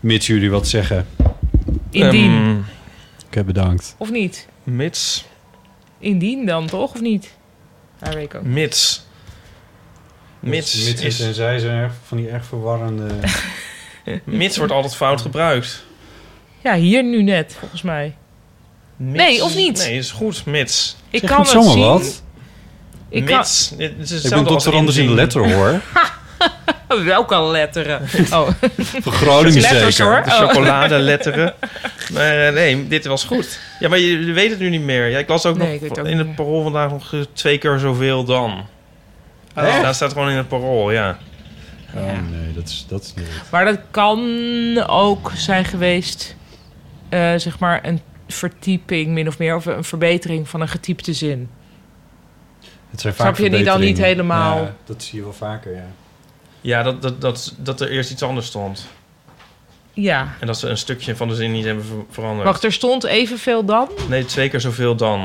Mits jullie wat zeggen. Indien. Ehm, Oké, bedankt. Of niet? mits. Indien dan toch, of niet? Ja, weet ik ook. Mits. Mits, Mits is, en zij zijn erg van die erg verwarrende... mits wordt altijd fout gebruikt. Ja, hier nu net, volgens mij. Mits- Nee, of niet? Nee, is goed. Mits. Ik Zeg kan het zien. wat. Ik kan... Mits. Het is Ik ben dokter Anders in de letter hoor. Welke letteren? Oh, Van Groningen letters zeker. hoor. De Oh. chocoladeletteren. maar eh, nee, dit was goed. Ja, maar je, je weet het nu niet meer. Ja, ik las ook Nee, nog het ook in het parool vandaag nog eh, twee keer zoveel dan. Echt? Daar staat gewoon in het parool, ja. Oh nee, dat is, dat is niet. Maar dat kan ook zijn geweest, eh, zeg maar, een vertyping min of meer, of een verbetering van een getypte zin. Het zijn Snap vaak je die dan niet helemaal? Ja, dat zie je wel vaker, ja. Ja, dat, dat, dat, dat er eerst iets anders stond. Ja. En dat ze een stukje van de zin niet hebben ver- veranderd. Wacht, er stond evenveel dan? Nee, twee keer zoveel dan.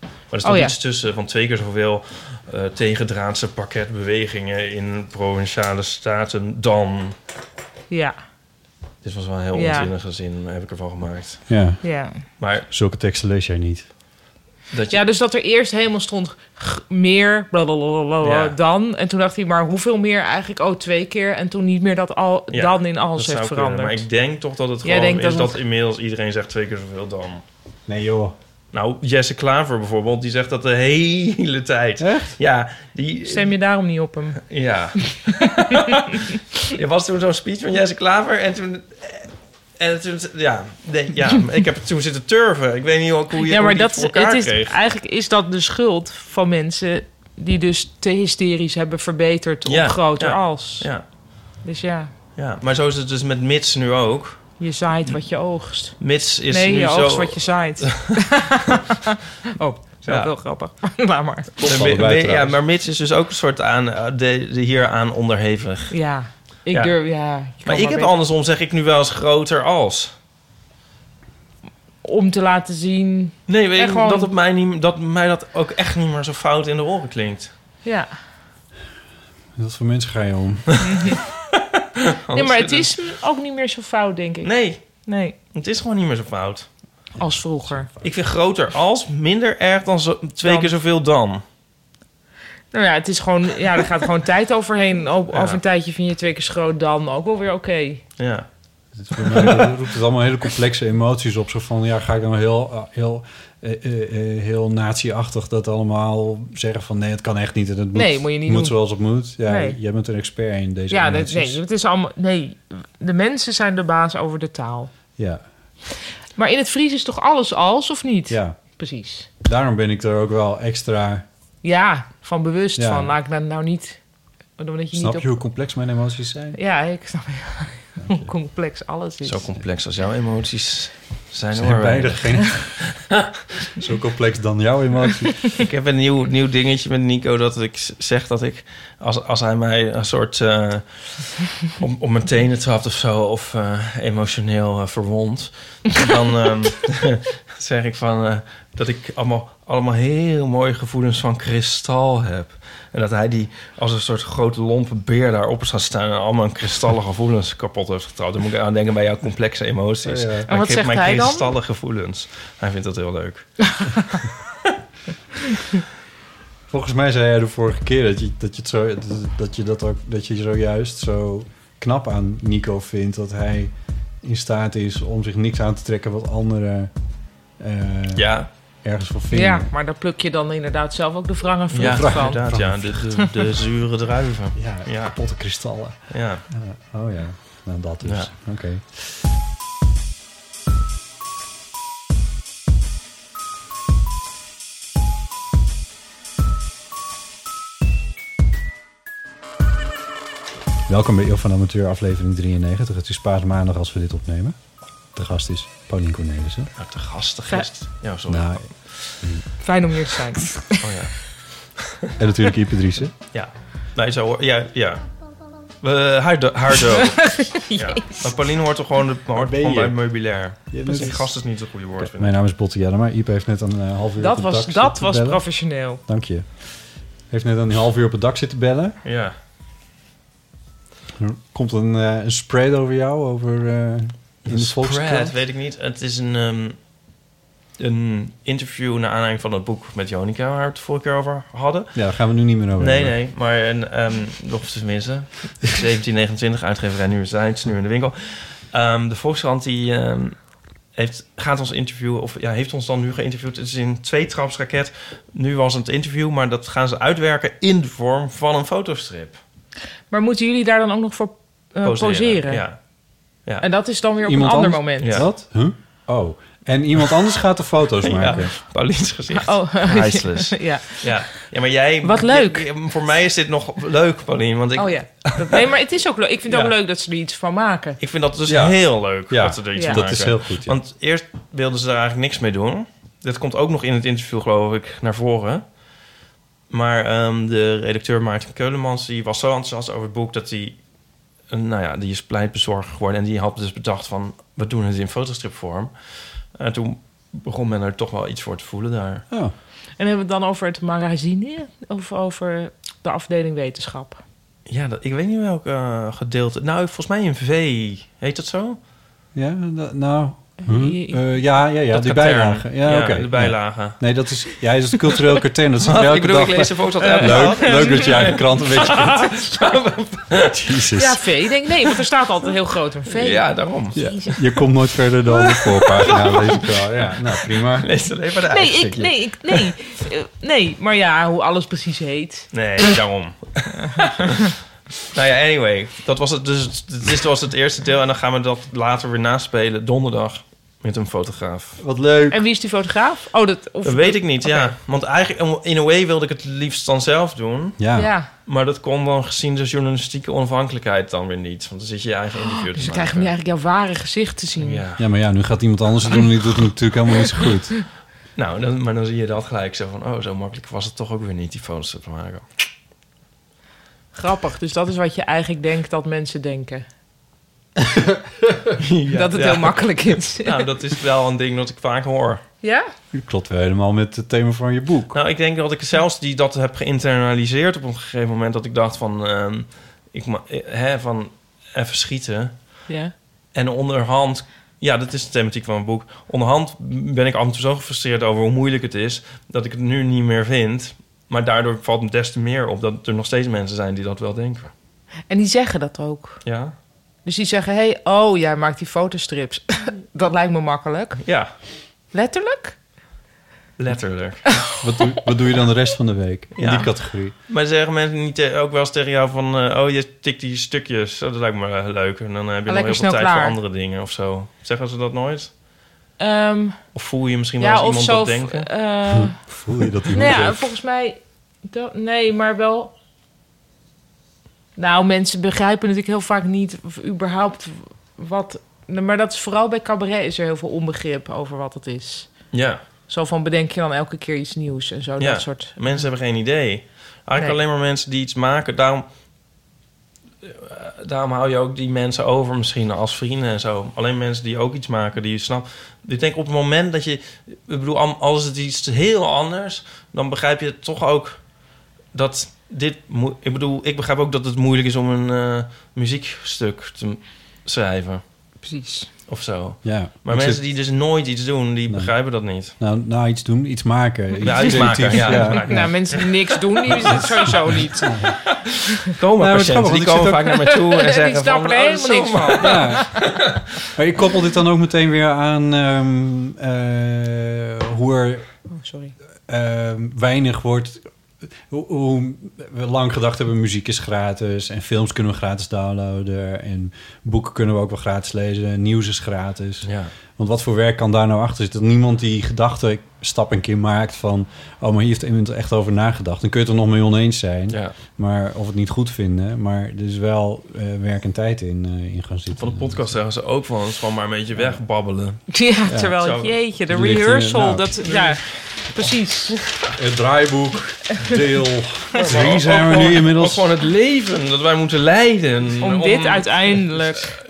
Maar er stond Oh, ja. iets tussen van twee keer zoveel eh tegendraadse pakketbewegingen in provinciale staten dan. Ja, Dit was wel een heel Ja. onzinnige zin, heb ik ervan gemaakt. Ja, ja. Maar zulke teksten lees jij niet. Dat je... Ja, dus dat er eerst helemaal stond meer Ja. dan. En toen dacht hij, maar hoeveel meer eigenlijk? Oh, twee keer. En toen niet meer dat al Ja, dan in alles heeft kunnen, veranderd. Maar ik denk toch dat het Jij gewoon is dat dat, het- inmiddels iedereen zegt twee keer zoveel dan. Nee joh. Nou, Jesse Klaver bijvoorbeeld, die zegt dat de hele tijd. Echt? Ja, die... Stem je daarom niet op hem? Ja. er was toen zo'n speech van Jesse Klaver en toen... En toen, ja, nee, ja, ik heb toen zitten turven. Ik weet niet ook hoe je ja, hoe maar dat, het voor elkaar het is, kreeg. eigenlijk is dat de schuld van mensen die dus te hysterisch hebben verbeterd Ja, op groter ja, als. Ja, Dus ja, ja, maar zo is het dus met Mits nu ook. je zaait wat je oogst. Mits is nee, nu je zo... oogst wat je zaait. oh, zo Ja. heel grappig. Laat maar. Ja, maar Mits is dus ook een soort aan, eh, de, de hier aan onderhevig. Ja, ik Ja. durf, ja. Maar ik heb andersom, zeg ik nu wel eens groter als. Om te laten zien, Nee, weet En je, gewoon- dat, het mij niet, dat mij dat ook echt niet meer zo fout in de oren klinkt. ja. Wat voor mensen ga je om? Nee, maar het is ook niet meer zo fout, denk ik. Nee, Nee, het is gewoon niet meer zo fout. als vroeger. Ik vind groter als minder erg dan zo, twee Dan. keer zoveel dan. Nou ja, het is gewoon, ja, er gaat gewoon tijd overheen. O- Ja. Over een tijdje vind je twee keer zo groot dan ook wel weer oké. Ja. Het is voor mij roept het allemaal hele complexe emoties op. Zo van, ja, ga ik dan heel, eh, heel, eh, eh, eh, heel nazi-achtig dat allemaal zeggen van... nee, het kan echt niet en het moet, Nee, moet je niet moet doen. zoals het moet. Ja, Nee. jij bent een expert in deze Ja, dat, nee, het is allemaal. Nee, de mensen zijn de baas over de taal. Ja, Maar in het Fries is toch alles als of niet? ja, Precies. daarom ben ik er ook wel extra... Ja, van bewust Ja. van. Laat ik dat nou niet. Omdat je Snap niet je op, hoe complex mijn emoties zijn? Ja, ik snap hoe complex alles is. Zo complex als jouw emoties zijn. Zijn hoor. beide geen... Zo complex dan jouw emoties. Ik heb een nieuw, nieuw dingetje met Nico dat ik zeg dat ik als, als hij mij een soort eh om, om mijn tenen trapt of zo of eh, emotioneel eh, verwond, dan ehm, zeg ik van eh, dat ik allemaal, allemaal heel mooie gevoelens van kristal heb. En dat hij die als een soort grote lompe beer daarop zou staan en allemaal kristallen gevoelens kapot heeft getrapt. Dan moet ik aan denken bij jouw complexe emoties. Ja, ja. Maar En wat ik heb zegt mijn hij dan? kristallen gevoelens. Hij vindt dat heel leuk. Volgens mij zei jij de vorige keer dat je dat, je het zo, dat, dat je dat ook dat je zojuist zo knap aan Nico vindt dat hij in staat is om zich niks aan te trekken wat anderen Ja, ergens van vinden. Ja, maar daar pluk je dan inderdaad zelf ook de wrang en ja vrucht van. inderdaad. Ja, de, de, de zure druiven. Ja, Ja. kapotte kristallen. Ja. Ja, oh ja. Nou, dat dus. Ja. Oké. Welkom bij Eeuw van Amateur, aflevering 93. Het is paasmaandag als we dit opnemen. De gast is Paulien Cornelissen. Nou, de gast, de gast. Ja, sorry. Nou, Fijn om hier te zijn. Oh ja. en natuurlijk Ipe Driessen. Ja. Nee, zo, ja, ja. Uh, haar, do, haar dood. ja. Maar Pauline hoort toch gewoon, de, hoort ben gewoon je? bij het meubilair. Dus is- gast is niet een goede woord. Mijn naam is Botte Jelle, maar Ipe heeft net een eh, half uur Dat op het was, dak dat was bellen. professioneel. Dank je. Heeft net een half uur op het dak zitten bellen. Ja. Er komt een, eh, een spread over jou, over eh, in de Volkskrant. weet ik niet. Het is een, ehm, een interview naar aanleiding van het boek met Jonica... waar we het vorige keer over hadden. Ja, daar gaan we nu niet meer over Nee, hebben. nee, maar een, ehm nog tenminste. 1729, uitgeverij Universiteit, nu in de winkel. Ehm, de Volkskrant die ehm, heeft, gaat ons interviewen, of ja, heeft ons dan nu geïnterviewd. Het is in twee trapsraket. Nu was het interview, maar dat gaan ze uitwerken in de vorm van een fotostrip. Maar moeten jullie daar dan ook nog voor eh, poseren? Ja. Ja. En dat is dan weer op Iemand een ander anders? moment. Ja. Wat? Huh? Oh. En iemand anders gaat de foto's maken. Ja, Paulien's gezicht. Oh, Priceless. ja. Ja. ja, maar jij... Wat leuk. Ja, voor mij is dit nog leuk, Paulien. Want ik, oh ja. Nee, maar het is ook leuk. Ik vind het Ja. ook leuk dat ze er iets van maken. ik vind dat dus Ja. heel leuk Ja, dat ze er iets Ja. van Dat is maken. heel goed, ja. Want eerst wilden ze daar eigenlijk niks mee doen. Dat komt ook nog in het interview, geloof ik, naar voren. Maar ehm, de redacteur Maarten Keulemans die was zo enthousiast over het boek... dat hij, nou ja, die is pleitbezorger geworden. En die had dus bedacht van, we doen het in fotostripvorm. En toen begon men er toch wel iets voor te voelen daar. Oh. En hebben we het dan over het magazine of over de afdeling wetenschap? Ja, dat, ik weet niet welk eh, gedeelte... Nou, volgens mij in V. Heet dat zo? Ja, nou... Eh, ja, ja, ja, Dat die katern. bijlagen. Ja, oké. de bijlagen. Nee, dat is, ja, dat is een cultureel katern. Dat zit Wat? elke Ik bedoel, dag ik lees de foto's elke dag. Leuk, leuk dat je eigen krant een beetje kent. Jezus. Ja, V. Ik denk, nee, want er staat altijd heel groot een V. Ja, daarom. Ja, je komt nooit verder dan de voorpagina, lees ik wel. Ja, nou, prima. Lees het even de Nee, ik, nee, ik, nee. Eh, nee, maar ja, hoe alles precies heet. Nee, daarom. Nou ja, anyway. Dat was het, dus, dit was het eerste deel. En dan gaan we dat later weer naspelen, donderdag. Met een fotograaf. Wat leuk. En wie is die fotograaf? Oh, dat... Of, Dat weet ik niet, ja. Want eigenlijk, in a way wilde ik het liefst dan zelf doen. Ja. Ja, Maar dat kon dan gezien de journalistieke onafhankelijkheid dan weer niet. Want dan zit je je eigen interview te dus dan we nu eigenlijk jouw ware gezicht te zien. Ja. ja, maar ja, nu gaat iemand anders het doen en die doet het natuurlijk helemaal niet zo goed. Nou, dan, maar dan zie je dat gelijk zo van... Oh, zo makkelijk was het toch ook weer niet, die foto's te maken. Grappig, dus dat is wat je eigenlijk denkt dat mensen denken. dat het Ja. heel makkelijk is. Nou, dat is wel een ding dat ik vaak hoor. Ja? Dat klopt wel helemaal met het thema van je boek. Nou, ik denk dat ik zelfs die dat heb geïnternaliseerd op een gegeven moment. Dat ik dacht van, ehm, ik ma- eh, hè, van even schieten. Ja. En onderhand, ja, dat is de thematiek van mijn boek. Onderhand ben ik af en toe zo gefrustreerd over hoe moeilijk het is dat ik het nu niet meer vind. Maar daardoor valt me des te meer op dat er nog steeds mensen zijn die dat wel denken. En die zeggen dat ook. Ja, Dus die zeggen, hey, oh, jij maakt die fotostrips. dat lijkt me makkelijk. ja Letterlijk? letterlijk. Wat doe, wat doe je dan de rest van de week in Ja. die categorie? Maar zeggen mensen niet ook wel eens tegen jou van... eh, oh, je tikt die stukjes. Oh, dat lijkt me eh, leuk. En dan heb je nog lekker heel veel tijd klaar. voor andere dingen of zo. Zeggen ze dat nooit? Ehm, Of voel je misschien wel ja, eens iemand zo... dat denken? eh, Voel je dat nou iemand ja, heeft? volgens mij... dat- nee, maar wel... Nou, mensen begrijpen natuurlijk heel vaak niet... of überhaupt wat... Maar dat is vooral bij cabaret is er heel veel onbegrip over wat het is. Ja, Zo van bedenk je dan elke keer iets nieuws en zo, Ja. dat soort... mensen hebben geen idee. Eigenlijk Nee. alleen maar mensen die iets maken. Daarom, eh, daarom hou je ook die mensen over misschien als vrienden en zo. Alleen mensen die ook iets maken, die je snapt. Ik denk op het moment dat je... Ik bedoel, al- als het iets heel anders... dan begrijp je toch ook dat dit... Ik bedoel, ik begrijp ook dat het moeilijk is om een eh, muziekstuk te schrijven. Precies. Of zo. Ja. Maar mensen zit- die dus nooit iets doen, die Nee. begrijpen dat niet. Nou, nou, iets doen, iets maken. Ja, iets maken, creatiefs, ja, iets maken. Nou, mensen die niks doen, die is het sowieso niet. Komen Nou, patiënten, die komen vaak naar mij toe en zeggen van... er oh, helemaal niks van. Ja. Maar ik koppel dit dan ook meteen weer aan ehm, eh, hoe er Oh, sorry. ehm, weinig wordt hoe, we lang gedacht hebben, muziek is gratis en films kunnen we gratis downloaden en boeken kunnen we ook wel gratis lezen, nieuws is gratis. Ja. Want wat voor werk kan daar nou achter zitten? Dat niemand die gedachte stap een keer maakt van... oh, maar hier heeft iemand er echt over nagedacht. Dan kun je het er nog mee oneens zijn. Ja. Maar, of het niet goed vinden. Maar er is wel eh, werk en tijd in, eh, in gaan zitten. Van de podcast zeggen ze ook van, het is gewoon maar een beetje wegbabbelen. Ja, terwijl, Zo. jeetje, de rehearsal, nou, dat, ja, precies. Het draaiboek, deel drie zijn we nu inmiddels. Ook gewoon het leven dat wij moeten leiden. Om dit uiteindelijk...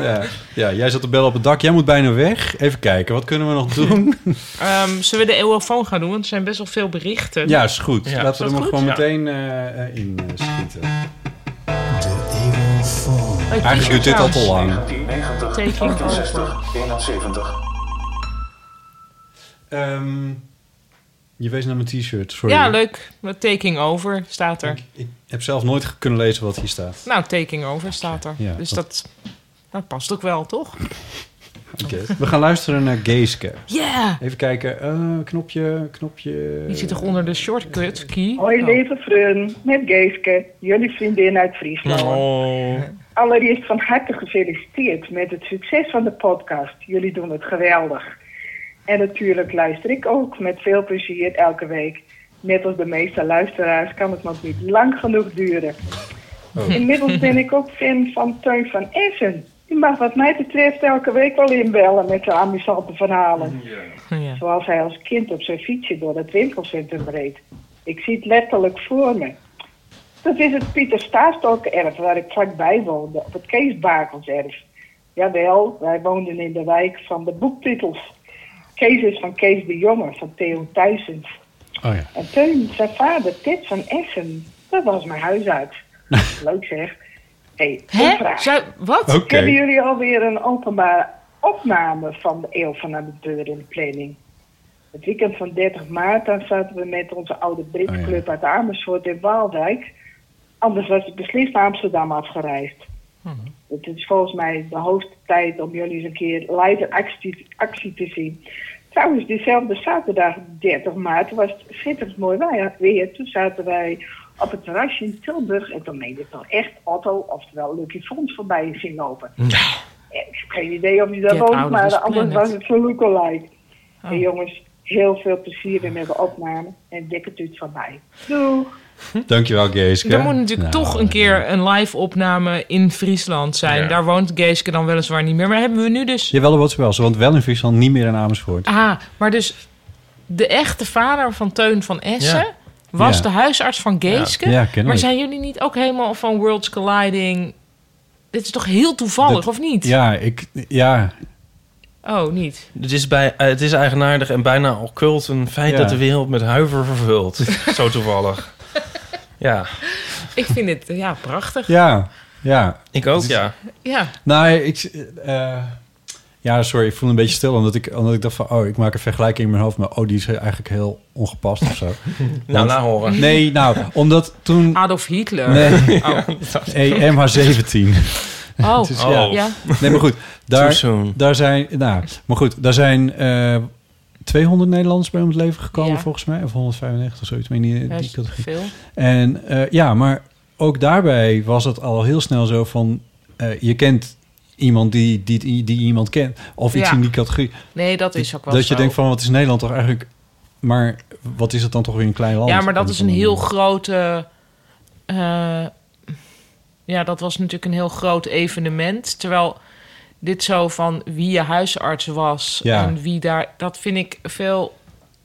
Ja, ja, jij zat te bellen op het dak. Jij moet bijna weg. Even kijken, wat kunnen we nog doen? Ehm, zullen we de eeuwofoon gaan doen? Want er zijn best wel veel berichten. ja, is goed. Ja. Laten we er goed? gewoon Ja. meteen eh, eh, in eh, schieten. Hey, Eigenlijk duurt dit al te lang. 1990, Taking 68, 71. Ehm, je wees naar mijn t-shirt, sorry. Ja, leuk. Taking over staat er. Ik, ik heb zelf nooit kunnen lezen wat hier staat. Nou, taking over staat er. Ja, dus dat- dat, past ook wel, toch? Oké. We gaan luisteren naar Geeske. Yeah! Even kijken. eh, knopje, knopje. Die zit toch onder de shortcut key? Hoi Oh. lieve vriend, met Geeske, jullie vriendin uit Friesland. Oh. Allereerst van harte gefeliciteerd met het succes van de podcast. Jullie doen het geweldig. En natuurlijk luister ik ook met veel plezier elke week. Net als de meeste luisteraars kan het nog niet lang genoeg duren. Inmiddels ben ik ook fan van Teun van Essen. Die mag wat mij betreft elke week wel inbellen met zijn amusante verhalen. Ja. Zoals hij als kind op zijn fietsje door het winkelcentrum reed. Ik zie het letterlijk voor me. Dat is het Pieter Staastokkerf waar ik vlakbij woonde, op het Kees Bakelserf. Jawel, wij woonden in de wijk van de boektitels. Kees is van Kees de Jonge, van Theo Thijsens. Oh ja. En Teun, zijn vader, Tit van Essen, dat was mijn huisarts. Leuk zeg. hey, Hè? Zou, wat? Oké. Hebben jullie alweer een openbare opname van de Eeuw van Amateur in de planning? Het weekend van 30 maart, dan zaten we met onze oude Britse Oh ja. club uit Amersfoort in Waalwijk. Anders was ik beslist naar Amsterdam afgereisd. Mhm. Het is volgens mij de hoogste tijd om jullie eens een keer live actie te zien. Trouwens, diezelfde zaterdag 30 maart was het schitterend mooi weer. Toen zaten wij op het terrasje in Tilburg en toen meende ik wel echt Otto, oftewel Lucky Fons, voorbij zien lopen. Ik heb geen idee of hij daar woont, maar this anders was het zo lookalike. Oh. Hey jongens, heel veel plezier weer met de opname en dikke tuut van mij. Doeg! Dankjewel, Geeske. Er moet natuurlijk Nou, toch een keer een live opname in Friesland zijn. Ja. Daar woont Geeske dan weliswaar niet meer. Maar hebben we nu dus... Jawel, wat wel. Ze woont wel in Friesland, niet meer in Amersfoort. Ah, maar dus de echte vader van Teun van Essen... Ja. was Ja. de huisarts van Geeske. Ja, kennelijk. maar zijn jullie niet ook helemaal van Worlds Colliding... Dit is toch heel toevallig, Dat- of niet? Ja, ik, ja, Oh, niet. Het is, bij, eh, het is eigenaardig en bijna occult een feit Ja. dat de wereld met huiver vervult. Zo toevallig. Ja, Ik vind dit ja, prachtig. ja, ja. ik ook, ja. Ja. Nou, ik... eh, ja, sorry, ik voel een beetje stil. Omdat ik, omdat ik dacht van... Oh, ik maak een vergelijking in mijn hoofd. Maar oh, die is eigenlijk heel ongepast of zo. Nou, na horen. Nee, nou, omdat toen... Adolf Hitler. Nee, Oh. hey, MH17. Oh. Het Oh. ja. Ja. Nee, maar goed. Daar, daar zijn... Nou, maar goed. Daar zijn eh 200 Nederlanders bij om het leven gekomen, Ja. volgens mij. Of 195 of zoiets. Ik weet niet, Ja, die categorie. veel. En eh, ja, maar ook daarbij was het al heel snel zo van... eh, je kent iemand die, die, die, iemand kent. Of iets Ja. in die categorie. Nee, dat is ook wel dat zo. je denkt van, wat is Nederland toch eigenlijk... Maar wat is het dan toch weer een klein land? Ja, maar dat is een heel grote... eh, ja, dat was natuurlijk een heel groot evenement. Terwijl dit zo van wie je huisarts was Ja. en wie daar... Dat vind ik veel...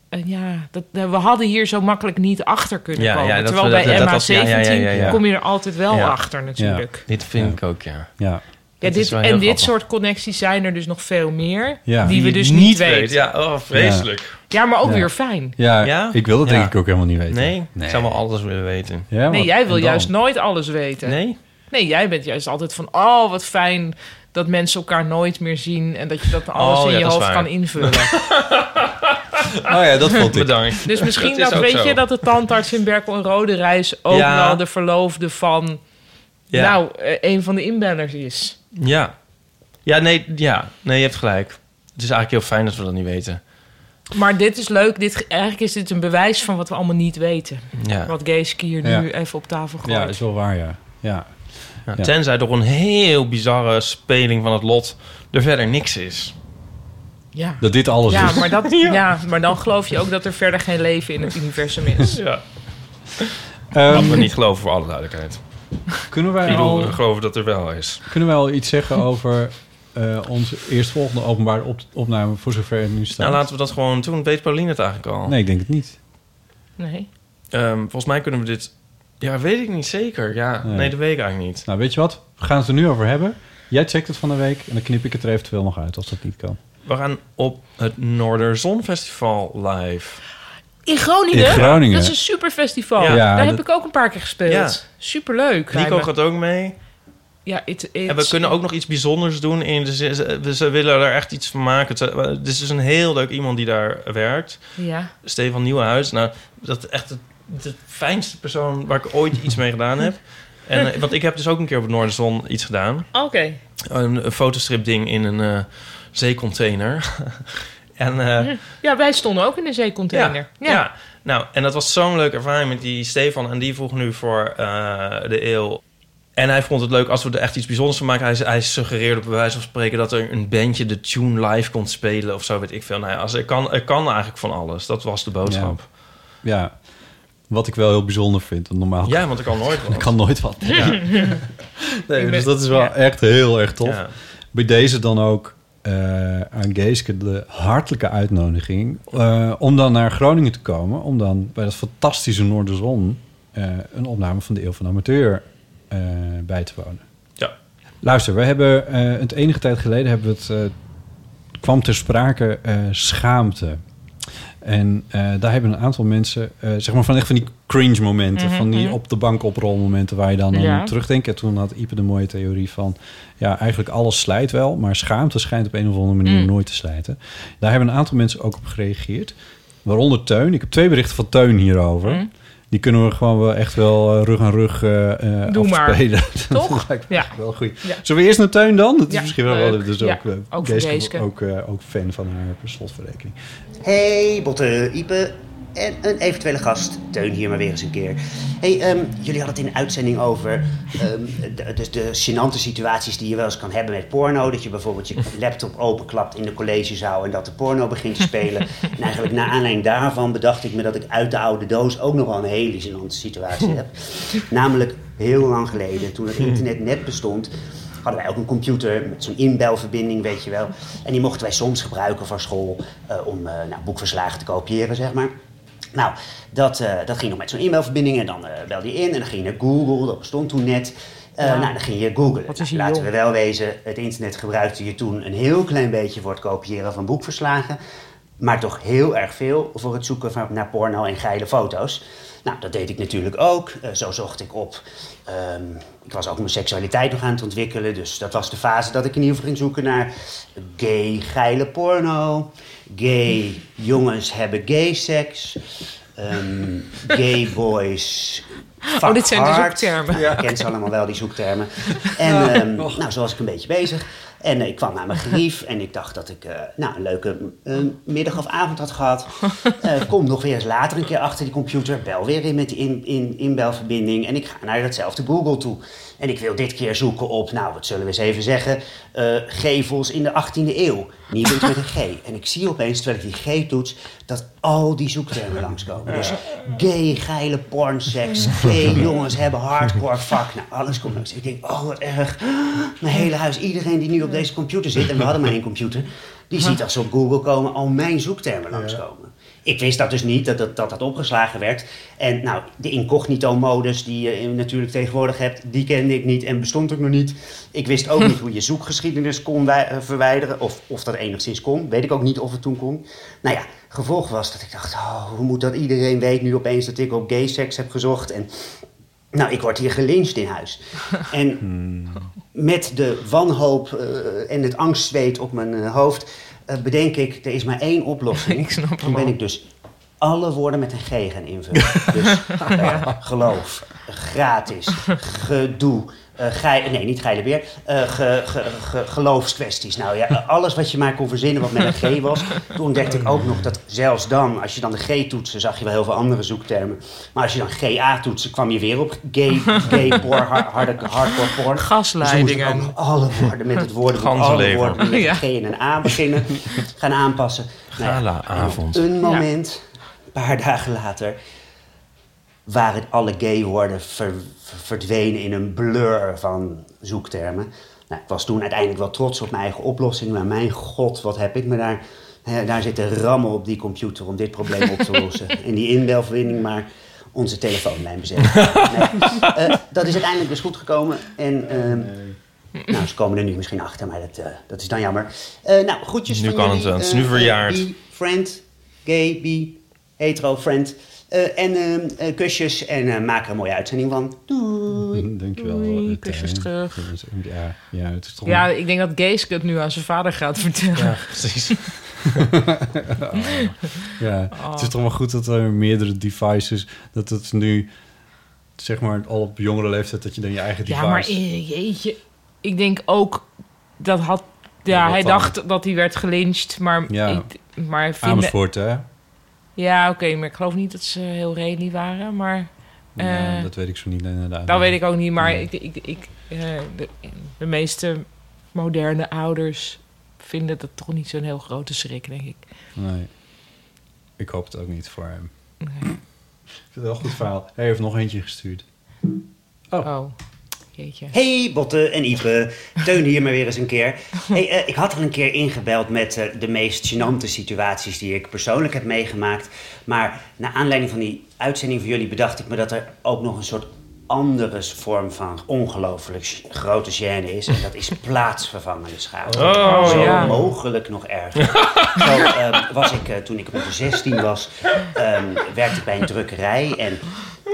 eh, ja, dat, eh, we hadden hier zo makkelijk niet achter kunnen Ja, komen. ja, dat Terwijl bij dat- dat MH17 was- ja, ja, ja, ja, ja. kom je er altijd wel Ja. achter natuurlijk. Dit vind Ja. ik ook, ja. Ja, Ja, dit, en dit soort connecties zijn er dus nog veel meer. Ja. Die we dus niet weten. Ja, oh, vreselijk. Ja, maar ook Ja. weer fijn. ja, Ja? ik wil dat Ja. denk ik ook helemaal niet weten. Nee, nee. ik zou wel alles willen weten. Ja, Nee, jij wil juist nooit alles weten. Nee? Nee, jij bent juist altijd van... oh, wat fijn dat mensen elkaar nooit meer zien... en dat je dat alles Oh, in ja, je hoofd waar. kan invullen. Oh ja, dat vond ik. Bedankt. Dus misschien is dat, ook weet zo. je dat de tandarts in Berkel en Rode Reis... ook Ja. wel de verloofde van... Ja. nou, eh, een van de inbellers is. Ja. Ja, nee, ja. nee, je hebt gelijk. Het is eigenlijk heel fijn dat we dat niet weten. Maar dit is leuk. Dit, eigenlijk is dit een bewijs van wat we allemaal niet weten. Ja. Wat Geeske hier Ja. nu even op tafel gooit. Ja, is wel waar, ja. ja. Ja. Tenzij door een heel bizarre speling van het lot er verder niks is. Ja. Dat dit alles Ja, is. maar, dat, ja, maar dan geloof je ook dat er verder geen leven in het universum is. Ja. Ehm, Wat we niet geloven voor alle duidelijkheid. Kunnen wij al, we geloven dat er wel is. kunnen wij al iets zeggen over eh, onze eerstvolgende openbare op- opname, voor zover het nu staat? Nou, laten we dat gewoon doen. Weet Pauline het eigenlijk al? Nee, ik denk het niet. Nee. Ehm, volgens mij kunnen we dit... Ja, weet ik niet zeker. Ja, Nee. nee, dat weet ik eigenlijk niet. Nou, weet je wat? We gaan het er nu over hebben. Jij checkt het van de week en dan knip ik het er eventueel nog uit als dat niet kan. We gaan op het Noorderzonfestival live. In Groningen? In Groningen. Dat is een super festival. Ja. Ja, Daar dat- heb ik ook een paar keer gespeeld. Ja. Superleuk. Nico gaat ook mee. Ja, it, En we kunnen ook nog iets bijzonders doen. In de, zin- ze, ze willen er echt iets van maken. Het het is dus een heel leuk iemand die daar werkt. Ja. Stefan Nieuwenhuis. Nou, dat is echt de, de fijnste persoon waar ik ooit iets mee gedaan heb. En, eh, want ik heb dus ook een keer op het Noorderzon iets gedaan. Oké. Een, een fotostrip ding in een eh, zeecontainer. en eh, Ja, wij stonden ook in de zeecontainer. ja, ja. nou, en dat was zo'n leuke ervaring met die Stefan. En die vroeg nu voor eh, de eeuw. En hij vond het leuk als we er echt iets bijzonders van maken. Hij, hij suggereerde bij wijze van spreken dat er een bandje de tune live kon spelen of zo, weet ik veel. Nou ja, als, er, kan, er kan eigenlijk van alles. Dat was de boodschap. Ja, wat ik wel heel bijzonder vind. Want normaal Ja, want er kan nooit wat. kan nooit wat. Ja. Nee, dus dat is wel Ja. echt heel erg tof. Ja. Bij deze dan ook eh, aan Geeske de hartelijke uitnodiging... eh, om dan naar Groningen te komen... om dan bij dat fantastische Noorderzon... eh een opname van de Eeuw van de Amateur bij te wonen. Ja. Luister, we hebben het enige tijd geleden... Hebben we het, kwam ter sprake schaamte... En eh, daar hebben een aantal mensen, eh, zeg maar van echt van die cringe momenten, Mhm, van die mhm. op de bank oprolmomenten waar je dan Ja. aan terugdenkt. En toen had Ipe de mooie theorie van, ja, eigenlijk alles slijt wel, maar schaamte schijnt op een of andere manier Mm. nooit te slijten. Daar hebben een aantal mensen ook op gereageerd, waaronder Teun. Ik heb twee berichten van Teun hierover. Mm. Die kunnen we gewoon wel echt wel eh, rug aan rug eh eh Doe maar. afspelen. Toch? dat lijkt me Ja. echt wel goed. Ja. Zullen we eerst naar Teun dan? Dat is Ja, misschien wel, leuk. wel dus ook, ook voor Geeske Geeske. Ook, ook fan van haar per slotverrekening. Hey, Botte, Ipe en een eventuele gast. Teun hier maar weer eens een keer. Hey, ehm, jullie hadden het in de uitzending over ehm, de, dus de gênante situaties die je wel eens kan hebben met porno. Dat je bijvoorbeeld je laptop openklapt in de collegezaal en dat de porno begint te spelen. en eigenlijk na aanleiding daarvan bedacht ik me dat ik uit de oude doos ook nog wel een hele gênante situatie heb. Namelijk heel lang geleden, toen het internet net bestond, hadden wij ook een computer met zo'n inbelverbinding, weet je wel. En die mochten wij soms gebruiken voor school eh, om eh, nou, boekverslagen te kopiëren, zeg maar. Nou, dat, eh, dat ging nog met zo'n e-mailverbinding en dan eh, belde je in en dan ging je naar Google, dat bestond toen net. Eh, Ja. Nou, dan ging je googlen. Nou, laten we wel wezen, het internet gebruikte je toen een heel klein beetje voor het kopiëren van boekverslagen. Maar toch heel erg veel voor het zoeken van, naar porno en geile foto's. Nou, dat deed ik natuurlijk ook. Eh, zo zocht ik op. Ehm, ik was ook mijn seksualiteit nog aan het ontwikkelen. Dus dat was de fase dat ik in ieder geval ging zoeken naar gay geile porno. Gay jongens hebben gay seks. ehm, gay boys. Oh, dit zijn hard. zoektermen. Ja, kent ze allemaal wel, die zoektermen. En ehm, nou, zo was ik een beetje bezig. En eh, ik kwam naar mijn gerief en ik dacht dat ik eh, nou, een leuke eh, middag of avond had gehad. Eh, kom nog weer eens later een keer achter die computer. Bel weer in met die in, in, inbelverbinding. En ik ga naar datzelfde Google toe. En ik wil dit keer zoeken op, nou, wat zullen we eens even zeggen, eh, gevels in de 18e eeuw. Iets met een G. En ik zie opeens, terwijl ik die G toets, dat al die zoektermen langskomen. Dus gay, geile pornseks, gay jongens hebben hardcore fuck. Nou, alles komt langs. Ik denk, oh wat erg. Mijn hele huis, iedereen die nu op deze computer zit, en we hadden maar één computer, die ziet als ze op Google komen al mijn zoektermen langskomen. Ik wist dat dus niet, dat dat, dat dat opgeslagen werd. En nou, de incognito-modus die je natuurlijk tegenwoordig hebt, die kende ik niet en bestond ook nog niet. Ik wist ook niet hoe je zoekgeschiedenis kon eh, verwijderen, of, of dat enigszins kon. Weet ik ook niet of het toen kon. Nou ja, gevolg was dat ik dacht, oh, hoe moet dat iedereen weet nu opeens dat ik op gay seks heb gezocht. En nou, ik word hier gelyncht in huis. En met de wanhoop eh, en het angstzweet op mijn eh, hoofd bedenk ik, er is maar één oplossing. Ik snap hem Toen ben ik dus alle woorden met een G gaan invullen. Dus eh, geloof, gratis, gedoe, eh, gei- nee, niet geile beer. eh, ge- ge- ge- geloofskwesties. Nou ja, alles wat je maar kon verzinnen wat met een G was. Toen ontdekte ik ook nog dat zelfs dan, als je dan de G toetste, zag je wel heel veel andere zoektermen. Maar als je dan GA toetste, kwam je weer op gay, gay porn, hard, harde, hardcore porn. Dus Gasleidingen. ook alle woorden met het woordenboek, alle woorden met een G en een A beginnen. Gaan aanpassen. Nou ja, Een moment, een paar dagen later, waren alle gay woorden ver- verdwenen in een blur van zoektermen. Nou, ik was toen uiteindelijk wel trots op mijn eigen oplossing, maar mijn god, wat heb ik me daar, hè, daar zitten rammen op die computer om dit probleem op te lossen. En die inbelverbinding maar onze telefoonlijn bezetten. Nee. Eh, dat is uiteindelijk dus goed gekomen en... ehm, nou, ze komen er nu misschien achter, maar dat, eh, dat is dan jammer. Eh, nou, groetjes Nu van kan het wel, het is nu verjaard. friend, gay, bi, hetero, friend. Eh, en ehm, eh, kusjes en eh, maak er een mooie uitzending van. Doei. Dankjewel. Doei, kusjes terug. Ja, ja, het is toch... Ja, ik denk dat Geeske het nu aan zijn vader gaat vertellen. Ja, precies. Ja, Oh. het is toch wel goed dat er meerdere devices... dat het nu, zeg maar, al op jongere leeftijd... dat je dan je eigen device... Ja, maar jeetje. Ik denk ook dat had. Ja, hij dan? dacht dat hij werd gelyncht, maar Ja. ik, maar vinden, Amersfoort, hè? Ja, oké, maar ik geloof niet dat ze heel reli waren, maar Ja, eh, dat weet ik zo niet inderdaad. dat weet ik ook niet. Maar Nee. ik, ik, ik, eh, de, de meeste moderne ouders vinden dat toch niet zo'n heel grote schrik, denk ik. Nee. Ik hoop het ook niet voor hem. Nee. Ik vind het wel een goed verhaal. Hij heeft nog eentje gestuurd. Oh, jeetje. Hey Botte en Ipe, Teun hier maar weer eens een keer. Hey, eh, ik had al een keer ingebeld met eh, de meest gênante situaties die ik persoonlijk heb meegemaakt. Maar naar aanleiding van die uitzending van jullie bedacht ik me dat er ook nog een soort andere vorm van ongelooflijk grote gêne is. En dat is plaatsvervangende schade. Oh, Zo ja. mogelijk nog erger. Zo eh, was ik, eh, toen ik rond de 16 was, ehm, werkte ik bij een drukkerij. En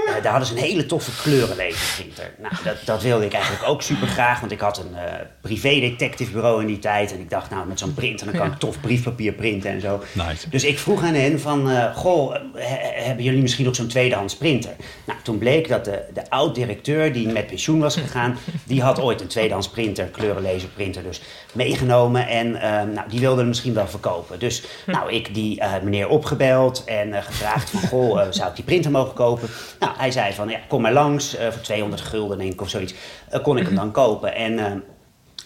eh, daar hadden ze een hele toffe kleurenlaserprinter. Nou, dat, dat wilde ik eigenlijk ook super graag, want ik had een eh privé detective bureau in die tijd. En ik dacht, nou, met zo'n printer dan kan ik tof briefpapier printen en zo. Nice. Dus ik vroeg aan hen van, eh, goh, he- hebben jullie misschien nog zo'n tweedehands printer? Nou, toen bleek dat de, de oud-directeur die met pensioen was gegaan, die had ooit een tweedehands printer, kleurenlaserprinter dus, meegenomen. En eh, nou, die wilde hem misschien wel verkopen. Dus nou, ik die eh, meneer opgebeld en eh, gevraagd van, goh, eh, zou ik die printer mogen kopen? Nou, hij zei van, ja, kom maar langs, eh, voor 200 gulden denk ik of zoiets, eh, kon ik hem dan kopen. En... eh,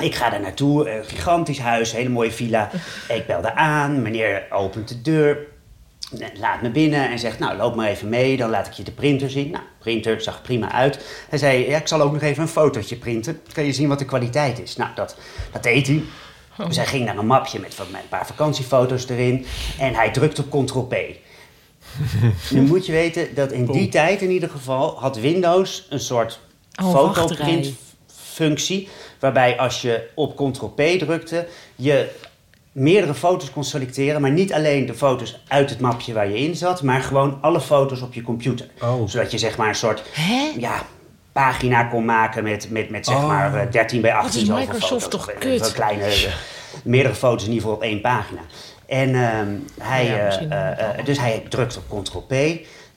ik ga daar naartoe, een gigantisch huis, hele mooie villa. Ik bel daar aan, meneer opent de deur, laat me binnen en zegt, nou loop maar even mee, dan laat ik je de printer zien. Nou, de printer zag prima uit. Hij zei, ja, ik zal ook nog even een fotootje printen. Dan kan je zien wat de kwaliteit is. Nou, dat, dat deed hij. Dus hij ging naar een mapje met, van- met een paar vakantiefoto's erin en hij drukte op Ctrl-P. nu moet je weten dat in die tijd in ieder geval had Windows een soort Oh, fotoprintfunctie. Waarbij als je op Ctrl-P drukte, je meerdere foto's kon selecteren. Maar niet alleen de foto's uit het mapje waar je in zat, maar gewoon alle foto's op je computer. Oh. Zodat je zeg maar een soort ja, pagina kon maken met, met, met zeg Oh. maar eh, 13 bij 18 is zoveel Microsoft foto's. toch Of, eh, kut? Een kleine, eh, meerdere foto's in ieder geval op één pagina. En ehm, hij, Ja, eh, eh, eh, dus hij drukt op Ctrl-P.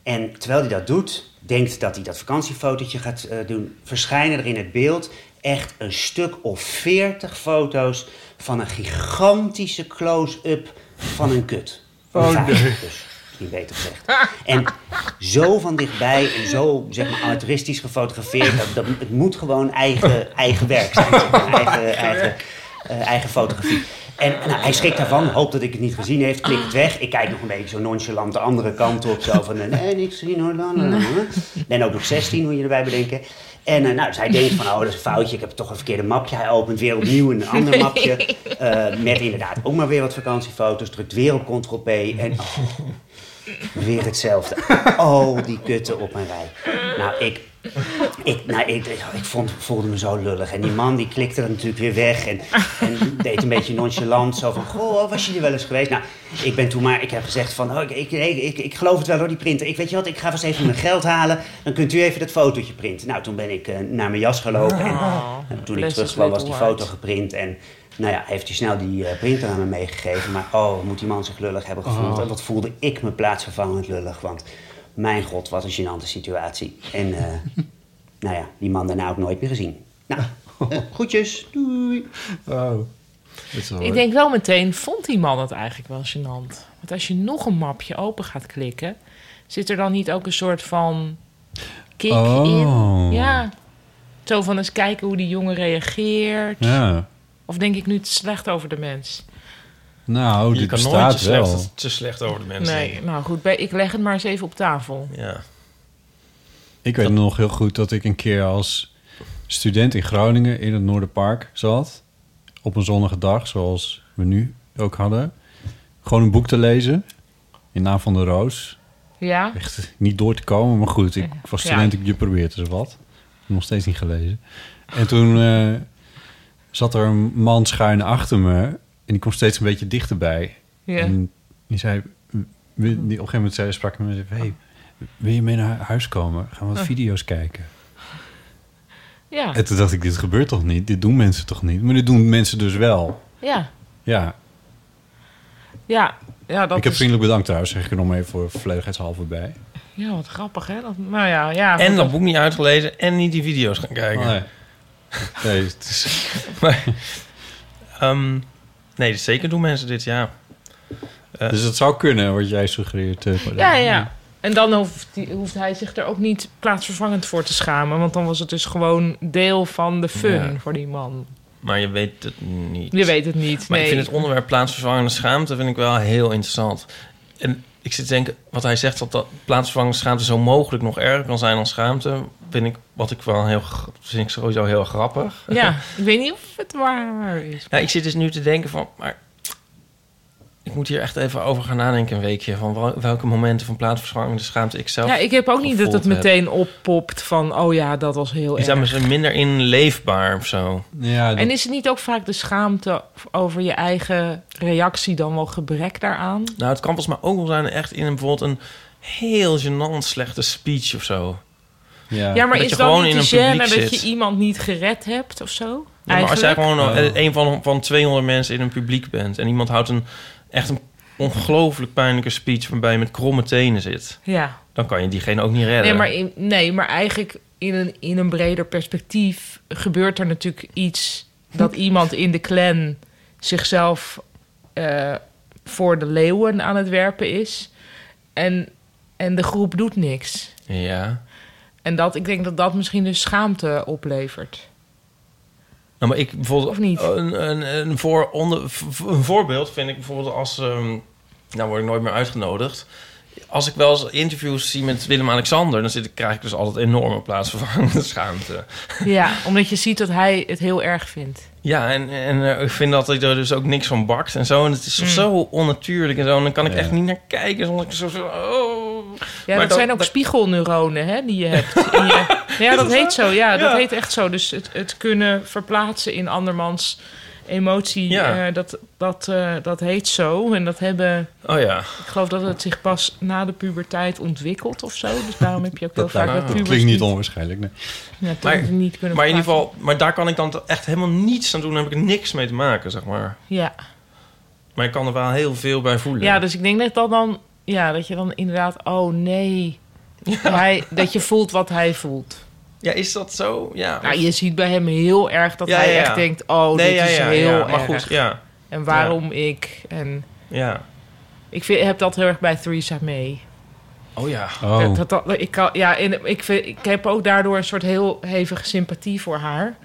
En terwijl hij dat doet, denkt dat hij dat vakantiefotootje gaat eh, doen, verschijnen er in het beeld echt een stuk of 40 foto's van een gigantische close-up van een kut. Een Oh, nee. dus, misschien beter gezegd. En zo van dichtbij en zo zeg maar amateuristisch gefotografeerd, dat, dat, het moet gewoon eigen, eigen werk zijn. zeg maar, eigen, eigen, eh, eigen fotografie. En nou, hij schrikt daarvan, hoopt dat ik het niet gezien heeft, klikt het weg. Ik kijk nog een beetje zo nonchalant de andere kant op, zo van, eh, nee, niks gezien hoor. Ben ook nog 16, moet je erbij bedenken. En eh, nou, dus hij denkt van, oh, dat is een foutje, ik heb toch een verkeerde mapje. Hij opent weer opnieuw een ander mapje, eh, met inderdaad ook maar weer wat vakantiefoto's, drukt weer op Ctrl-P en oh, weer hetzelfde. Oh, die kutten op een rij. Nou, ik, ik, nou, ik, ik vond, voelde me zo lullig. En die man die klikte er natuurlijk weer weg. En, en deed een beetje nonchalant. Zo van, goh, was je hier wel eens geweest? Nou, ik ben toen maar, ik heb gezegd van, oh, ik, ik, ik, ik, geloof het wel hoor, die printer. Ik weet je wat, ik ga vast even mijn geld halen. Dan kunt u even dat fotootje printen. Nou, toen ben ik eh, naar mijn jas gelopen. En, en toen ik terugkwam was die foto geprint. En nou ja, heeft hij snel die eh, printer aan me meegegeven. Maar oh, moet die man zich lullig hebben gevoeld. En wat voelde ik me plaatsvervangend lullig. Want mijn god, wat een gênante situatie. En eh, nou ja, die man daarna ook nooit meer gezien. Nou, groetjes. Doei. Oh. Ik denk wel meteen, vond die man het eigenlijk wel gênant? Want als je nog een mapje open gaat klikken... zit er dan niet ook een soort van kick Oh. in? Ja. Zo van eens kijken hoe die jongen reageert. Ja. Of denk ik nu te slecht over de mens? Nou, je dit kan nooit te wel. slecht, te slecht over de mensen nee, denken. nou goed, ik leg het maar eens even op tafel. Ja. Ik weet nog heel goed dat ik een keer als student in Groningen in het Noorderpark zat. Op een zonnige dag, zoals we nu ook hadden. Gewoon een boek te lezen. In naam van de Roos. Ja? Echt niet door te komen, maar goed. Ik was Ja. student, ik je probeert dus wat. Nog steeds niet gelezen. En toen eh, zat er een man schuin achter me. En die kwam steeds een beetje dichterbij. Ja. En die zei... wil- Die, op een gegeven moment zei, sprak hij me en zei... Hey, wil je mee naar huis komen? Gaan we wat Oh. video's kijken? Ja. En toen dacht ik, dit gebeurt toch niet? Dit doen mensen toch niet? Maar dit doen mensen dus wel. Ja. Ja, Ja. Ja, dat ik heb is... vriendelijk bedankt trouwens. Zeg ik er nog maar even voor volledigheidshalve bij. Ja, wat grappig, hè? Dat, nou ja, ja. En dat boek niet uitgelezen en niet die video's gaan kijken. Oh, nee. Nee, het is... Maar, ehm, nee, zeker doen mensen dit, ja. Eh, Dus het zou kunnen, wat jij suggereert. eh. Ja, ja. En dan hoeft, die, hoeft hij zich er ook niet plaatsvervangend voor te schamen. Want dan was het dus gewoon deel van de fun Ja. voor die man. Maar je weet het niet. Je weet het niet, Maar nee. ik vind het onderwerp plaatsvervangende schaamte vind ik wel heel interessant. En ik zit te denken, wat hij zegt, dat, dat plaatsvervangende schaamte zo mogelijk nog erger kan zijn dan schaamte, vind ik, wat ik wel heel, vind ik sowieso heel grappig. Ja, ik weet niet of het waar is. Ja, ik zit dus nu te denken van, maar ik moet hier echt even over gaan nadenken een weekje van wel- welke momenten van plaatsvervangende schaamte ik zelf. Ja, ik heb ook niet dat het heb. meteen oppopt van... oh ja, dat was heel Is dat erg. misschien minder inleefbaar of zo? Ja, En is het niet ook vaak de schaamte over je eigen reactie dan wel gebrek daaraan? Nou, het kan volgens mij ook wel zijn echt in een, bijvoorbeeld een heel gênant slechte speech of zo. ja. Ja, maar Dat is je dan gewoon niet in de gêne publiek dat je iemand niet gered hebt of zo? Ja, maar als jij gewoon Oh. eh, een van, van 200 mensen in een publiek bent... en iemand houdt een echt een ongelooflijk pijnlijke speech... waarbij je met kromme tenen zit... Ja. dan kan je diegene ook niet redden. Nee, maar, in, nee, maar eigenlijk in een, in een breder perspectief gebeurt er natuurlijk iets dat iemand in de clan zichzelf eh, voor de leeuwen aan het werpen is. En, en de groep doet niks. Ja. En dat, ik denk dat dat misschien dus schaamte oplevert. Nou, maar ik bijvoorbeeld... Of niet? Een, een, een, voor, onder, een voorbeeld vind ik bijvoorbeeld als... ehm, nou word ik nooit meer uitgenodigd. Als ik wel eens interviews zie met Willem-Alexander... dan zit, ik- krijg ik dus altijd enorme plaatsvervangende schaamte. Ja, omdat je ziet dat hij het heel erg vindt. Ja, en, en eh, ik vind dat hij er dus ook niks van bakt en zo. En het is Mm. zo onnatuurlijk en zo. En dan kan ik Ja. echt niet naar kijken zonder ik zo... zo oh. Ja, Maar dat dat- zijn ook dat- spiegelneuronen hè, die je hebt. In je, ja, dat heet zo. Ja, dat Ja. heet echt zo. Dus het, het kunnen verplaatsen in andermans emotie, Ja. eh, dat, dat, eh, dat heet zo. En dat hebben, Oh ja. ik geloof dat het zich pas na de puberteit ontwikkelt of zo. Dus daarom heb je ook heel Dat, vaak dat pubers klinkt niet onwaarschijnlijk. Nee. ja, Maar- niet kunnen Maar in ieder geval... Maar daar kan ik dan echt helemaal niets aan doen. Daar heb ik niks mee te maken, zeg maar. Ja. Maar ik kan er wel heel veel bij voelen. ja, dus ik denk dat dat dan, ja, dat je dan inderdaad, oh nee, hij, dat je voelt wat hij voelt. Ja, is dat zo? Ja. Nou, je ziet bij hem heel erg dat Ja, hij ja, ja. echt denkt, oh, nee, dit ja, is ja, heel ja. Maar erg. goed, ja. En waarom ik? En Ja. ik vind, heb dat heel erg bij Theresa May. Oh ja. Oh, Dat, dat, dat- ik, kan, ja, en ik, vind, ik heb ook daardoor een soort heel hevige sympathie voor haar.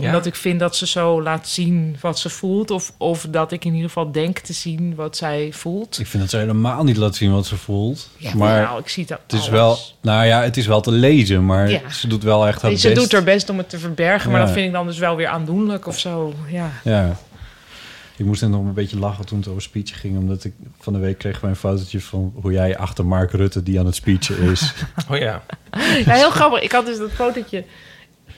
Ja. Omdat ik vind dat ze zo laat zien wat ze voelt. Of, of dat ik in ieder geval denk te zien wat zij voelt. ik vind dat ze helemaal niet laat zien wat ze voelt. Ja, maar nou, ik zie dat het is wel... Nou ja, het is wel te lezen, maar Ja. ze doet wel echt haar ze best. doet haar best om het te verbergen. Maar Ja. dat vind ik dan dus wel weer aandoenlijk of zo. Ja. Ja. Ik moest net nog een beetje lachen toen het over speechen ging. Omdat ik van de week kreeg wij een fotootje van hoe jij achter Mark Rutte die aan het speechen is. Oh ja. Ja, heel grappig. Ik had dus dat fotootje.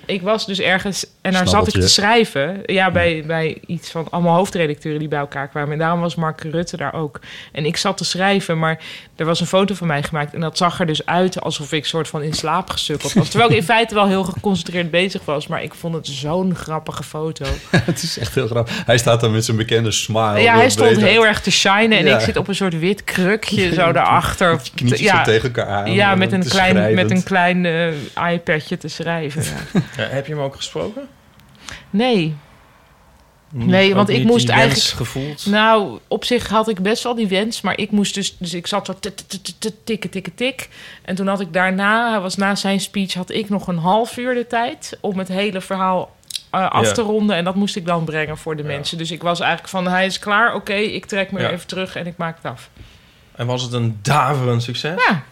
Ik was dus ergens en daar zat ik te schrijven. Ja, bij, bij iets van allemaal hoofdredacteuren die bij elkaar kwamen. En daarom was Mark Rutte daar ook. En ik zat te schrijven, maar er was een foto van mij gemaakt. En dat zag er dus uit alsof ik soort van in slaap gesukkeld was. Terwijl ik in feite wel heel geconcentreerd bezig was. Maar ik vond het zo'n grappige foto. het is echt heel grappig. Hij staat dan met zijn bekende smile. ja, hij stond uit. heel erg te shinen. En Ja. ik zit op een soort wit krukje zo daarachter. Ja, tegen elkaar aan. Ja, met een klein, met een klein eh, iPadje te schrijven. Ja. Ja, heb je hem ook gesproken? Nee. Nee, want ik moest eigenlijk... gevoeld. Nou, op zich had ik best wel die wens, maar ik moest dus... Dus ik zat zo tikken, tikken, tik. En toen had ik daarna, hij was na zijn speech, had ik nog een half uur de tijd... om het hele verhaal eh, af Ja. te ronden. En dat moest ik dan brengen voor de mensen. Dus ik was eigenlijk van, hij is klaar, oké, ik trek me Ja. even terug en ik maak het af. En was het een daverend succes? Ja.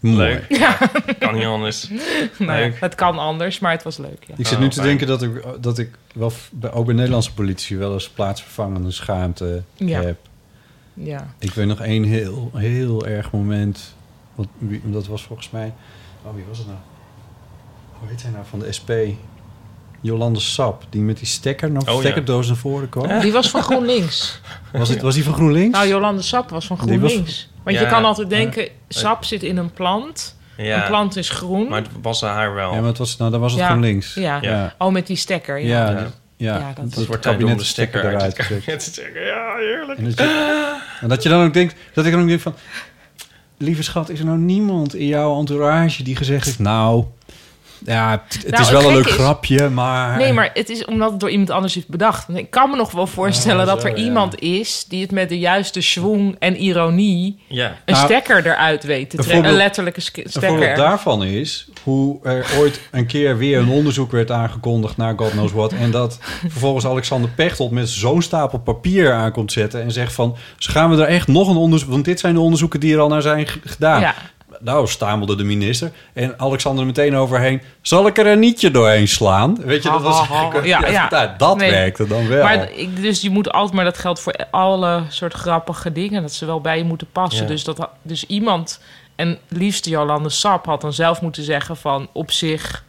Leuk. Ja. Kan niet anders. Leuk. het kan anders, maar het was leuk, ja. Ik zit nu Oh, te fijn. denken dat ik, dat ik wel bij, ook bij Nederlandse politie wel eens plaatsvervangende schaamte Ja. heb. Ja. Ik weet nog één heel, heel erg moment. Wat, wie- dat was volgens mij. Oh, wie was het nou? Hoe heet hij nou van de SP? Jolande Sap, die met die stekker, nog Oh, ja. stekkerdoos naar voren kwam. Die was van GroenLinks. Was, het, was die van GroenLinks? Nou, Jolande Sap was van Die was- GroenLinks. Want Ja. je kan altijd denken, sap zit in een plant. Ja. Een plant is groen. Maar het was haar wel. Ja, maar het was, nou, dan was het Ja. GroenLinks. Ja. ja. Oh, met die stekker. Ja, Ja, Ja. dat- ja, Ja, dat- wordt tijd om kabinet de stekker uit eruit kabinet. Ja, heerlijk. En dat, je, en dat je dan ook denkt, dat ik dan ook denk van, lieve schat, is er nou niemand in jouw entourage die gezegd heeft, nou, ja, het, het Nou, is het wel een leuk is- grapje, maar... Nee, maar het is omdat het door iemand anders is bedacht. Ik kan me nog wel voorstellen Ah, dat zo, er ja. iemand is... die het met de juiste schwung en ironie... Ja. een Nou, stekker eruit weet te een trekken. Een letterlijke sk- Een voorbeeld stekker. daarvan is hoe er ooit een keer weer een onderzoek werd aangekondigd naar God knows what. En dat vervolgens Alexander Pechtold met zo'n stapel papier aankomt zetten en zegt van, "Dus gaan we er echt nog een onderzoek, want dit zijn de onderzoeken die er al naar zijn gedaan. Ja. Nou, stamelde de minister. En Alexander er meteen overheen. Zal ik er een nietje doorheen slaan? Weet je, dat was... Ha, ha, ha. Ja, ja. dat- Dat Nee. werkte dan wel. Maar ik, dus je moet altijd, maar dat geldt voor alle soort grappige dingen, dat ze wel bij je moeten passen. Ja. Dus, dat, dus iemand, en liefst Jolande Sap, had dan zelf moeten zeggen van op zich,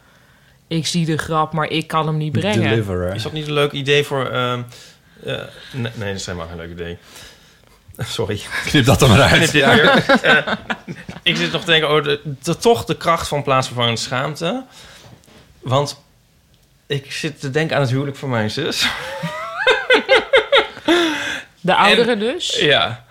ik zie de grap, maar ik kan hem niet brengen. Deliverer. Is dat niet een leuk idee voor... ehm, eh, nee, nee, dat is helemaal geen leuk idee. Sorry. Knip dat er maar uit. Knip dit weer. Eh, ik zit nog te denken over de, de- toch de kracht van plaatsvervangende schaamte. Want ik zit te denken aan het huwelijk van mijn zus. De ouderen dus. Ja.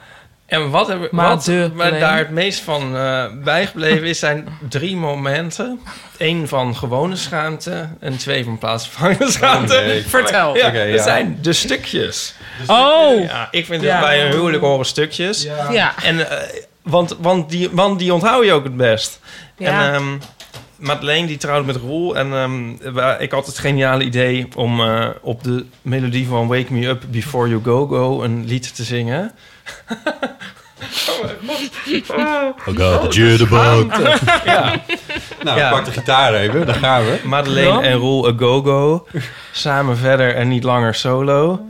En wat, hebben, Maar wat de me claim. daar het meest van eh, bijgebleven is, zijn drie momenten. Eén van gewone schaamte en twee van plaatsvervangende schaamte. Oh, nee. Vertel. Ja, Oké, dat ja. zijn de stukjes. Oh, Ja, ik vind Ja. het bij een huwelijk horen stukjes. ja. En, eh, want, want, die, want die onthoud je ook het best. Ja. En ehm Madeleine die trouwde met Roel. En ehm, ik had het geniale idee om eh, op de melodie van Wake Me Up Before You Go Go een lied te zingen. Oh god, the jitterbug. Ja, Nou, Ja. pak de gitaar even, daar gaan we. Madeleine Ja. en Roel A Go Go. Samen verder en niet langer solo.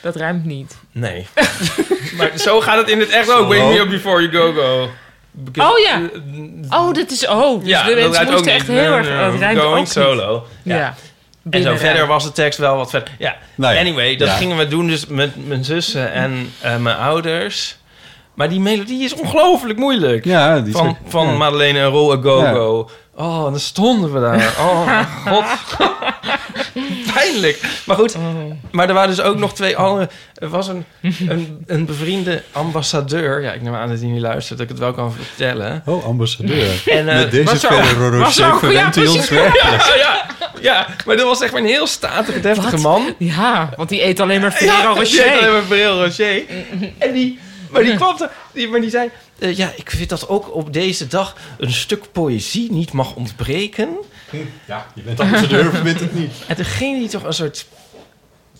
Dat ruimt niet. Nee. maar zo gaat het in het echt ook. Wake Me Up Before You Go Go. Because- Oh ja. Oh, dit is... Oh, dus ja, de dat mensen moesten echt niet. heel erg... ook Going niet. solo. Ja. Ja. En zo verder was de tekst wel wat verder. Ja, Nou ja. anyway, dat Ja. gingen we doen dus met mijn zussen en eh, mijn ouders. Maar die melodie is ongelooflijk moeilijk. Ja, die van van ja. Madeleine en Roll a Go Go. Oh, en dan stonden we daar. Oh, mijn god. Pijnlijk. Maar goed, maar er waren dus ook nog twee andere... Er was een, een, een bevriende ambassadeur. Ja, ik neem aan dat hij niet luistert, dat ik het wel kan vertellen. Oh, ambassadeur. En, eh, Met deze was zo- Ferrero was zo- Rocher ja, verwendt hij ons precies. werkelijk. Ja, ja, ja, maar dat was echt maar een heel statige, deftige Wat? man. Ja, want die eet alleen maar Ferrero Ja, die Rocher. heet alleen maar Ferrero Rocher. En die, maar die kwam er, die, maar die zei... eh, ja, ik vind dat ook op deze dag een stuk poëzie niet mag ontbreken. Ja, je bent ambassadeur, of je bent het niet. En toen ging hij toch een soort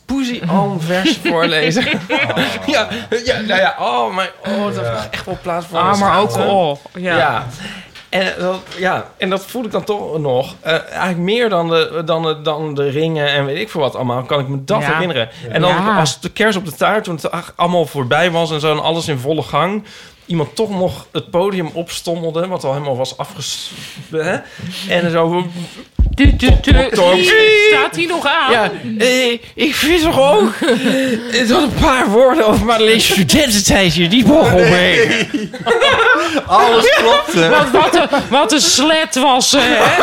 poesie vers voorlezen. ja, ja, nou ja, oh, maar oh, dat was echt wel plaats voor Ah, een maar ook... schaamte. Oh, ja. Ja. En, dat, ja, en dat voel ik dan toch nog. Eh, eigenlijk meer dan de, dan, de, dan de ringen en weet ik veel wat allemaal. Kan ik me dat Ja. herinneren. En dan Ja. als de kers op de taart, toen het allemaal voorbij was en zo... en alles in volle gang... iemand toch nog het podium opstommelde... wat al helemaal was afges... Hè? En zo... Tok, tok. Staat hij nog aan? Ja, eh, ik vind toch ook eh, dat een paar woorden over Madelaine's studententijd hier niet mogen omheen. Alles klopte. Wat, wat, een, wat een slet was ze, hè?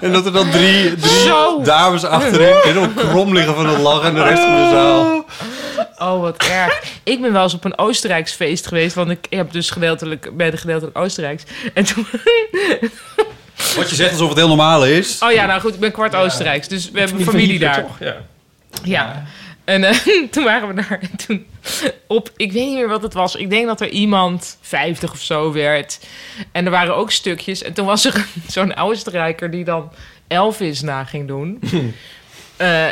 En dat er dan drie, drie dames achterin helemaal krom liggen van het lachen en de rest van de zaal. Oh, wat erg. Ik ben wel eens op een Oostenrijks feest geweest. Want ik heb dus gedeeltelijk, ben gedeeltelijk Oostenrijks. En toen... Wat je zegt alsof het heel normaal is. Oh ja, nou goed, ik ben kwart Oostenrijks, dus we hebben familie daar. toch? Ja. Ja. En eh, toen waren we daar en toen op, ik weet niet meer wat het was. Ik denk dat er iemand 50 of zo werd. En er waren ook stukjes. En toen was er zo'n Oostenrijker die dan Elvis na ging doen. Eh,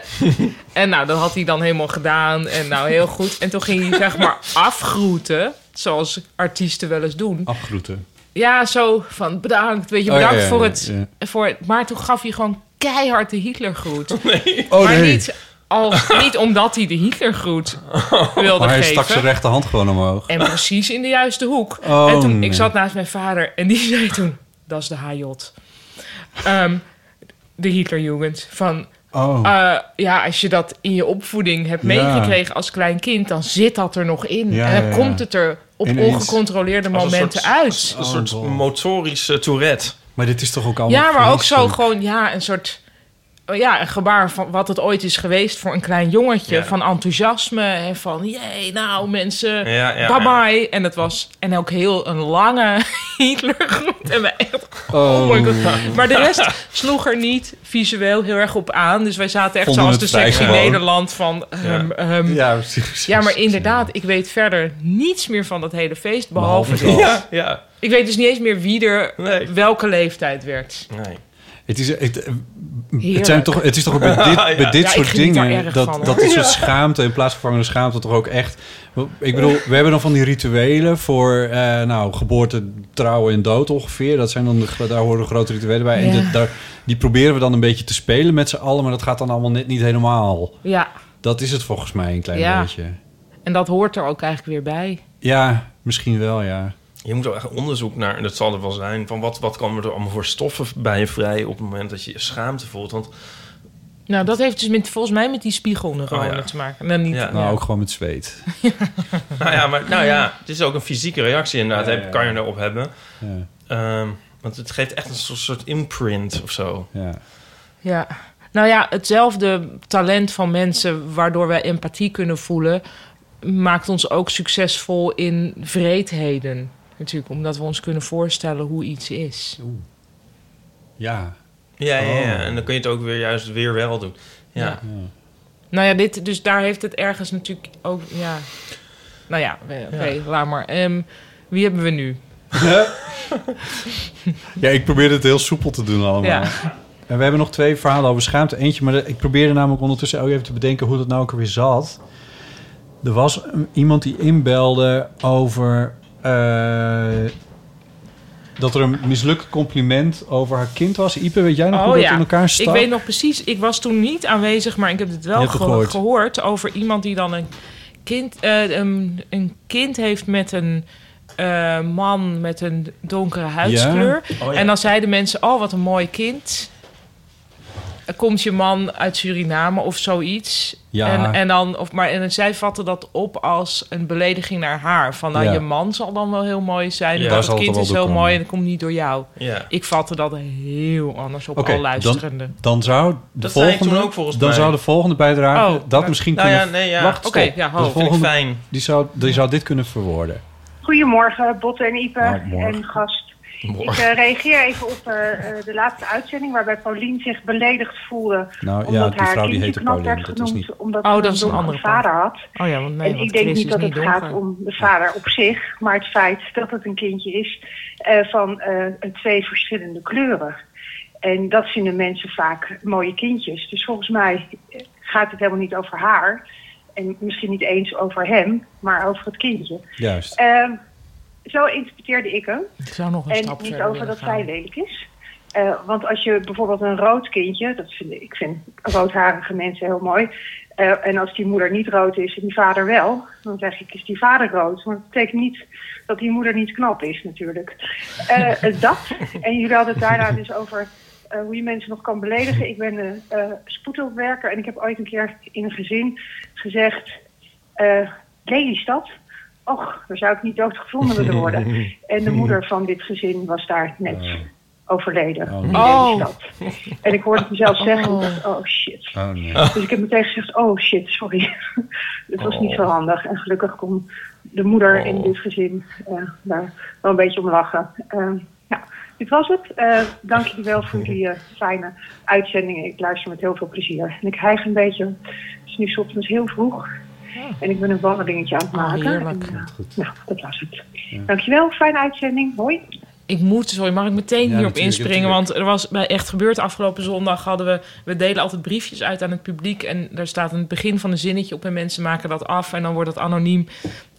en nou, dat had hij dan helemaal gedaan. En nou, heel goed. En toen ging hij zeg maar afgroeten. Zoals artiesten wel eens doen. Afgroeten. Ja, zo van bedankt. Weet je, Oh, ja, bedankt ja, voor, het, voor het. Maar toen gaf hij gewoon keihard de Hitlergroet. Oh, maar nee. niet, al, niet omdat hij de Hitlergroet wilde Maar hij geven. stak zijn rechterhand gewoon omhoog. En precies in de juiste hoek. Oh, en toen, nee. ik zat naast mijn vader en die zei toen... Dat is de HJ. Ehm, de Hitlerjugend. Van, Oh. eh, ja, als je dat in je opvoeding hebt Ja. meegekregen als klein kind... dan zit dat er nog in. Ja, en dan ja, ja. komt het er op Ineens. ongecontroleerde momenten soort- uit. Een soort Oh, motorische tourette. Maar dit is toch ook allemaal Ja, maar ook zo gewoon, ja, een soort... oh Ja, een gebaar van wat het ooit is geweest voor een klein jongetje. Ja. Van enthousiasme en van, jee, nou mensen, Ja, ja, bye bye. En dat was, en ook heel een lange Hitlergroet. En wij echt, oh, my god. Maar de rest sloeg er niet visueel heel erg op aan. Dus wij zaten echt Vonden zoals de sectie gewoon. Nederland van... ehm, ehm, Ja, precies. ja, maar inderdaad, ik weet verder niets meer van dat hele feest. Behalve, Behalve dit. dat. Ja, ja. Ik weet dus niet eens meer wie er Nee. welke leeftijd werd. Nee. Het is, het, eh, het, zijn toch, het is toch ook bij dit, Ja. bij dit Ja, soort dingen... Dat, van, dat is soort schaamte en plaatsvervangende schaamte toch ook echt... Ik bedoel, we hebben dan van die rituelen voor eh, nou, geboorte, trouwen en dood ongeveer. Dat zijn dan de, daar horen grote rituelen bij. En daar, die proberen we dan een beetje te spelen met z'n allen... maar dat gaat dan allemaal net niet helemaal. Ja, Dat is het volgens mij een klein Ja. beetje. en dat hoort er ook eigenlijk weer bij. Ja, misschien wel, ja. Je moet er echt onderzoek naar, en dat zal er wel zijn, van wat, wat komen er allemaal voor stoffen bij je vrij op het moment dat je je schaamte voelt. Want Nou, dat heeft dus met, volgens mij met die spiegelneuronen Oh, ja. te maken. Nou, niet, Ja. Nou, ook gewoon met zweet. nou ja, maar nou ja, het is ook een fysieke reactie inderdaad, Ja, heb- ja, kan je erop hebben. Ja, Ehm, want het geeft echt een soort, soort imprint of zo. ja. Ja. Nou ja, hetzelfde talent van mensen waardoor wij empathie kunnen voelen, maakt ons ook succesvol in vreedheden. Natuurlijk, omdat we ons kunnen voorstellen hoe iets is. Ja. Ja, ja, ja. Oh. En dan kun je het ook weer juist weer wel doen. Ja. Ja. Nou ja, dit, dus daar heeft het ergens natuurlijk ook, ja. Nou ja, oké, laat maar. Ehm, wie hebben we nu? Ja, ik probeerde het heel soepel te doen allemaal. Ja. En we hebben nog twee verhalen over schaamte. Eentje, maar ik probeerde namelijk ondertussen ook even te bedenken hoe dat nou ook weer zat. Er was iemand die inbelde over dat er een mislukt compliment over haar kind was. Ipe, weet jij nog hoe dat in elkaar stak? Oh Ik weet nog precies, ik was toen niet aanwezig, maar ik heb het wel gehoord. gehoord. over iemand die dan een kind, eh, een, een kind heeft met een eh, man met een donkere huidskleur. Oh, ja. En dan zeiden mensen, oh wat een mooi kind. Komt je man uit Suriname of zoiets. Ja. En, en, dan, of, maar, en zij vatten dat op als een belediging naar haar. Van nou, Ja. je man zal dan wel heel mooi zijn. Ja, dat het kind is heel mooi en dat komt niet door jou. Ja. Ik vatte dat heel anders op al luisterende. Dan zou de Dat zei ik volgende, toen ook volgens dan mij. zou de volgende bijdrage Oh, dat maar- misschien Nou kunnen... ja, nee, ja. Wacht, Oké, stop. ja, de ho. Vind ik volgende, fijn. die zou, die zou dit kunnen verwoorden. Goedemorgen, Botte en Ipe Nou, en gast. Morgen. Ik eh, reageer even op eh, eh, de laatste uitzending waarbij Paulien zich beledigd voelde. Nou ja, omdat die haar vrouw die heette knap Paulien. werd genoemd niet... omdat Oh, ze dat is een andere vader had. Oh ja, want nee, en want ik denk Chris niet dat niet het gaat om de vader op zich, maar het feit dat het een kindje is eh, van eh, twee verschillende kleuren. En dat vinden mensen vaak mooie kindjes. Dus volgens mij gaat het helemaal niet over haar. En misschien niet eens over hem, maar over het kindje. Juist. Zo interpreteerde ik hem. Ik zou nog een En stap niet over dat gaan. zij lelijk is. Eh, want als je bijvoorbeeld een rood kindje, dat vind ik, ik vind roodharige mensen heel mooi. eh, en als die moeder niet rood is en die vader wel, dan zeg ik, is die vader rood. Maar dat betekent niet dat die moeder niet knap is natuurlijk. Eh, dat. En jullie hadden het daarna dus over hoe je mensen nog kan beledigen. Ik ben een eh spoedhulpwerker en ik heb ooit een keer in een gezin gezegd... eh Lelystad? Och, daar zou ik niet doodgevonden willen worden. En de moeder van dit gezin was daar net overleden. Oh, in nee. Lelystad. En ik hoorde mezelf zeggen en Oh. oh shit. Oh, nee. Dus ik heb meteen gezegd, oh shit, sorry. Het was niet zo handig. En gelukkig kon de moeder in dit gezin eh, daar wel een beetje om lachen. Eh, ja. dit was het. Eh dank jullie wel voor die fijne uitzendingen. Ik luister met heel veel plezier. En ik hijg een beetje. Het is nu ochtends heel vroeg. En ik ben een wandelingetje aan het Oh, maken. heerlijk. En, eh, nou, dat was het. Dankjewel, fijne uitzending. Hoi. Ik moet, sorry, mag ik meteen Ja, hierop inspringen? Want er was bij Echt Gebeurd afgelopen zondag hadden we... We delen altijd briefjes uit aan het publiek. En daar staat een begin van een zinnetje op en mensen maken dat af. En dan wordt dat anoniem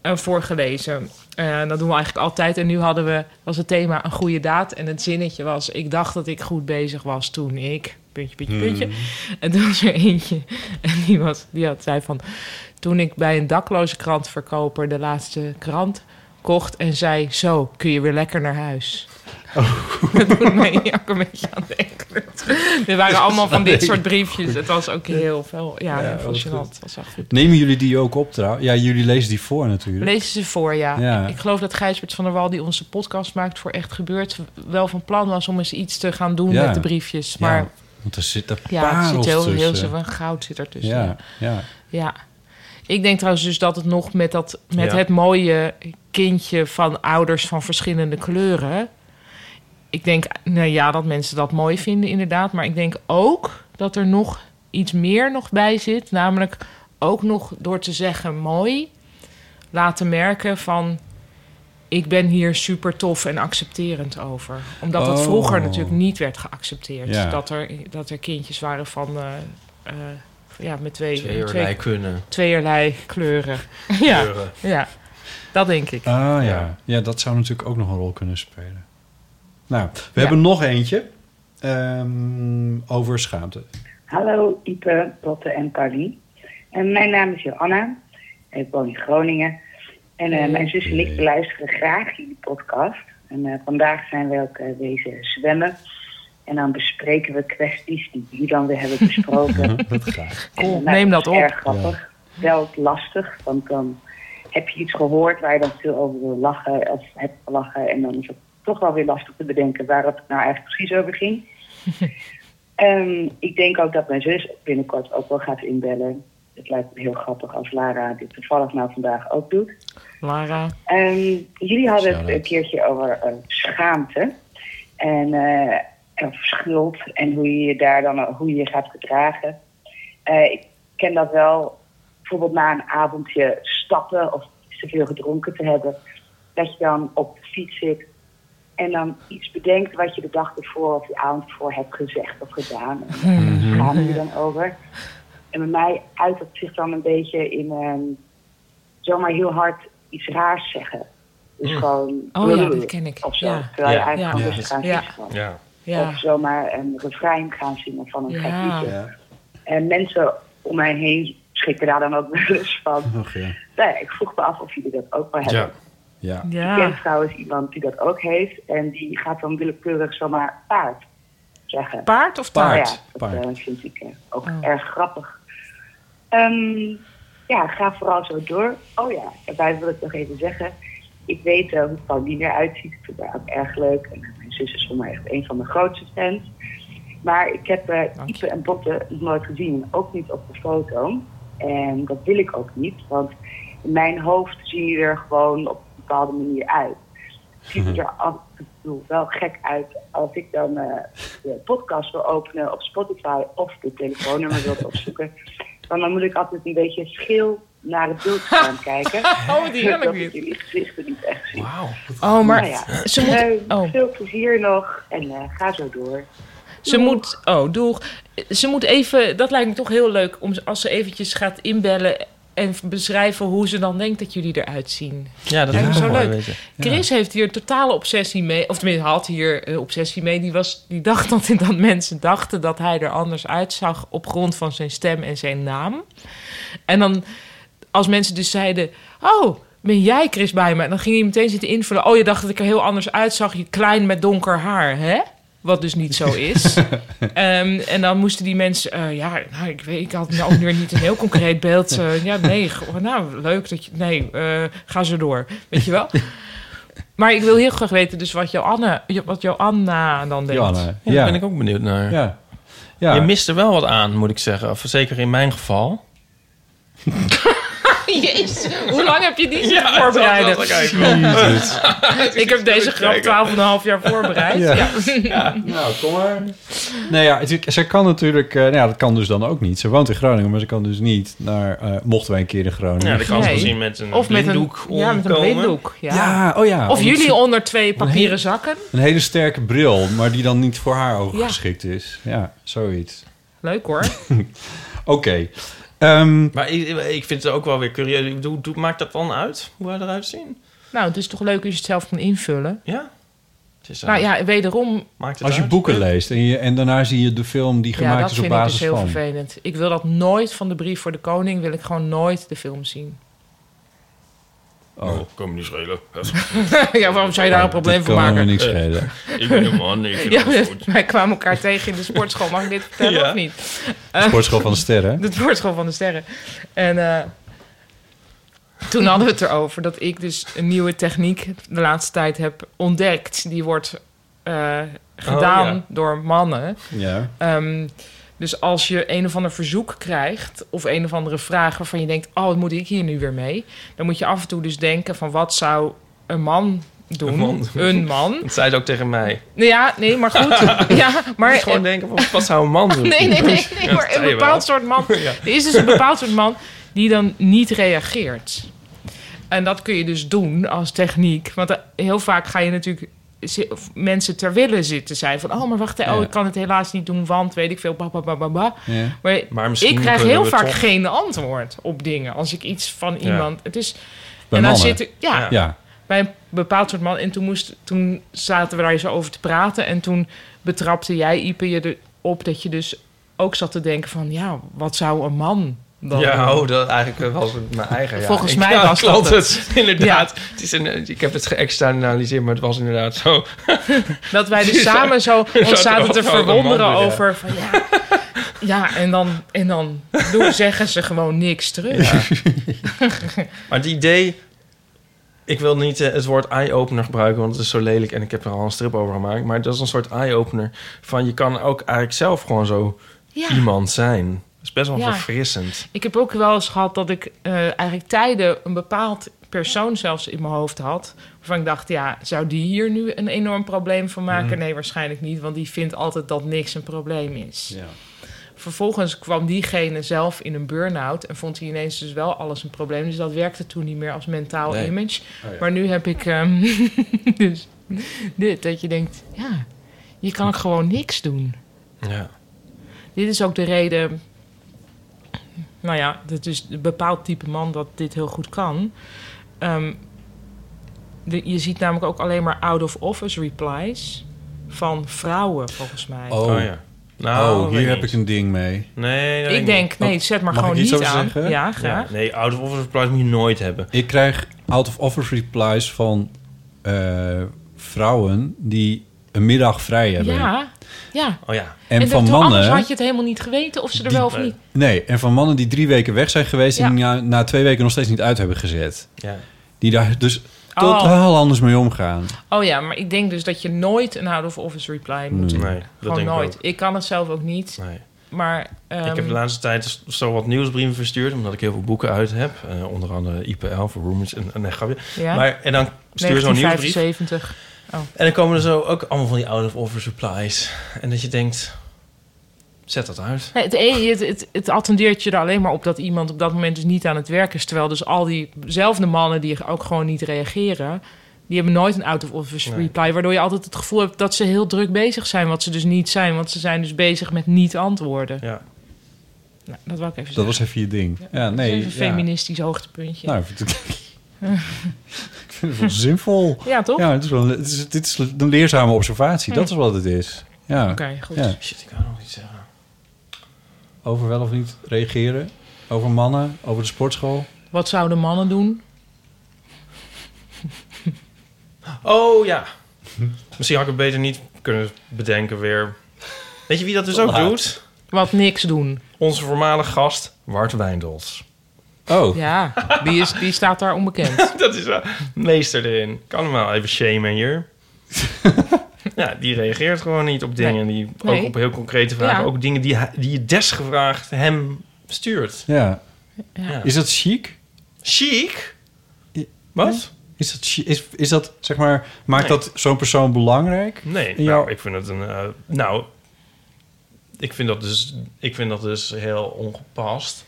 eh, voorgelezen. Eh, dat doen we eigenlijk altijd. En nu hadden we, was het thema een goede daad. En het zinnetje was... Ik dacht dat ik goed bezig was toen ik... Puntje, puntje, puntje. En toen was er eentje. En die, was, die had, zei van... Toen ik bij een dakloze krantverkoper de laatste krant kocht en zei... Zo, kun je weer lekker naar huis. Dat doet mij hier ook een beetje aan denken. Er waren allemaal van dit soort briefjes. Het was ook heel veel... Ja, Ja, heel veel was goed. Nemen jullie die ook op trouwens? Ja, jullie lezen die voor natuurlijk. Lezen ze voor, ja. Ja. Ik geloof dat Gijsbert van der Wal, die onze podcast maakt voor Echt Gebeurd... wel van plan was om eens iets te gaan doen Ja. met de briefjes. Ja, Maar want er zit er ja, er zit heel, veel goud zit er tussen. Ja, ja. Ik denk trouwens dus dat het nog met, dat, met Ja. het mooie kindje van ouders van verschillende kleuren. Ik denk, nou ja, dat mensen dat mooi vinden inderdaad. Maar ik denk ook dat er nog iets meer nog bij zit. Namelijk ook nog door te zeggen mooi laten merken van... Ik ben hier super tof en accepterend over. Omdat dat Oh. vroeger natuurlijk niet werd geaccepteerd. Ja. Dat, er, dat er kindjes waren van... eh, eh, ja, met twee, Tweeërlei kunnen. tweeërlei kleuren. ja, Kleuren. ja, dat denk ik. Ah ja. Ja. dat zou natuurlijk ook nog een rol kunnen spelen. Nou, we Ja. hebben nog eentje ehm, over schaamte. Hallo Ipe, Botte en Paulien. En mijn naam is Johanna. Ik woon in Groningen. En eh, mijn zus en ik beluisteren graag jullie podcast. En eh, vandaag zijn we ook eh, wezen zwemmen. En dan bespreken we kwesties die jullie dan weer hebben besproken. dat graag. En, Cool, neem dat op. erg grappig. Wel lastig, want dan heb je iets gehoord waar je dan veel over wil lachen. Of hebt gelachen. En dan is het toch wel weer lastig te bedenken waar het nou eigenlijk precies over ging. Ehm, ik denk ook dat mijn zus binnenkort ook wel gaat inbellen. Het lijkt me heel grappig als Lara dit toevallig nou vandaag ook doet. Lara, Ehm, jullie hadden het een keertje over eh, schaamte en, eh, en schuld en hoe je je daar dan hoe je je gaat gedragen. Eh, ik ken dat wel, bijvoorbeeld na een avondje stappen of te veel gedronken te hebben, dat je dan op de fiets zit en dan iets bedenkt wat je de dag ervoor of de avond ervoor hebt gezegd of gedaan. En daar je je dan over. En bij mij uit dat zich dan een beetje in ehm, zomaar heel hard iets raars zeggen. Dus gewoon... Oh ja, dat ken ik. Of zo. Ja. Terwijl je Ja. eigenlijk Ja. gewoon rustig aan het Ja. fietsen was. Ja. Ja. Of zomaar een refrein gaan zingen van een Ja. gek liedje. Ja. En mensen om mij heen schrikken daar dan ook wel eens van. Och, ja. Nou ja, ik vroeg me af of jullie dat ook wel hebben. Ja. Ja. Ik ken trouwens iemand die dat ook heeft. En die gaat dan willekeurig zomaar paard zeggen. Paard of Paard. taart? Ja, dat Paard. eh, vind ik eh, ook Oh. erg grappig. Ehm, ja, ga vooral zo door. Oh ja, daarbij wil ik nog even zeggen. Ik weet eh, hoe Pauline eruit ziet. Ik vind haar ook erg leuk. En zus is voor mij echt een van de grootste fans. Maar ik heb. Ipe en Botte nog nooit gezien. Ook niet op de foto. En dat wil ik ook niet. Want in mijn hoofd zie je er gewoon op een bepaalde manier uit. Ziet het er af en toe wel gek uit als ik dan eh, de podcast wil openen op Spotify of de telefoonnummer wil opzoeken. Dan, dan moet ik altijd een beetje schil naar het beeldscherm kijken. Oh, die weer. ik jullie gezichten niet echt zie. Oh, maar Nou ja, ze moet... eh, Oh. veel plezier nog en eh, ga zo door. Ze moet, oh, doeg. Ze moet even, dat lijkt me toch heel leuk om als ze eventjes gaat inbellen en beschrijven hoe ze dan denkt dat jullie eruit zien. Ja, dat Lijkt me is zo mooi leuk. weten. Chris heeft hier totale obsessie mee, of tenminste had hier een obsessie mee. Die, was, die dacht dat, dat mensen dachten dat hij er anders uitzag op grond van zijn stem en zijn naam. En dan, als mensen dus zeiden, oh, ben jij Chris bij me? En dan ging hij meteen zitten invullen. Oh, je dacht dat ik er heel anders uitzag. Je klein met donker haar, hè? Wat dus niet zo is. Ehm, en dan moesten die mensen... eh, ja, nou, ik, weet, ik had nou ook weer niet een heel concreet beeld. eh, ja, nee, goh, nou, leuk dat je... Nee, eh, ga zo door. Weet je wel? Maar ik wil heel graag weten dus wat Joanne, wat Joanna dan denkt. Ja. daar ben ik ook benieuwd naar. Ja. Ja. Je mist er wel wat aan, moet ik zeggen. Of zeker in mijn geval. Jezus. Hoe lang heb je die zitten Ja, voorbereiden? eigenlijk Jezus. ik heb deze grap 12,5 jaar voorbereid. Ja. Ja. Nou, kom maar. Nee, ja, het, ze kan natuurlijk... eh, nou ja, dat kan dus dan ook niet. Ze woont in Groningen, maar ze kan dus niet naar... eh, mochten wij een keer in Groningen. Ja, dat kan ze Nee. misschien met een Of met een, ja, met een blinddoek. Ja. Ja, oh ja. Of jullie onder twee papieren zakken. Een hele sterke bril, maar die dan niet voor haar ogen Ja. geschikt is. Ja, zoiets. Leuk hoor. Oké. Ehm, Maar ik, ik vind het ook wel weer curieus. Hoe, hoe maakt dat dan uit? Hoe wij eruit zien? Nou, het is toch leuk als je het zelf kan invullen. Ja? Het is, eh, Nou ja, wederom... maakt het als je uit? boeken leest en, je, en daarna zie je de film die gemaakt dat is op vind ik basis dus heel van. vervelend. Ik wil dat nooit van de brief voor de koning... wil ik gewoon nooit de film zien. Oh, kan me niet schelen. ja, waarom zou je daar een probleem van kan me maken? niks schelen. ik ben een man, ik vind Ja, alles goed. wij kwamen elkaar tegen in de sportschool. Mag ik dit vertellen Ja. of niet? De sportschool van de sterren. De sportschool van de sterren. En eh, toen hadden we het erover dat ik dus een nieuwe techniek de laatste tijd heb ontdekt. Die wordt eh, gedaan Oh, ja. door mannen. Ja. Ehm, dus als je een of ander verzoek krijgt of een of andere vraag waarvan je denkt, oh, wat moet ik hier nu weer mee? Dan moet je af en toe dus denken van wat zou een man doen? Een man. Een man. Dat zei ze ook tegen mij. Nou ja, nee, maar goed. ja, Maar gewoon eh, denken, van, wat zou een man doen? Nee, nee, nee, maar een bepaald soort man. Ja. Er is dus een bepaald soort man die dan niet reageert. En dat kun je dus doen als techniek. Want eh, heel vaak ga je natuurlijk mensen ter wille zitten zijn van... oh, maar wacht, hè, oh, Ja. ik kan het helaas niet doen, want weet ik veel, ba, ba, ba, ba, ba. Ja. Maar, Maar misschien ik krijg heel vaak toch- geen antwoord op dingen als ik iets van Ja. iemand... Het is, Bij en dan mannen. zit ik, ja, Ja. Ja. bij een bepaald soort man. En toen, moest, toen zaten we daar zo over te praten. En toen betrapte jij, Ipe, je erop dat je dus ook zat te denken van... ja, wat zou een man dan Ja, oh, dat eigenlijk was het mijn eigen. Ja. Volgens Ik- mij ja, was dat het. Inderdaad. Het is een, ik heb het geëxternaliseerd, maar het was inderdaad zo. Dat wij dus samen zo ons zaten te verwonderen over van ja... Ja, en dan, en dan doen, zeggen ze gewoon niks terug. Maar het idee... Ik wil niet eh, het woord eye-opener gebruiken, want het is zo lelijk en ik heb er al een strip over gemaakt. Maar dat is een soort eye-opener van je kan ook eigenlijk zelf gewoon zo iemand zijn. Is best wel Ja. verfrissend. Ik heb ook wel eens gehad dat ik eh, eigenlijk tijden een bepaald persoon zelfs in mijn hoofd had. Waarvan ik dacht, ja, zou die hier nu een enorm probleem van maken? Mhm. Nee, waarschijnlijk niet, want die vindt altijd dat niks een probleem is. Ja. Vervolgens kwam diegene zelf in een burn-out en vond hij ineens dus wel alles een probleem. Dus dat werkte toen niet meer als mentaal Nee. image. Oh ja. Maar nu heb ik ehm, dus dit, dat je denkt, ja, je kan ook gewoon niks doen. Ja. Dit is ook de reden. Nou ja, het is een bepaald type man dat dit heel goed kan. Ehm, de- je ziet namelijk ook alleen maar out-of-office replies van vrouwen, volgens mij. Oh, Oh, ja. Nou, oh hier heb niet. ik een ding mee. Nee, ik denk, niet. nee, zet maar Mag gewoon ik iets niet over aan. zeggen? Ja, Ja, graag. nee, out of office replies moet je nooit hebben. Ik krijg out-of-office replies van eh, vrouwen die een middag vrij hebben. Ja, ja. Oh ja. En, En van dat- anders mannen... had je het helemaal niet geweten of ze er Die- wel of niet. Nee, en van mannen die drie weken weg zijn geweest... Ja. en die na, na twee weken nog steeds niet uit hebben gezet. ja. Die daar dus Oh. totaal anders mee omgaan. Oh ja, maar ik denk dus dat je nooit een out-of-office reply moet doen. Nee, dat Gewoon denk nooit. ik Ik, kan het zelf ook niet. Nee. Maar ehm, ik heb de laatste tijd zo wat nieuwsbrieven verstuurd... omdat ik heel veel boeken uit heb. Eh, onder andere IPL voor Roomers en, en nee, grapje. ja, Maar, en dan stuur je zo'n nieuwsbrief... 1975. En dan komen er zo ook allemaal van die out-of-office replies. En dat je denkt... Zet dat uit. Nee, het, het, het, het attendeert je er alleen maar op dat iemand op dat moment dus niet aan het werk is. Terwijl dus al diezelfde mannen die ook gewoon niet reageren... die hebben nooit een out-of-office Nee. reply... waardoor je altijd het gevoel hebt dat ze heel druk bezig zijn... wat ze dus niet zijn, want ze zijn dus bezig met niet antwoorden. Ja. Nou, dat wil ik even Dat zeggen. was even je ding. Ja, Dat is nee. even een ja. feministisch hoogtepuntje. Nou, ik vind het, wel zinvol. ja, toch? Ja, het is wel, het is, dit is een leerzame observatie. Dat is wat het is. Ja. Oké, goed. Ja. Shit, ik kan nog iets zeggen. Over wel of niet reageren. Over mannen. Over de sportschool. Wat zouden mannen doen? Oh ja. Misschien had ik het beter niet kunnen bedenken weer. Weet je wie dat dus ook Laat. doet? Wat niks doen. Onze voormalige gast, Wart Wijndels. Oh. Ja, die, is, die staat daar onbekend. dat is wel meester erin. Kan hem wel even shamen hier. ja, die reageert gewoon niet op dingen. Die, Nee. Ook op heel concrete vragen. Ja. Ook dingen die, die je desgevraagd hem stuurt. Ja. Ja. Is dat chic? Chic? Wat? Is dat, is, is dat, zeg maar, maakt Nee. dat zo'n persoon belangrijk? Nee, nou, ik vind het een... eh, nou, ik vind, dat dus, ik vind dat dus heel ongepast.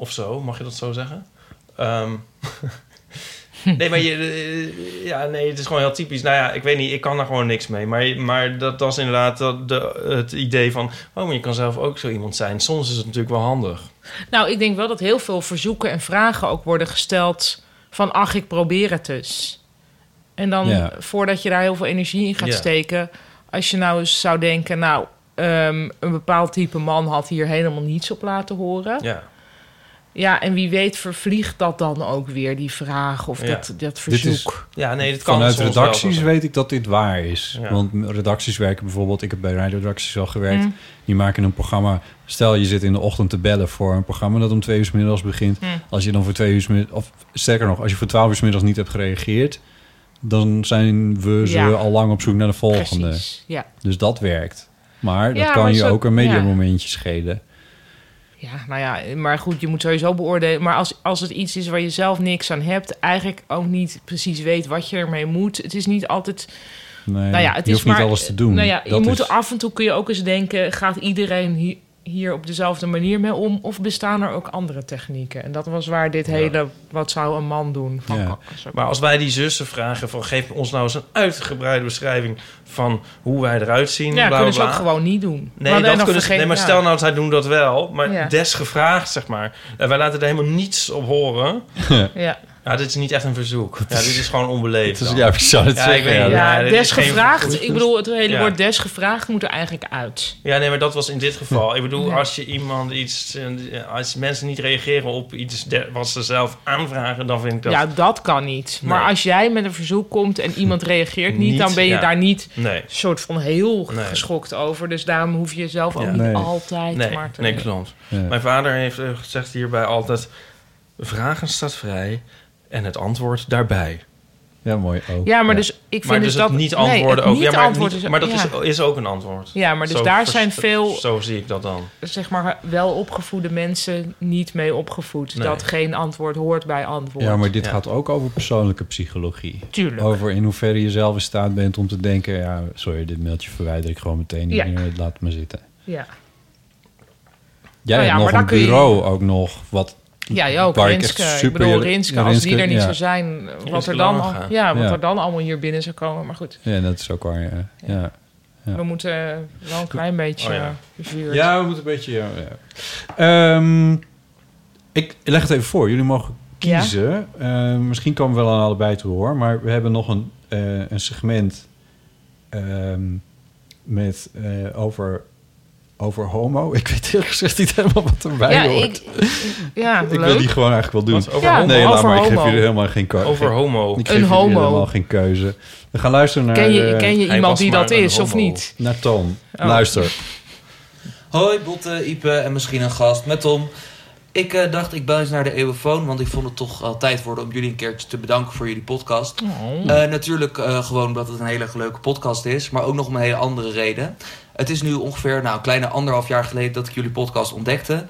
Of zo, mag je dat zo zeggen? Ehm, nee, maar je, eh, ja, nee, het is gewoon heel typisch. Nou ja, ik weet niet, ik kan daar gewoon niks mee. Maar, maar dat was inderdaad dat de, het idee van... oh, maar je kan zelf ook zo iemand zijn. Soms is het natuurlijk wel handig. Nou, ik denk wel dat heel veel verzoeken en vragen ook worden gesteld van ach, ik probeer het dus. En dan Ja. voordat je daar heel veel energie in gaat Ja. steken, als je nou eens zou denken, nou, ehm, een bepaald type man had hier helemaal niets op laten horen. Ja. Ja, en wie weet vervliegt dat dan ook weer, die vraag of Ja. dat, dat verzoek. is, Ja, nee, dat kan vanuit wel redacties weet ik dat dit waar is. Ja. Want redacties werken bijvoorbeeld... Ik heb bij radioredacties al gewerkt. Mm. Die maken een programma... Stel, je zit in de ochtend te bellen voor een programma... dat om twee uur 's middags begint. Mm. Als je dan voor twee uur 's middags... Of sterker nog, als je voor twaalf uur 's middags niet hebt gereageerd... dan zijn we ze Ja. al lang op zoek naar de volgende. Precies, ja. Dus dat werkt. Maar dat Ja, kan maar je zo- ook een ja. mediamomentje schelen. Ja, nou ja, maar goed, je moet sowieso beoordelen. Maar als, als het iets is waar je zelf niks aan hebt, eigenlijk ook niet precies weet wat je ermee moet. Het is niet altijd. Nee, nou ja, het je is hoeft niet maar, alles te doen. Nou ja, je Dat moet is- af en toe kun je ook eens denken: gaat iedereen hier, op dezelfde manier mee om? Of bestaan er ook andere technieken? En dat was waar dit hele. Wat zou een man doen? Van, Ja. Maar als wij die zussen vragen van... geef ons nou eens een uitgebreide beschrijving... van hoe wij eruit zien, Ja, bla, kunnen ze bla, ook gewoon niet doen. Nee, Maar dat dan kunnen ze, nee maar ja. stel nou, zij doen dat wel. Maar Ja. desgevraagd, zeg maar. En wij laten er helemaal niets op horen. Ja. Ja, dit is niet echt een verzoek. Ja, dit is gewoon onbeleefd. Het is- dan. ja, ik zou het Ja, zeggen, ik weet ja. Ja, geen Ik bedoel, het hele Ja. woord desgevraagd moet er eigenlijk uit. Ja, nee, maar dat was in dit geval. Ik bedoel, Ja. als je iemand iets... eh, Als mensen niet reageren op iets wat ze zelf aanvragen... dan vind ik dat... Ja, dat kan niet. Maar Nee. als jij met een verzoek komt en iemand reageert niet, Niet, dan ben je ja. daar niet Nee. soort van heel Nee. geschokt over. Dus daarom hoef je jezelf ook niet Nee. altijd Nee, maar te... nee, klopt. Mijn vader heeft eh, gezegd hierbij altijd... vragen staat vrij en het antwoord daarbij. Ja, mooi ook. Ja, maar dus ik vind maar dus dus dat... het niet nee, antwoorden het ook. niet ja, maar, antwoord niet- is- maar dat ja. is, is ook een antwoord. Ja, maar dus Zo daar zijn veel- Zo zie ik dat dan. zeg maar wel opgevoede mensen niet mee opgevoed. Nee. Dat geen antwoord hoort bij antwoord. Ja, maar dit Ja. gaat ook over persoonlijke psychologie. Tuurlijk. Over in hoeverre je zelf in staat bent om te denken... ja, sorry, dit mailtje verwijder ik gewoon meteen. Ja. Hier, laat het maar zitten. Ja. Jij Nou ja, hebt nog maar dan een je- bureau ook nog, wat... Ja, ook. waar ik Rinske. Ik bedoel, Rinske, Ja, als die er niet ja. zou zijn, wat er dan, al, ja, wat Ja. er dan allemaal hier binnen zou komen. Maar goed, Ja, dat is ook waar, ja. ja. Ja. we moeten wel een klein beetje Oh ja. eh, vuur. Ja, we moeten een beetje... Ja, ja. Ehm, ik leg het even voor. Jullie mogen Ja. kiezen. Eh, misschien komen we wel aan allebei toe, hoor. Maar we hebben nog een, eh, een segment ehm, met, eh, over, over homo. Ik weet eerlijk gezegd niet helemaal wat erbij Ja, hoort. ik, ja, Ik wil die gewoon eigenlijk wel doen. Over Ja, homo? nee, laat maar. Ik geef jullie helemaal geen keuze. Over homo. Ik geef Een homo. helemaal geen keuze. We gaan luisteren naar, Ken je, eh, ken je iemand die dat is of niet? naar Toon. Oh. Luister. Hoi, Botte, Ipe en misschien een gast met Tom. Ik eh, dacht, ik bel eens naar de Eeuwenfoon, want ik vond het toch al tijd worden om jullie een keertje te bedanken voor jullie podcast. Oh. Eh, natuurlijk eh, gewoon omdat het een hele leuke podcast is, maar ook nog om een hele andere reden. Het is nu ongeveer nou, een kleine anderhalf jaar geleden dat ik jullie podcast ontdekte.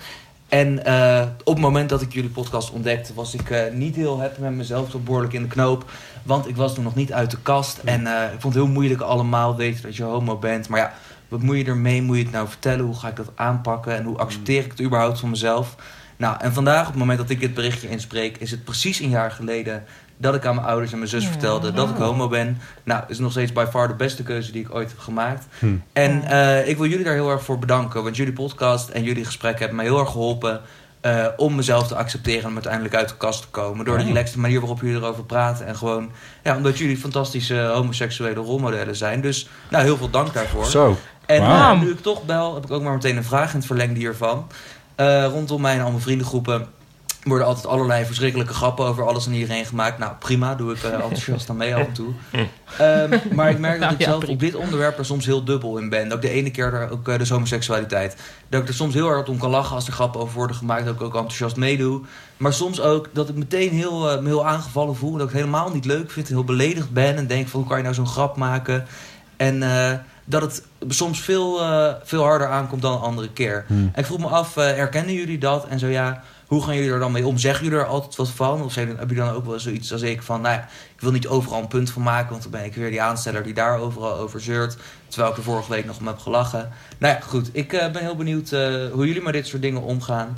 En eh, op het moment dat ik jullie podcast ontdekte, was ik eh, niet heel happy met mezelf, behoorlijk in de knoop. Want ik was toen nog niet uit de kast. En eh, ik vond het heel moeilijk allemaal weten dat je homo bent. Maar ja, wat moet je ermee? Moet je het nou vertellen? Hoe ga ik dat aanpakken? En hoe accepteer ik het überhaupt van mezelf? Nou, en vandaag, op het moment dat ik dit berichtje inspreek, is het precies een jaar geleden dat ik aan mijn ouders en mijn zus Ja. vertelde dat ik homo ben. Nou, is nog steeds by far de beste keuze die ik ooit heb gemaakt. Hm. En eh, ik wil jullie daar heel erg voor bedanken, want jullie podcast en jullie gesprekken hebben mij heel erg geholpen eh, om mezelf te accepteren en om uiteindelijk uit de kast te komen. Door de Oh. relaxte manier waarop jullie erover praten en gewoon, ja, omdat jullie fantastische homoseksuele rolmodellen zijn. Dus, nou, heel veel dank daarvoor. Zo. En Wauw. eh, nu ik toch bel, heb ik ook maar meteen een vraag in het verlengde hiervan. Eh, rondom mij en al mijn vriendengroepen worden altijd allerlei verschrikkelijke grappen over alles en iedereen gemaakt. Nou, prima, doe ik eh, enthousiast aan mee af en toe. Ehm, maar ik merk dat Nou, ik zelf op dit onderwerp er soms heel dubbel in ben. Dat ik de ene keer er ook eh, dus homoseksualiteit. Dat ik er soms heel hard om kan lachen als er grappen over worden gemaakt. Dat ik ook enthousiast meedoe. Maar soms ook dat ik meteen heel, eh, me heel aangevallen voel. Dat ik het helemaal niet leuk vind. Heel beledigd ben. En denk van hoe kan je nou zo'n grap maken. En eh, dat het soms veel, eh, veel harder aankomt dan een andere keer. Hm. En ik vroeg me af, eh, herkennen jullie dat? En zo ja, hoe gaan jullie er dan mee om? Zeggen jullie er altijd wat van? Of zijn, heb je dan ook wel zoiets als ik van... nou ja, ik wil niet overal een punt van maken... want dan ben ik weer die aansteller die daar overal over zeurt... terwijl ik er vorige week nog om heb gelachen. Nou ja, goed. Ik eh, ben heel benieuwd eh, hoe jullie met dit soort dingen omgaan.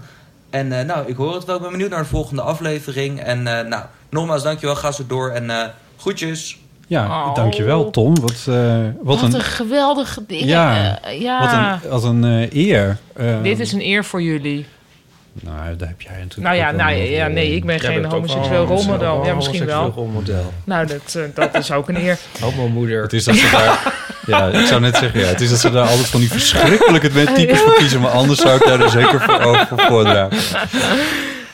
En eh, nou, ik hoor het wel. Ik ben benieuwd naar de volgende aflevering. En eh, nou, nogmaals, dankjewel. Ga zo door. En eh groetjes. Ja, Oh. dankjewel Tom. Wat, eh, wat, Wat, een, een geweldige ding. Ja, ja. wat een, wat een eh, eer. Dit is een eer voor jullie. Nou, daar heb jij natuurlijk Nou ja, nou, ja, nee, ik ben Jij geen homoseksueel rolmodel. Ja, misschien homoseksueel wel. rolmodel. Nou, dat, eh, dat is ook een eer. Homo-moeder. Het is dat ze daar... Ja, ik zou net zeggen, ja, het is dat ze daar altijd van die verschrikkelijke types voor kiezen. Maar anders zou ik daar er zeker voor, over voor voordragen.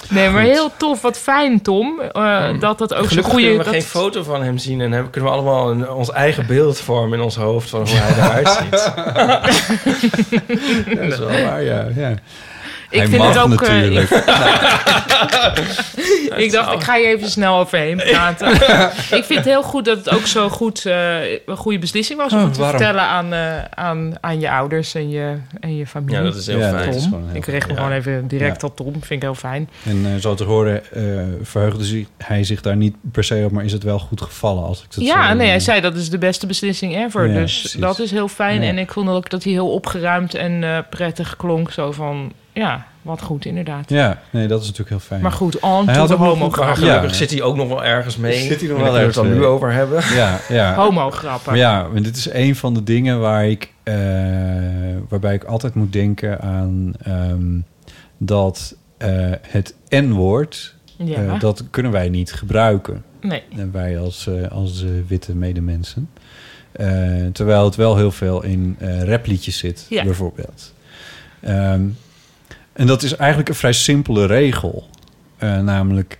Nee, maar heel tof. Wat fijn, Tom. eh, dat dat ook zo'n Gelukkig goede... kunnen we dat- geen foto van hem zien... en hebben, kunnen we allemaal een, ons eigen beeld vormen in ons hoofd... van hoe hij eruit ziet. Dat is wel waar, ja. ja. Ik Hij vind mag het ook... eh, natuurlijk. ik dacht, ik ga hier even snel overheen praten. ik vind het heel goed dat het ook zo goed, eh, een goede beslissing was... om Oh, het te warm. vertellen aan, eh, aan, aan je ouders en je, en je familie. Ja, dat is heel Ja, fijn. is heel ik richt me ja. gewoon even direct Ja. op Tom. Vind ik heel fijn. En eh, zo te horen eh, verheugde zich, hij zich daar niet per se op, maar is het wel goed gevallen als ik dat Ja, zo, nee, hij zei dat is de beste beslissing ever. Ja, dus precies. dat is heel fijn. Ja. En ik vond ook dat hij heel opgeruimd en eh, prettig klonk. Zo van, ja, wat goed inderdaad. Ja, nee, dat is natuurlijk heel fijn. Maar goed, on Hij to had de ook nog homo een paar- Maar grappen. gelukkig Ja. zit hij ook nog wel ergens mee. Zit hij nog wel het dan ergens nu over hebben. Ja, ja. Homo grappen. Maar ja, want dit is een van de dingen waar ik, eh, waarbij ik altijd moet denken aan ehm, dat eh, het N-woord, Ja. eh, dat kunnen wij niet gebruiken. Nee. En wij als, eh, als witte medemensen. Eh, terwijl het wel heel veel in eh rapliedjes zit, Ja. bijvoorbeeld. Ehm, en dat is eigenlijk een vrij simpele regel. Eh, namelijk,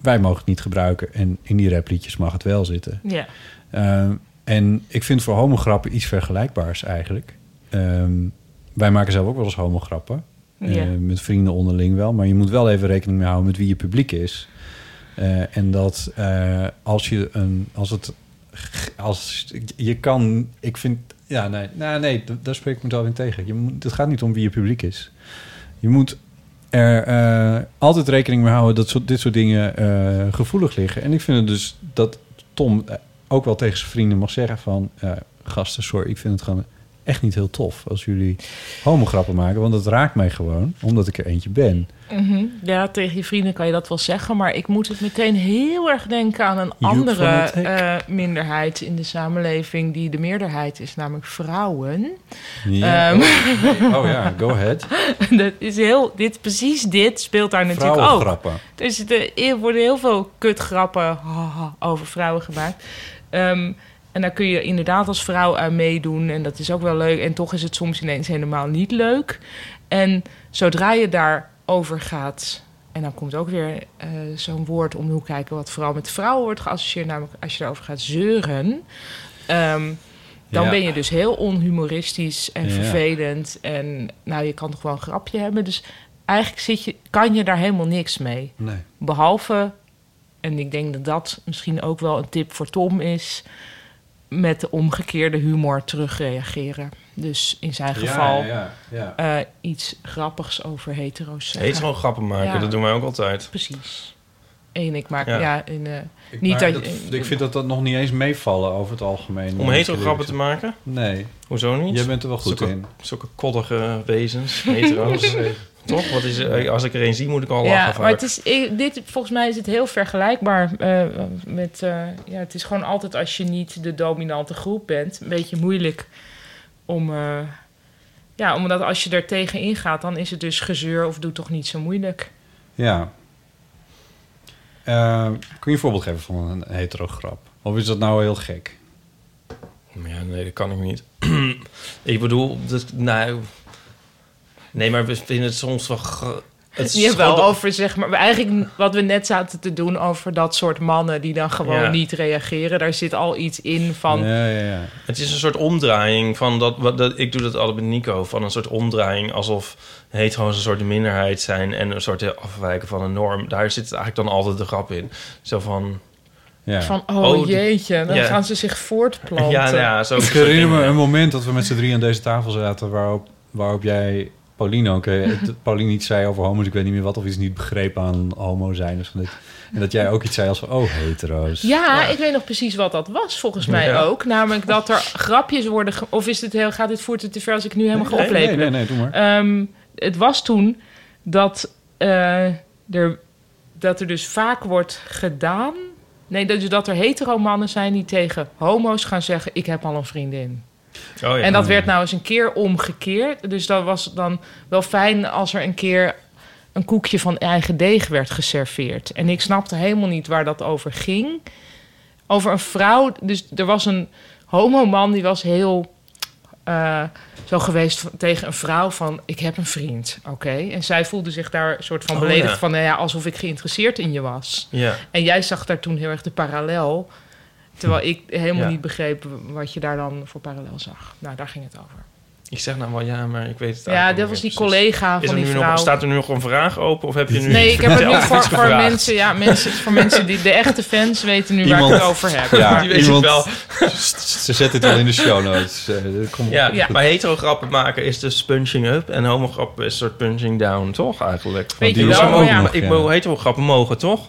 wij mogen het niet gebruiken en in die rapliedjes mag het wel zitten. Ja. Ehm, en ik vind voor homograppen iets vergelijkbaars eigenlijk. Ehm, wij maken zelf ook wel eens homograppen. Eh, Ja. met vrienden onderling wel. Maar je moet wel even rekening mee houden met wie je publiek is. Eh, en dat eh, als je een... Als het... Als, je kan... Ik vind... Ja, nee, nou, nee daar spreek ik me wel in tegen. Je moet, het gaat niet om wie je publiek is. Je moet er eh, altijd rekening mee houden dat dit soort dingen eh, gevoelig liggen. En ik vind het dus dat Tom eh, ook wel tegen zijn vrienden mag zeggen van... gasten, sorry, ik vind het gewoon echt niet heel tof als jullie homograppen maken. Want het raakt mij gewoon, omdat ik er eentje ben. Mhm. Ja, tegen je vrienden kan je dat wel zeggen. Maar ik moet het meteen heel erg denken aan een Joep andere eh, minderheid in de samenleving... die de meerderheid is, namelijk vrouwen. Ja. Ehm, oh, oh ja, go ahead. dat is heel, dit, precies dit speelt daar natuurlijk ook. Vrouwengrappen. Er, er worden heel veel kutgrappen over vrouwen gemaakt. Ehm, en daar kun je inderdaad als vrouw aan meedoen. En dat is ook wel leuk. En toch is het soms ineens helemaal niet leuk. En zodra je daarover gaat... En dan komt ook weer eh, zo'n woord om de hoek kijken... wat vooral met vrouwen wordt geassocieerd. Namelijk als je daarover gaat zeuren... ehm, dan Ja. ben je dus heel onhumoristisch en Ja. vervelend. En nou, je kan toch wel een grapje hebben. Dus eigenlijk zit je, kan je daar helemaal niks mee. Nee. Behalve, en ik denk dat dat misschien ook wel een tip voor Tom is... met de omgekeerde humor terugreageren. Dus in zijn geval ja, ja, ja. eh, iets grappigs over hetero's zeggen. Gewoon grappen maken, Ja. dat doen wij ook altijd. Precies. En ik maak, ja, Ja. in, eh, Ik, niet dat, dat- ik vind dat dat nog niet eens meevallen over het algemeen. Om hetero grappen te maken? Nee. Hoezo niet? Jij bent er wel goed zulke, in. Zulke koddige wezens, hetero's. Toch? Wat is, er- als ik er een zie, moet ik al lachen Ja, maar het is, ik- dit, volgens mij is het heel vergelijkbaar eh, met... eh, ja, het is gewoon altijd als je niet de dominante groep bent... een beetje moeilijk om... eh, ja, omdat als je er tegen ingaat, dan is het dus gezeur of doe toch niet zo moeilijk. Ja. Eh, kun je een voorbeeld geven van een hetero grap? Of is dat nou heel gek? Maar ja, nee, dat kan ik niet. ik bedoel, dat, nou... Nee, maar we vinden het soms wel... Het is hebt wel gewoon- over, zeg maar, eigenlijk wat we net zaten te doen over dat soort mannen die dan gewoon Ja. niet reageren. Daar zit al iets in van. Ja, ja, ja. Het is een soort omdraaiing van dat, wat, dat... Ik doe dat altijd met Nico. Van een soort omdraaiing alsof hetero's een soort minderheid zijn... en een soort afwijken van een norm. Daar zit eigenlijk dan altijd de grap in. Zo van... Ja. Van, oh, Oh, jeetje, dan ja. gaan ze zich voortplanten. Ja, nou ja, zo. Ik herinner me een moment dat we met z'n drie aan deze tafel zaten... waarop, waarop jij Pauline ook. het- Pauline iets zei over homo's, ik weet niet meer wat, of iets niet begrepen aan homo zijn. of van dit. En dat jij ook iets zei als van, oh, hetero's. Ja, ik weet nog precies wat dat was, volgens mij Ja. ook. Namelijk dat er grapjes worden... ge- Of is dit heel, gaat dit voort te ver als ik nu helemaal ga Nee, oplepelen? nee, nee, nee, doe maar. Ehm, het was toen dat, eh, er, dat er dus vaak wordt gedaan... Nee, dus dat er hetero mannen zijn die tegen homo's gaan zeggen... ik heb al een vriendin. Oh, ja. En dat werd nou eens een keer omgekeerd. Dus dat was dan wel fijn als er een keer een koekje van eigen deeg werd geserveerd. En ik snapte helemaal niet waar dat over ging. Over een vrouw. Dus er was een homoman die was heel eh, zo geweest tegen een vrouw van... ik heb een vriend, oké? En zij voelde zich daar een soort van Oh, beledigd ja. van... Nou ja, alsof ik geïnteresseerd in je was. Ja. En jij zag daar toen heel erg de parallel... terwijl ik helemaal Ja. niet begreep wat je daar dan voor parallel zag. Nou, daar ging het over. Ik zeg nou wel ja, maar ik weet het Ja, dat was die precies. collega Is van er die nu vrouw. Nog, staat er nu nog een vraag open of heb je nu Nee, ik heb het nu voor, voor mensen, ja, mensen, voor mensen die de echte fans weten nu waar ik het over heb. Ja, Die weet iemand, het wel. Ze zet het al in de show notes. Eh, komt Ja, goed. maar hetero grappen maken is dus punching up en homo grappen is een soort punching down, toch eigenlijk? Weet je wel, ja. nog, Ik ja. bedoel, hetero grappen mogen, toch?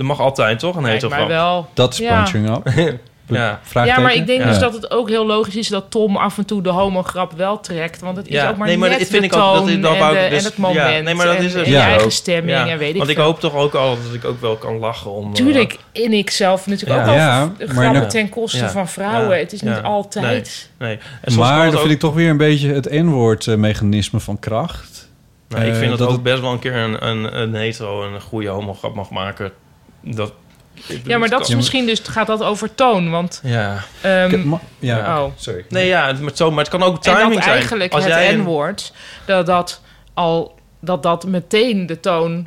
Dat mag altijd, toch? Een wel. Dat is Ja. punching up. Ja. Ja, maar ik denk Ja. dus dat het ook heel logisch is dat Tom af en toe de homo-grap wel trekt. Want het is Ja, ook maar nee, maar net dat vind de ik ook. Dat, dat en, de- dus, het moment. Ja, nee, maar dat en, is het. en Ja, je eigen stemming Ja, en weet ik Want ik veel. hoop toch ook al dat ik ook wel kan lachen om... eh, Tuurlijk, in ik zelf natuurlijk Ja. ook Ja, al maar grappen nou- ten koste Ja. van vrouwen. Ja. Het is niet Ja. altijd... Nee. En Maar ook- vind ik toch weer een beetje het N-woord-mechanisme van kracht. Nou, ik Eh, vind dat, dat ook het- best wel een keer een, een, een hetero een goede homo-grap mag maken. Dat, Ja, maar dat is misschien dus gaat dat over toon. Want Ja. ehm, ja, oh. sorry. Nee, ja, maar zo, maar het kan ook En timing dat zijn. eigenlijk Als het jij N-woord, dat dat al dat dat meteen de toon.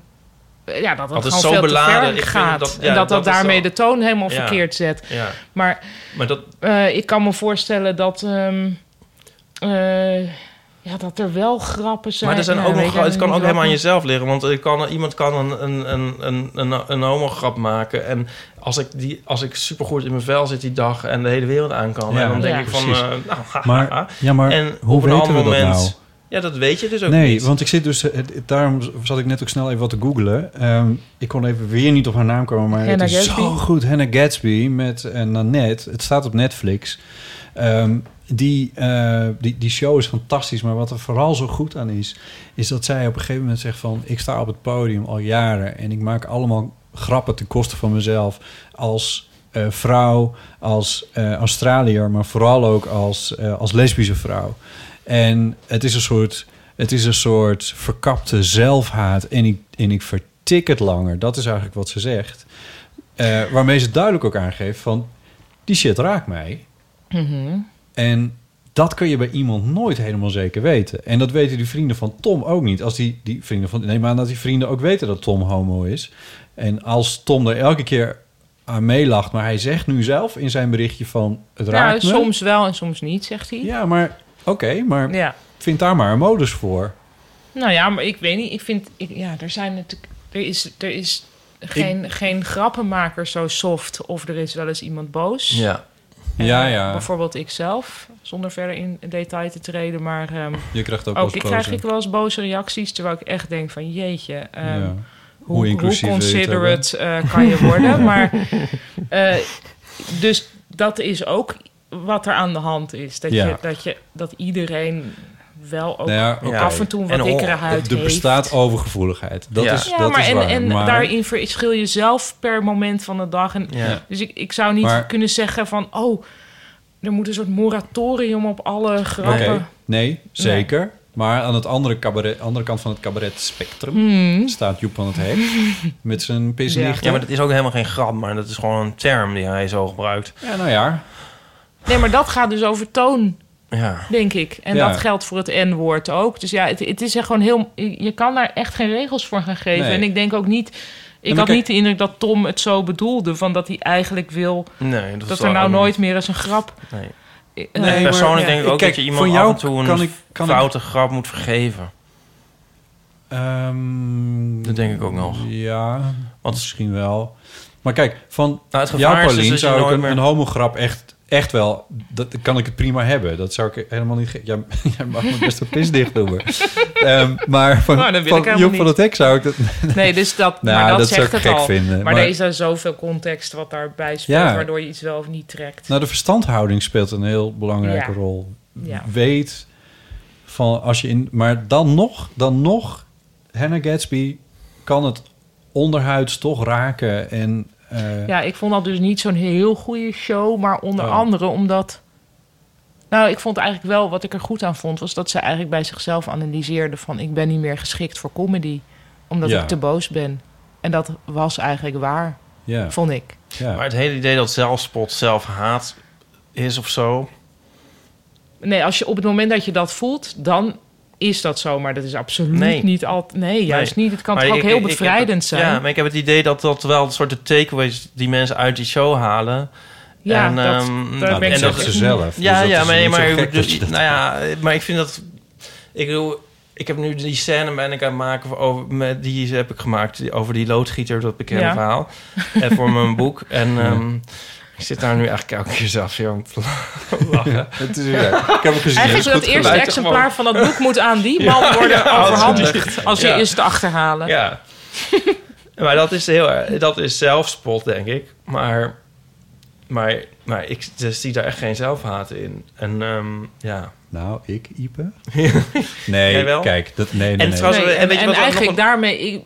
Ja, dat Dat het is gewoon zo veel te beladen. ver Ik vind gaat. dat- en ja, dat dat, dat daarmee zo. de toon helemaal Ja. verkeerd zet. Ja. Maar Maar dat, eh, ik kan me voorstellen dat. ehm, eh, ja, dat er wel grappen zijn. maar er zijn Ja, ook nog, ik het kan ook helemaal aan jezelf liggen. Want er kan, iemand kan een, een, een, een, een, een homo-grap maken. En als ik, die, als ik supergoed in mijn vel zit die dag en de hele wereld aan kan... Ja, en dan denk ja, ik van, eh, nou, haha. Maar, ja, maar en hoe op een weten ander we dat moment... nou? Ja, dat weet je dus ook nee, niet. want ik zit dus... het- het- Daarom zat ik net ook snel even wat te googlen. Ehm, ik kon even weer niet op haar naam komen, maar Hannah het is Gatsby? zo goed. Hannah Gatsby met uh, Nanette. Het staat op Netflix. Ehm, die, eh, die, die show is fantastisch, maar wat er vooral zo goed aan is... is dat zij op een gegeven moment zegt van... ik sta op het podium al jaren en ik maak allemaal grappen ten koste van mezelf... als eh, vrouw, als Australiër, maar vooral ook als, als lesbische vrouw. En het is een soort, het is een soort verkapte zelfhaat en ik, en ik vertik het langer. Dat is eigenlijk wat ze zegt. Waarmee ze duidelijk ook aangeeft van... die shit raakt mij. Mhm. En dat kun je bij iemand nooit helemaal zeker weten. En dat weten die vrienden van Tom ook niet. Als die, die vrienden van... Neem aan dat die vrienden ook weten dat Tom homo is. En als Tom er elke keer aan meelacht... maar hij zegt nu zelf in zijn berichtje van... het Ja, raakt me. soms wel en soms niet, zegt hij. Ja, maar oké, maar Ja. vind daar maar een modus voor. Nou ja, maar ik weet niet. Ik vind, ik, ja, er zijn natuurlijk, er is, er is geen, geen grappenmaker zo soft of er is wel eens iemand boos. Ja. Ja, eh, ja. Bijvoorbeeld ikzelf, zonder verder in detail te treden, maar ehm, Je krijgt ook wel ook ik krijg boze- ik wel eens boze reacties, terwijl ik echt denk van jeetje, ehm, Ja. hoe, Hoe inclusief considerate eh, kan je worden. maar eh, dus dat is ook wat er aan de hand is. Dat, Ja. je, dat, je, dat iedereen wel ook Nou ja, af en toe wat En dikkere huid Er heeft. bestaat overgevoeligheid. Dat Ja. is, Ja, dat maar is en, waar. en maar, daarin verschil je zelf per moment van de dag. En, Ja. Dus ik, ik zou niet Maar- kunnen zeggen van... oh, er moet een soort moratorium op alle grappen. Nee, zeker. Maar aan het andere, cabaret, andere kant van het cabaret spectrum Hmm. staat Joep van het Hek met zijn pis Ja. Ja, maar dat is ook helemaal geen grap, maar dat is gewoon een term die hij zo gebruikt. Ja, nou ja. Nee, maar dat gaat dus over toon, Ja. denk ik. En Ja. dat geldt voor het N-woord ook. Dus ja, het, het is echt gewoon heel... Je kan daar echt geen regels voor gaan geven. Nee. En ik denk ook niet... Ik had kijk- niet de indruk dat Tom het zo bedoelde... van dat hij eigenlijk wil... Nee, dat, er nou nooit meer eens een grap... Nee. Persoonlijk ja. denk ik ook Kijk, dat je iemand jou af en toe een kan ik- kan ik- foute grap moet vergeven. Ehm, Dat denk ik ook nog. Ja, Want- misschien wel. Maar kijk, van Nou, het is dus zou ik een, meer... een homograp echt, echt wel, dat kan ik het prima hebben. Dat zou ik helemaal niet... Ja, jij mag me best een pisdicht noemen. Ehm, maar van, Nou, dat wil ik van Job van het Hek zou ik dat... Nee, dus dat, Nou, maar dat, dat zou zegt ik het gek al. vinden, Maar, maar- er is er zoveel context wat daarbij speelt... Ja. waardoor je iets wel of niet trekt. Nou, de verstandhouding speelt een heel belangrijke Ja. rol. Ja. Weet van als je in... Maar dan nog, dan nog... Hannah Gatsby kan het onderhuids toch raken en... eh, Ja, ik vond dat dus niet zo'n heel goede show. Maar onder Oh. andere omdat... Nou, ik vond eigenlijk wel... Wat ik er goed aan vond... was dat ze eigenlijk bij zichzelf analyseerde van... ik ben niet meer geschikt voor comedy. Omdat Ja. ik te boos ben. En dat was eigenlijk waar, Ja. vond ik. Maar het hele idee dat zelfspot zelfhaat is of zo... Nee, als je op het moment dat je dat voelt... dan is dat zo. Maar dat is absoluut Nee. niet altijd... Nee, juist Nee. niet. Het kan Maar toch ook heel ik- ik heb bevrijdend het- zijn. Ja, maar ik heb het idee dat dat wel een soort de takeaways die mensen uit die show halen. Ja, en, dat- ehm, daar ben ik en zo dat gek ze zelf. Ja, Dus ja, maar, maar, dus, dat nou ja, maar ik vind dat. Ik bedoel, ik heb nu die scène ben ik aan het maken over, met, die heb ik gemaakt die- over die loodgieter, dat bekende Ja. verhaal. En voor mijn boek. En ehm, ik zit daar nu eigenlijk elke keer zelf weer om te lachen. Het is, ja, ik heb het gezien. Eigenlijk het dat is eerste exemplaar van dat boek moet aan die man worden Ja, overhandigd. Als je ja. is te achterhalen. Ja. maar dat is heel erg- dat is zelfspot, denk ik. Maar, maar, maar ik dus zie daar echt geen zelfhaat in. En ehm, ja. Nou, ik, Ipe? Jij Nee, wel? kijk, dat, nee, nee, En nee. trouwens, Nee, en en, weet je en wat ook eigenlijk nog daarmee... Ik,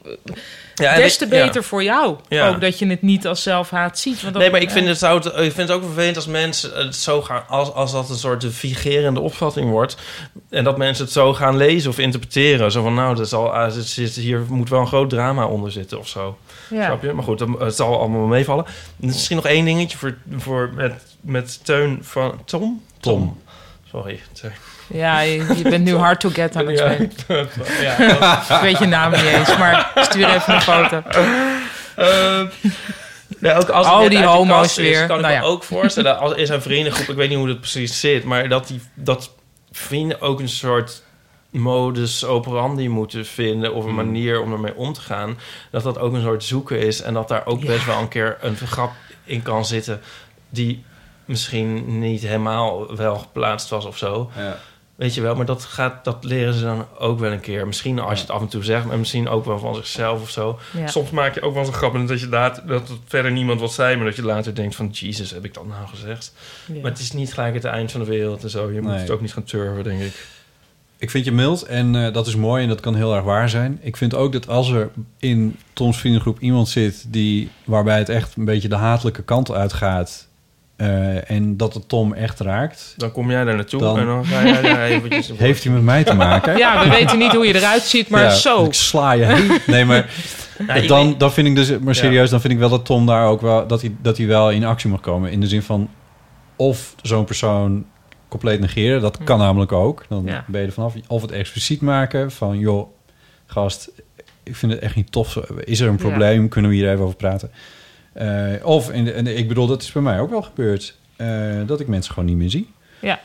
Ja, des te ja. beter voor jou. Ja. Ook dat je het niet als zelfhaat ziet. Want dat- Nee, maar ik vind, het, zou het, ik vind het ook vervelend als mensen het zo gaan... Als, als dat een soort de vigerende opvatting wordt... en dat mensen het zo gaan lezen of interpreteren. Zo van, nou, dat zal, ah, hier moet wel een groot drama onder zitten of zo. Ja. Snap je? Maar goed, dan- het zal allemaal wel meevallen. Misschien nog één dingetje voor, voor met, Teun van... Tom? Tom. Sorry, Teun. Ja, je, je bent nu hard to get aan het spelen. Ja. ik weet je naam niet eens, maar stuur even een foto. Nee, ook als net die homo's is, weer. kan ik Nou me ook voorstellen, als in zijn vriendengroep, ik weet niet hoe dat precies zit, maar dat, die, dat vrienden ook een soort modus operandi moeten vinden of een Hmm. manier om ermee om te gaan, dat dat ook een soort zoeken is en dat daar ook best wel een keer een grap in kan zitten die misschien niet helemaal wel geplaatst was of zo. Ja. Weet je wel, maar dat, gaat, dat leren ze dan ook wel een keer. Misschien als je het af en toe zegt, maar misschien ook wel van zichzelf of zo. Ja. Soms maak je ook wel eens een grap en dat je later, dat het verder niemand wat zei, maar dat je later denkt van, Jesus, heb ik dat nou gezegd? Ja. Maar het is niet gelijk het eind van de wereld en zo. Je moet Nee. het ook niet gaan turven, denk ik. Ik vind je mild en eh, dat is mooi en dat kan heel erg waar zijn. Ik vind ook dat als er in Toms vriendengroep iemand zit... Die, waarbij het echt een beetje de hatelijke kant uitgaat... eh, en dat het Tom echt raakt... Dan kom jij daar naartoe Dan- en dan ga jij daar eventjes... Heeft hij met mij te maken? Ja, we weten niet hoe je eruit ziet, maar Ja, zo. Ik sla je heen. Nee, maar Nou, dan, dan vind ik dus, maar Ja. serieus, dan vind ik wel dat Tom daar ook wel, dat hij, dat hij wel in actie mag komen. In de zin van, of zo'n persoon compleet negeren, dat kan namelijk ook. Dan Ja. ben je er vanaf. Of het expliciet maken van, joh, gast, ik vind het echt niet tof. zo. Is er een Ja. probleem? Kunnen we hier even over praten? Eh, of, in de, en ik bedoel, dat is bij mij ook wel gebeurd. eh, dat ik mensen gewoon niet meer zie. Ja,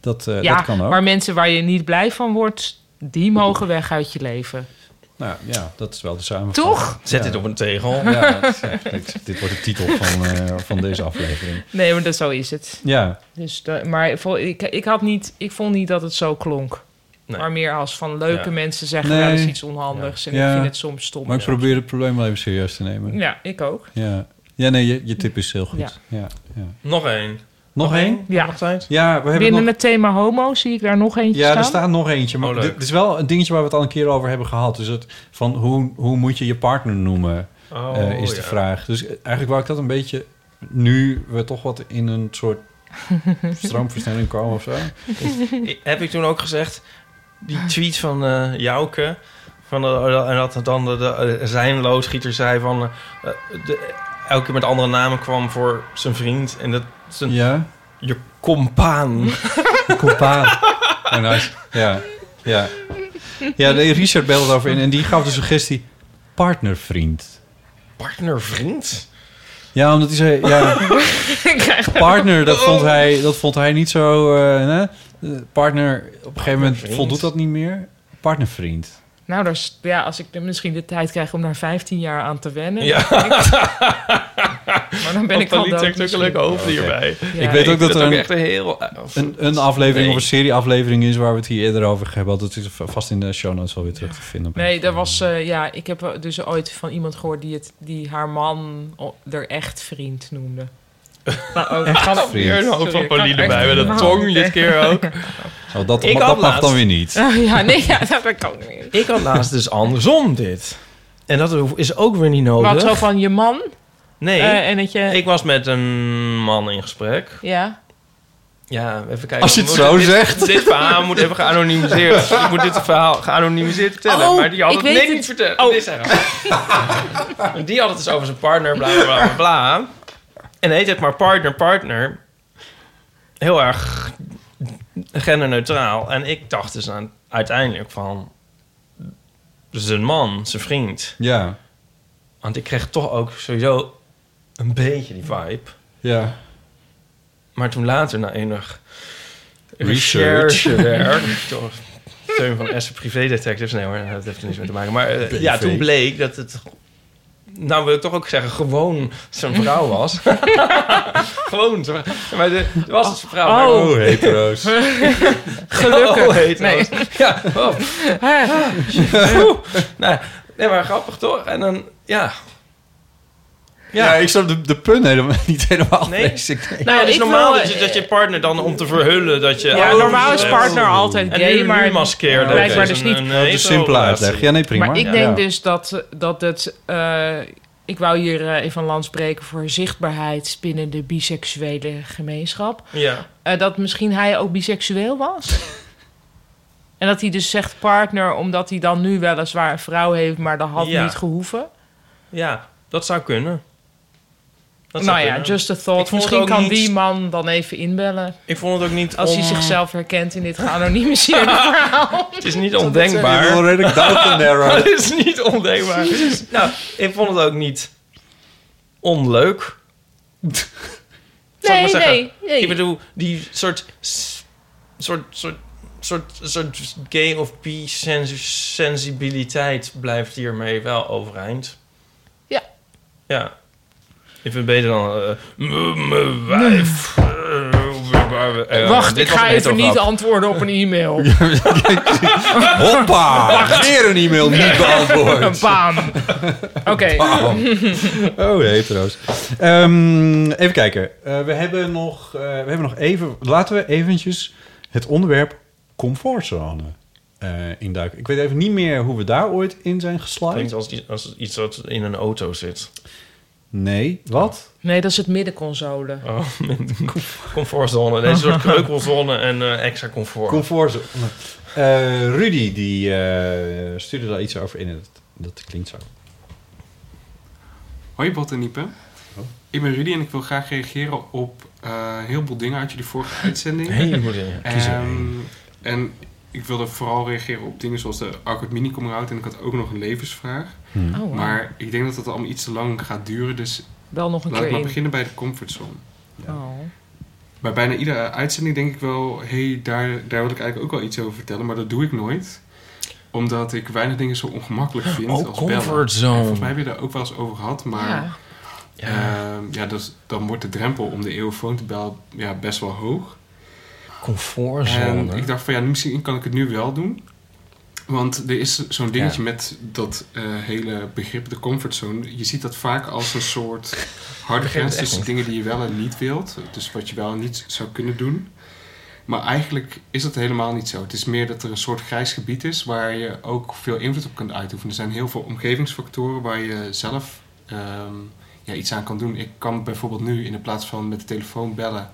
Dat, eh, ja dat kan ook. maar mensen waar je niet blij van wordt, die mogen weg uit je leven. Nou ja, dat is wel de samenvatting. Toch? Zet Ja. dit op een tegel. Ja, dat is- dit, dit wordt de titel van, eh, van deze aflevering. Nee, maar dat, zo is het. Ja, Dus de, maar ik, ik, had niet, ik vond niet dat het zo klonk. Nee. Maar meer als van leuke Ja. mensen zeggen Nee. wel eens iets onhandigs. En Ja. ik vind het soms stom. maar ik probeer het probleem wel even serieus te nemen. Ja, ik ook. Ja, ja nee, je, je tip is heel goed. Ja. Ja. Ja, Nog één. Nog één? Ja. Nog tijd? Ja, we hebben Binnen nog... het thema homo zie ik daar nog eentje Ja, staan. er staat nog eentje. Maar Oh, leuk. dit, dit is wel een dingetje waar we het al een keer over hebben gehad. Dus het, van hoe, hoe moet je je partner noemen, Oh, eh, is de ja. vraag. Dus eigenlijk wou ik dat een beetje... Nu we toch wat in een soort stroomversnelling komen of zo. Ik- Heb ik toen ook gezegd, die tweet van eh Jouke... Van de, en dat dan de, de- zijn loodgieter zei van... eh, de, elke keer met andere namen kwam voor zijn vriend. En dat zijn Ja, je compaan. compaan. En. Ja, ja. Ja, de Richard belde over in en die gaf de suggestie partnervriend. Partnervriend? Ja, omdat hij zei, ja, partner, dat vond hij, dat vond hij niet zo. eh, hè? Eh, Partner, op een gegeven moment voldoet dat niet meer. Partnervriend. Nou, daar ja, als ik er misschien de tijd krijg om daar 15 jaar aan te wennen. Ja. maar dan ben ik al dood leuke hoofd hierbij. Ja. ik weet ook dat er ook een, echt een heel... een, een aflevering Nee. of een serieaflevering is waar we het hier eerder over hebben. Dat is vast in de show notes wel weer terug te vinden. Nee, dat was... eh, ja, ik heb dus ooit van iemand gehoord die, het, die haar man er echt vriend noemde. Nou, ook-? Weer een hoofd van Pauline bij, met een tong dit keer ook. Oh, dat Ik dat had mag laatst- dan weer niet. ja, nee, ja, dat kan niet. Ik had laatst dus andersom dit. En dat is ook weer niet nodig. Wat zo van je man? Nee, Eh, en dat je... ik was met een man in gesprek. Ja. Ja, even kijken. Als je het zo dit- zegt. Dit verhaal moet even geanonimiseerd. ik moet dit verhaal geanonimiseerd vertellen. Oh, maar die had ik het weet nee het. niet vertellen. Oh. Die had het dus over zijn partner, bla bla bla bla. En heet het maar partner, partner. Heel erg genderneutraal. En ik dacht dus aan, uiteindelijk van... Zijn man, zijn vriend. Ja, Want ik kreeg toch ook sowieso een beetje die vibe. ja. Maar toen later, na enig Research. recherchewerk... door steun van Essen Privé Detectives... Nee hoor, dat heeft er niks mee te maken. Maar eh, ja, toen bleek dat het... Nou wil ik toch ook zeggen, gewoon zo'n vrouw was. gewoon zo'n vrouw. Maar de, het was een vrouw. Oh. Oh, hetero's. Gelukkig. Oh, Nee. nee. Ja, oh. Nou, nee, maar grappig toch? En dan, ja... Ja, ik snap de, de pun helemaal, niet helemaal. Nee? Ik denk- Nou, het is ik normaal wil, dat, je, dat je partner dan om te verhullen dat je... Ja, oh, normaal is partner altijd En gay, nu, maar maskeerde. Ja, blijkbaar dus niet. een Dat is een simpele uitleg. Ja, nee, prima. Maar ik Ja. denk Ja. dus dat, dat het... eh, ik wou hier eh, even een land spreken voor zichtbaarheid binnen de biseksuele gemeenschap. Ja. Eh, dat misschien hij ook biseksueel was. en dat hij dus zegt partner, omdat hij dan nu weliswaar een vrouw heeft, maar dat had Ja. niet gehoeven. Ja, dat zou kunnen. Dat nou ja, kunnen. just a thought. Misschien kan niet- die man dan even inbellen. Ik vond het ook niet Als hij zichzelf herkent in dit geanonimiseerde verhaal. Het is niet ondenkbaar. Het is niet ondenkbaar. Nou, ik vond het ook niet onleuk. Nee, zeggen. nee, nee. Ik bedoel, die soort... soort, soort soort, soort gay of bi sens- sensibiliteit blijft hiermee wel overeind. Ja. Ja. Ik vind het beter dan... eh, m- wijf. Eh, eh, Wacht, ik ga even niet antwoorden op een e-mail. Hoppa! Weer een e-mail niet beantwoord. Bam. Oké. Oh, hetero's. Ehm, even kijken. Eh, we, hebben nog, eh, we hebben nog even... Laten we eventjes het onderwerp comfortzone eh induiken. Ik weet even niet meer hoe we daar ooit in zijn geslaagd. Klinkt als, iets- als iets wat in een auto zit. Nee, wat? Nee, dat is het middenconsole. Oh, comfortzone. Deze soort kreukelzone en eh, extra comfort. Comfortzone. Eh, Rudy, die eh, stuurde daar iets over in. en Dat, dat klinkt zo. Hoi Bot en Niepe. Oh. Ik ben Rudy en ik wil graag reageren op eh, een heleboel dingen uit jullie vorige uitzending. Een heleboel dingen. Één. en ik wilde vooral reageren op dingen zoals de Awkward Mini Come Out en ik had ook nog een levensvraag. Hmm. Oh, wow. Maar ik denk dat dat allemaal iets te lang gaat duren, dus Bel nog een laat keer ik maar in. beginnen bij de comfortzone. Oh. Bij bijna iedere uitzending denk ik wel, hé, hey, daar, daar wil ik eigenlijk ook wel iets over vertellen, maar dat doe ik nooit omdat ik weinig dingen zo ongemakkelijk vind Oh, als bellen. comfortzone. En Volgens mij hebben we daar ook wel eens over gehad, maar Ja. ja, ja dus, dan wordt de drempel om de eeuwfoon te bellen ja, best wel hoog. Comfortzone. En ik dacht van ja, misschien kan ik het nu wel doen. Want er is zo'n dingetje met dat eh, hele begrip de comfortzone. Je ziet dat vaak als een soort harde grens tussen dingen die je wel en niet wilt. Dus wat je wel en niet zou kunnen doen. Maar eigenlijk is dat helemaal niet zo. Het is meer dat er een soort grijs gebied is waar je ook veel invloed op kunt uitoefenen. Er zijn heel veel omgevingsfactoren waar je zelf ehm, ja, iets aan kan doen. Ik kan bijvoorbeeld nu in de plaats van met de telefoon bellen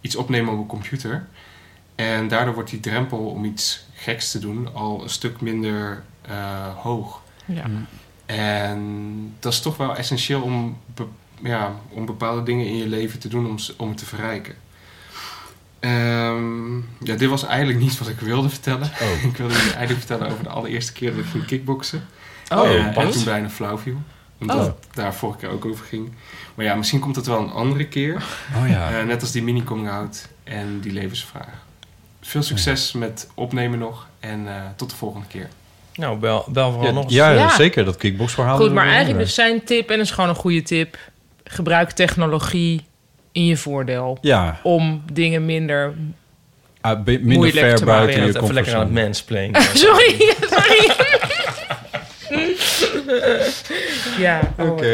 iets opnemen op mijn computer. En daardoor wordt die drempel om iets geks te doen al een stuk minder eh, hoog. Ja. En dat is toch wel essentieel om, be- ja, om bepaalde dingen in je leven te doen om, ze- om het te verrijken. Ehm, ja, dit was eigenlijk niet wat ik wilde vertellen. ik wilde jullie eigenlijk vertellen over de allereerste keer dat ik ging kickboksen. Oh, Eh, en toen bijna flauw viel. Omdat Oh. het daar vorige keer ook over ging. Maar ja, misschien komt het wel een andere keer. Oh ja. Eh, net als die mini coming out en die levensvraag. Veel succes met opnemen nog. En eh, tot de volgende keer. Nou, bel, bel vooral Ja, nog eens. ja, Ja. zeker. Dat kickboxverhaal. Goed, maar eigenlijk dus zijn tip, en dat is gewoon een goede tip... gebruik technologie in je voordeel. Ja. Om dingen minder... Ah, minder Moeilijk ver te buiten maken. je Even lekker aan het mansplainen. sorry, sorry. ja, oh, Oké,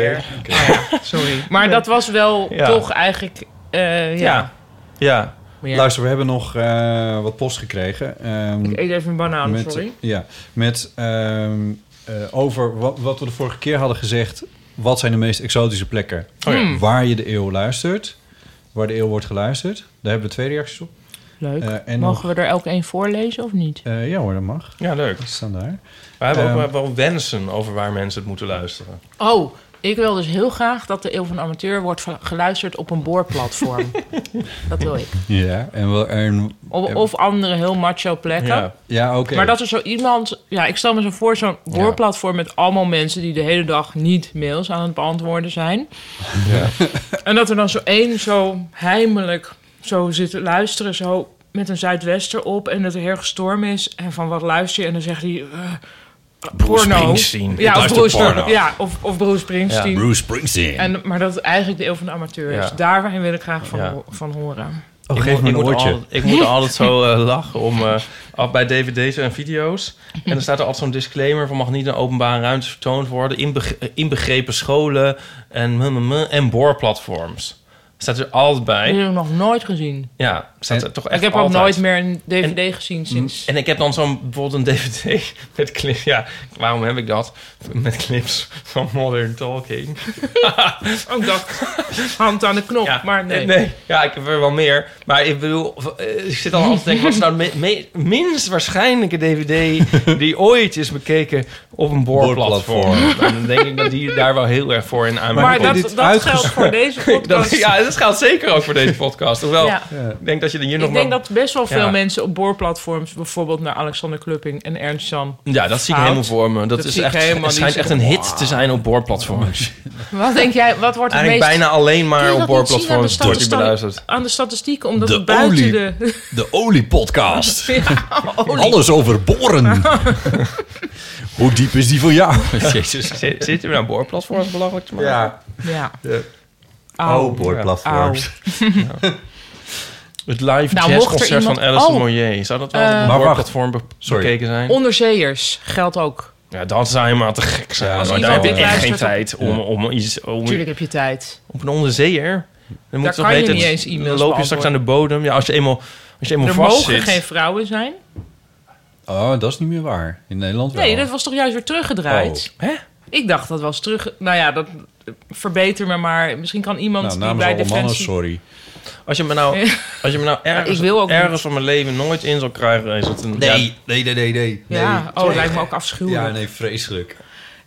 ja, sorry. Maar dat was wel Ja. toch eigenlijk... eh, ja. Ja. Ja. Luister, we hebben nog eh, wat post gekregen. Ehm, Ik eet even een banaan, met, sorry. Ja, met ehm, eh, over wat, wat we de vorige keer hadden gezegd. Wat zijn de meest exotische plekken Oh ja. Hmm. waar je de eeuw luistert? Waar de eeuw wordt geluisterd. Daar hebben we twee reacties op. Leuk. Eh, en Mogen nog- we er elk één voorlezen of niet? Eh, ja hoor, dat mag. Ja, leuk. Die staan daar. We hebben Ehm, ook wel wensen over waar mensen het moeten luisteren. Oh, ik wil dus heel graag dat de Eeuw van Amateur wordt geluisterd op een boorplatform. dat wil ik. Ja, en wel... En, Of, of andere heel macho plekken. Ja, ja oké. Maar dat er zo iemand... Ja, ik stel me zo voor zo'n boorplatform met allemaal mensen... die de hele dag niet mails aan het beantwoorden zijn. Ja. En dat er dan zo één zo heimelijk zo zit te luisteren... zo met een zuidwester op en dat er heel storm is... en van wat luister je? En dan zegt hij... eh, Bruce porno. Springsteen. Ja, of Bruce, porno. ja, of, of Bruce Springsteen. Ja, Bruce Springsteen. En, maar dat het eigenlijk de eeuw van de amateur is. Ja. Daarin wil ik graag van, Ja. van horen. Oh, ik geef moet, me een oortje. altijd, ik moet er altijd zo eh, lachen om eh, af bij dvd's en video's. En dan staat er altijd zo'n disclaimer van mag niet in openbare ruimtes vertoond worden. Inbeg- inbegrepen scholen en, en boorplatforms. Staat er altijd Die bij. heb ik nog nooit gezien. Ja, staat er toch echt ik heb ook altijd. nooit meer een DVD gezien sinds... En ik heb dan zo'n bijvoorbeeld een DVD met clips. Ja, waarom heb ik dat? Met clips van Modern Talking. Ook dacht, hand aan de knop, maar nee. Nee, ja, ik heb er wel meer. Maar ik bedoel, eh, ik zit dan altijd te denken... wat is nou de me- minst waarschijnlijke DVD... die ooit is bekeken op een boorplatform? En dan denk ik dat die daar wel heel erg voor in aanmerking Maar dat, dat geldt voor deze podcast. Dat, ja, dat geldt zeker ook voor deze podcast. Hoewel, Ja. ik denk dat je er hier nog ik denk dat best wel veel Ja. mensen op boorplatforms... bijvoorbeeld naar Alexander Klupping en Ernst Jan... Ja, dat zie ik helemaal voor me. Dat, is ik echt, helemaal het schijnt echt een hit te zijn op boorplatforms. Wat denk jij, wat wordt het Eigenlijk meest... bijna alleen maar je op aan boorplatforms wordt sta- beluisterd. Aan de statistieken, omdat De het buiten olie- de... De oliepodcast. Ja, olie. Alles over boren. Hoe diep is die voor jou? Jezus, zit- zitten we nou boorplatforms belachelijk te maken? Ja. Ja. Ja. Oh, boorplatforms. Ja. Het live Nou, er jazzconcert van Alice Oh. Moyer. Zou dat wel Eh, op een Maar wacht. boorplatform be- Sorry. bekeken zijn? Onderzeeërs geldt ook. Ja, dat zou helemaal te gek zijn. Als maar iemand daar heb ik echt geen tijd om, om iets... Om, Tuurlijk heb je tijd. op een onderzeeër? Dan moet je weten, niet eens e-mails Dan loop je straks aan de bodem. Ja, als je eenmaal, als je eenmaal Er vast mogen zit... geen vrouwen zijn. Oh, dat is niet meer waar. In Nederland wel. Nee, dat was toch juist weer teruggedraaid? Hè? Ik dacht dat was terug... Nou ja, dat verbeter me maar. Misschien kan iemand Nou, die namens bij alle mannen, Defensie... sorry. Als je me nou, als je me nou ergens, ik wil ook ergens niet. van mijn leven nooit in zal krijgen... Is het een, Nee, ja, nee, nee, nee, nee. Ja, nee. oh, lijkt me ook afschuwelijk. Ja, nee, vreselijk.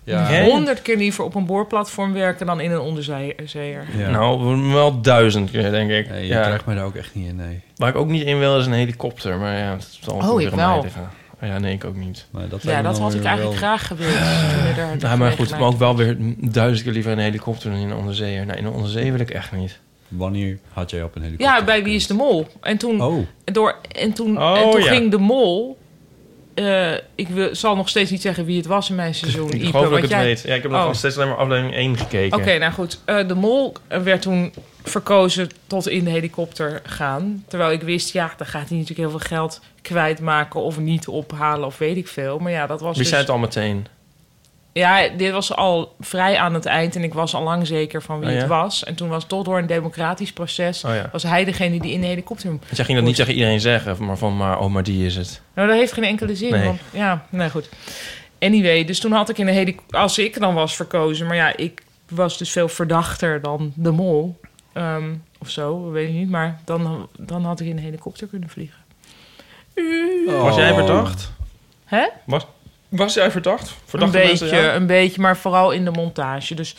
Ja. Honderd keer liever op een boorplatform werken dan in een onderzeeër. Ja. Nou, wel duizend keer, denk ik. Nee, je ja. krijgt mij daar ook echt niet in, nee. Waar ik ook niet in wil, is een helikopter. Maar ja, dat zal Oh, ik mij wel. Ja, nee, ik ook niet. Nee, dat Ja, dat had ik eigenlijk wel- graag gewild. toen daar Ja, maar goed, maar ook wel weer duizend keer liever in een helikopter dan in een onderzeeër. Nee, in een onderzee wil ik echt niet. Wanneer had jij op een helikopter? Ja, bij Wie is de Mol. En toen, Oh. door, en toen, Oh, en toen ja. ging de Mol... eh, ik wil, zal nog steeds niet zeggen wie het was in mijn seizoen. Ik geloof dat ik het jij- weet. Ja, ik heb nog Oh. nog steeds alleen maar aflevering 1 gekeken. Oké, nou goed. Eh, de Mol werd toen verkozen tot in de helikopter gaan. Terwijl ik wist, ja, dan gaat hij natuurlijk heel veel geld kwijtmaken... of niet ophalen of weet ik veel. Maar ja, dat was Wie dus... zei het al meteen? Ja, dit was al vrij aan het eind en ik was al lang zeker van wie Oh, ja? het was. En toen was toch door een democratisch proces... Oh, ja. was hij degene die in de helikopter... Want jij ging dat niet tegen iedereen zeggen, maar van, maar, oh, maar die is het. Nou, dat heeft geen enkele zin. Nee. Want, ja, nee, goed. Anyway, dus toen had ik in de helikopter... Als ik dan was verkozen... Maar ja, ik was dus veel verdachter dan de mol. Ehm, of zo, weet ik niet. Maar dan, dan had ik in een helikopter kunnen vliegen. Was jij verdacht? Hè? Was, was jij verdacht? Een Verdachte beetje, mensen, ja? een beetje, maar vooral in de montage. Dus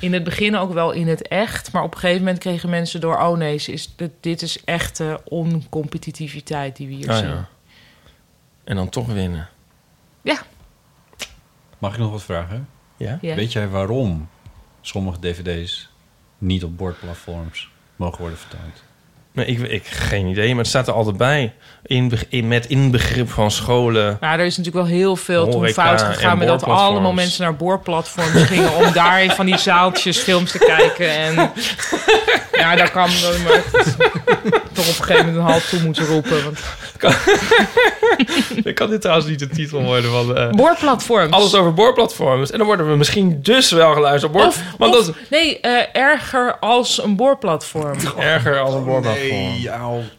in het begin ook wel in het echt. Maar op een gegeven moment kregen mensen door... oh nee, ze is, dit, dit is echte oncompetitiviteit die we hier Ah, zien. ja. En dan toch winnen. Ja. Mag ik nog wat vragen? Ja? Ja. Weet jij waarom sommige dvd's niet op bordplatforms mogen worden vertoond? Nee, ik, ik geen idee, maar het staat er altijd bij. In, in, met inbegrip van scholen. Nou, er is natuurlijk wel heel veel toen fout gegaan... met dat allemaal mensen naar boorplatforms gingen... om daar van die zaaltjes films te kijken. En ja, daar kan dan maar toch op een gegeven moment een half toe moeten roepen. Want... Ik kan dit trouwens niet de titel worden van... eh, Boorplatforms. Alles over boorplatforms. En dan worden we misschien dus wel geluisterd op boor... Of, want of- dat nee, eh, erger als een boorplatform. erger als een boorplatform. Nee,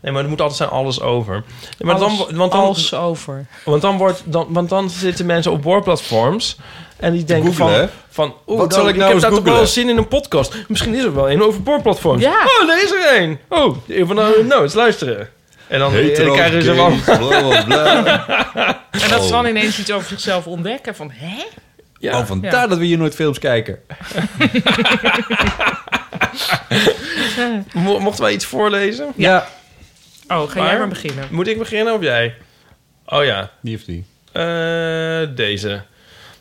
nee, maar er moet altijd zijn alles over. Nee, maar Alles- dan, want dan, als over. Want dan, wordt, dan, want dan zitten mensen op boorplatforms... En die denken van, googlen, van oeh, Wat dan- zal ik nou heb eens daar toch wel zin in een podcast. Misschien is er wel een over boorplatforms. Ja. Oh, daar is er een. Oh, even nou, nou eens luisteren. En dan, en dan krijgen ze wel... En dat ze Oh. dan ineens iets over zichzelf ontdekken. Van, hè? Ja. Oh, vandaar Ja. dat we hier nooit films kijken. Mo- Mochten wij iets voorlezen? Ja. Oh, ga jij maar beginnen. Moet ik beginnen of jij? Oh ja. Die of die? Eh, deze.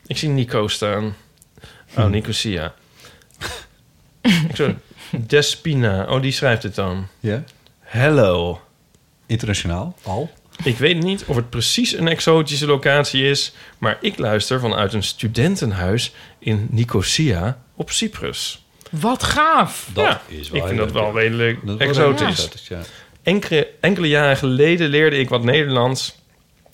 Ik zie Nico staan. Oh, Hm. Nico Sia. Ik zo, Despina. Oh, die schrijft het dan. Ja. Hello. Internationaal, al. Ik weet niet of het precies een exotische locatie is... maar ik luister vanuit een studentenhuis in Nicosia op Cyprus. Wat gaaf. Dat Ja, is wel ik vind dat wel redelijk Dat is wel exotisch. ja. Enkele, enkele jaren geleden leerde ik wat Nederlands...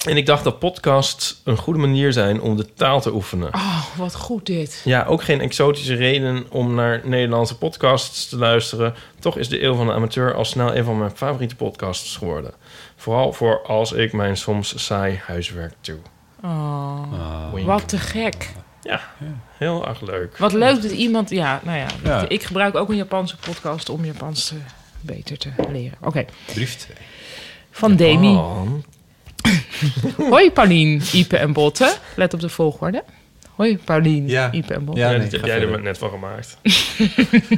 en ik dacht dat podcasts een goede manier zijn om de taal te oefenen. Oh, wat goed dit. Ja, ook geen exotische reden om naar Nederlandse podcasts te luisteren. Toch is de Eeuw van de Amateur al snel een van mijn favoriete podcasts geworden. Vooral voor als ik mijn soms saai huiswerk doe. Oh, Wink. wat te gek. Ja, heel erg leuk. Wat leuk dat iemand... Ja, nou ja. Ja. Ik gebruik ook een Japanse podcast om Japans te, beter te leren. Oké. Brief 2. Van Demi. Hoi Paulien, Ipe en Botte. Let op de volgorde. Hoi Paulien, Ipe en Botte. Ja, dat heb jij er net van gemaakt.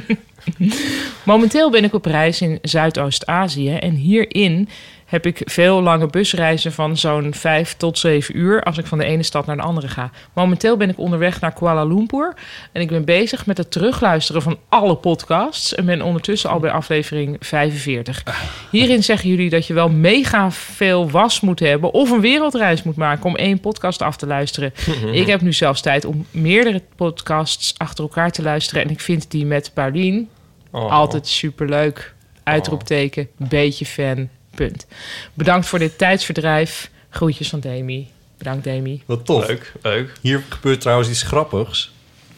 Momenteel ben ik op reis in Zuidoost-Azië en hierin heb ik veel lange busreizen van zo'n 5 tot 7 uur als ik van de ene stad naar de andere ga. Momenteel ben ik onderweg naar Kuala Lumpur en ik ben bezig met het terugluisteren van alle podcasts en ben ondertussen al bij aflevering 45. Hierin zeggen jullie dat je wel mega veel was moet hebben of een wereldreis moet maken om één podcast af te luisteren. ik heb nu zelfs tijd om meerdere podcasts achter elkaar te luisteren en ik vind die met Paulien Oh. altijd superleuk. Uitroepteken, beetje fan, punt. Bedankt voor dit tijdsverdrijf. Groetjes van Demi. Bedankt Demi. Wat tof. Leuk, leuk. Hier gebeurt trouwens iets grappigs.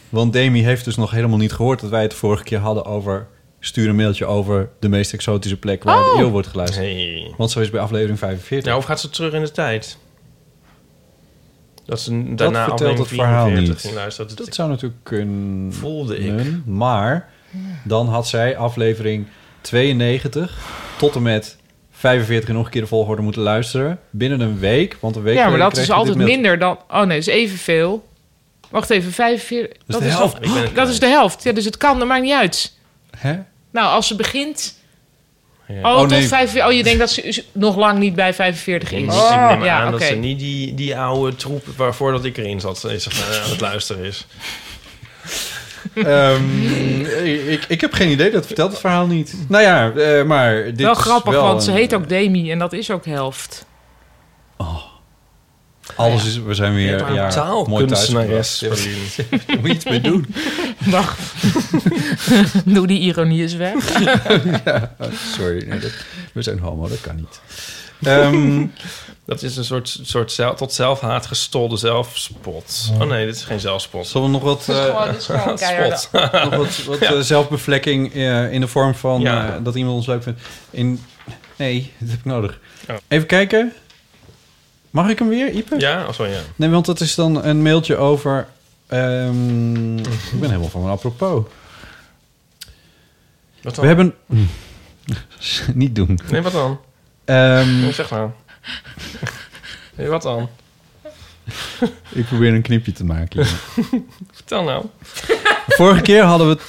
Want Demi heeft dus nog helemaal niet gehoord dat wij het vorige keer hadden over... stuur een mailtje over de meest exotische plek waar Oh. de eeuw wordt geluisterd. Hey. Want zo is bij aflevering 45. Nou, of gaat ze terug in de tijd? Dat ze daarna dat vertelt het aflevering verhaal 44 niet. ging luisteren. Dat zou natuurlijk kunnen. Voelde ik. Maar dan had zij aflevering 92 tot en met 45 in nog een keer de volgorde moeten luisteren. Binnen een week. Want een week Ja, maar dat is altijd minder dan... Oh nee, dat is evenveel. Wacht even, 45... Dat is de helft. Dat is de helft. Ja, dus het kan, dat maakt niet uit. Hè? Nou, als ze begint... Ja. Oh, Oh, tot nee. 45... Oh, je denkt dat ze nog lang niet bij 45 is. Ik neem aan ja, dat ze niet die, die oude troep waarvoor dat ik erin zat is, eh, aan het luisteren is. Ehm, ik, ik heb geen idee, dat vertelt het verhaal niet. Nou ja, eh, maar dit wel is grappig, wel want ze heet ook Demi en dat is ook helft. Alles is, we zijn weer Ja, ja, mooi thuisgebracht. Ja, Daar moet je iets mee doen. Wacht. Doe die ironie eens weg. ja, sorry, nee, dat, we zijn homo, dat kan niet. Ehm, Dat is een soort, soort zelf, tot zelfhaat gestolde zelfspot. Oh nee, dit is geen zelfspot. Zullen we nog wat, Dit is gewoon- dit is gewoon keiharde- Spot. nog wat, wat eh, zelfbevlekking eh, in de vorm van Ja. dat iemand ons leuk vindt? In, nee, dat heb ik nodig. Oh. Even kijken. Mag ik hem weer, Ipe? Ja, of zo ja. Nee, want dat is dan een mailtje over... ehm, ik ben helemaal van mijn apropos. Wat dan? We hebben... Niet doen. Nee, wat dan? Ehm, Nee, zeg maar. Nee, wat dan? ik probeer een knipje te maken. Vertel nou. De vorige keer hadden we het...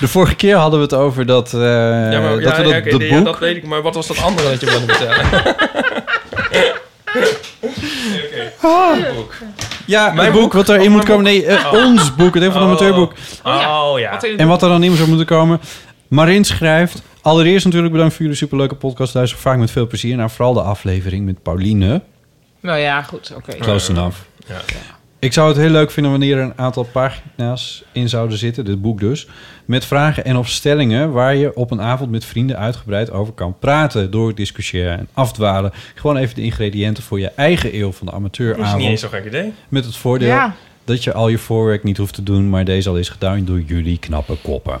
De vorige keer hadden we het over dat, eh, ja, maar, dat ja, we dat, ja, dat nee, boek... ja, dat weet ik. Maar wat was dat andere dat je wilde vertellen? Ah. boek. Ja, Mijn het boek, boek? wat erin Oh, moet komen. Nee, eh, Oh. ons boek, het een van Oh. amateurboek. Oh ja. En wat er dan in zou moeten komen. Marin schrijft... Allereerst natuurlijk bedankt voor jullie superleuke podcast. Luister vaak met veel plezier naar vooral de aflevering met Pauline. Nou ja, goed, oké. Close enough. Ja. Ik zou het heel leuk vinden wanneer er een aantal pagina's in zouden zitten, dit boek dus, met vragen en of stellingen waar je op een avond met vrienden uitgebreid over kan praten, door discussiëren en afdwalen. Gewoon even de ingrediënten voor je eigen eeuw van de Dat is amateuravond. niet eens zo'n gek idee. Met het voordeel Ja. dat je al je voorwerk niet hoeft te doen, maar deze al is gedaan door jullie knappe koppen.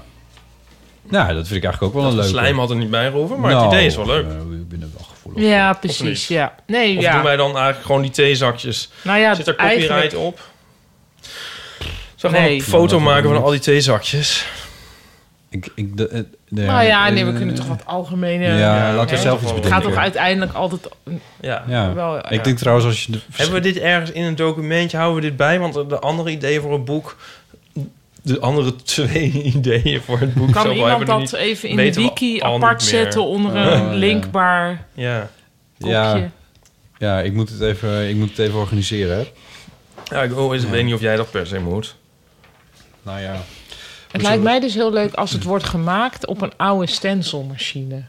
Nou, dat vind ik eigenlijk ook wel Dat een de leuke. slijm had er niet bij maar Nou, het idee is wel leuk. eh, ik ben er wel gevoelig Ja, Of precies. niet? Ja. Nee, Of ja. doen wij dan eigenlijk gewoon die theezakjes? Nou ja, Zit er copyright eigenlijk- op? Zal ik Nee. gewoon een foto Nou, maken van al die theezakjes? Ik, ik, de, de, de- Nou ja, nee, we eh, kunnen toch wat algemene... Ja, laten we hè? zelf iets Het bedenken. gaat toch uiteindelijk altijd... Ja. Ja. Wel, ik ja. denk trouwens als je... De, Hebben we dit ergens in een documentje? Houden we dit bij? Want de andere ideeën voor het boek... De andere twee ideeën voor het boek... Kan zoveel iemand dat niet- even in de wiki apart zetten onder Oh, een ja. linkbaar Ja. kopje? Ja, ja ik, moet het even, ik moet het even organiseren. Hè. Ja, ik oh, is- weet niet of jij dat per se moet. Nou ja. Het lijkt mij dus heel leuk als het wordt gemaakt op een oude stencilmachine.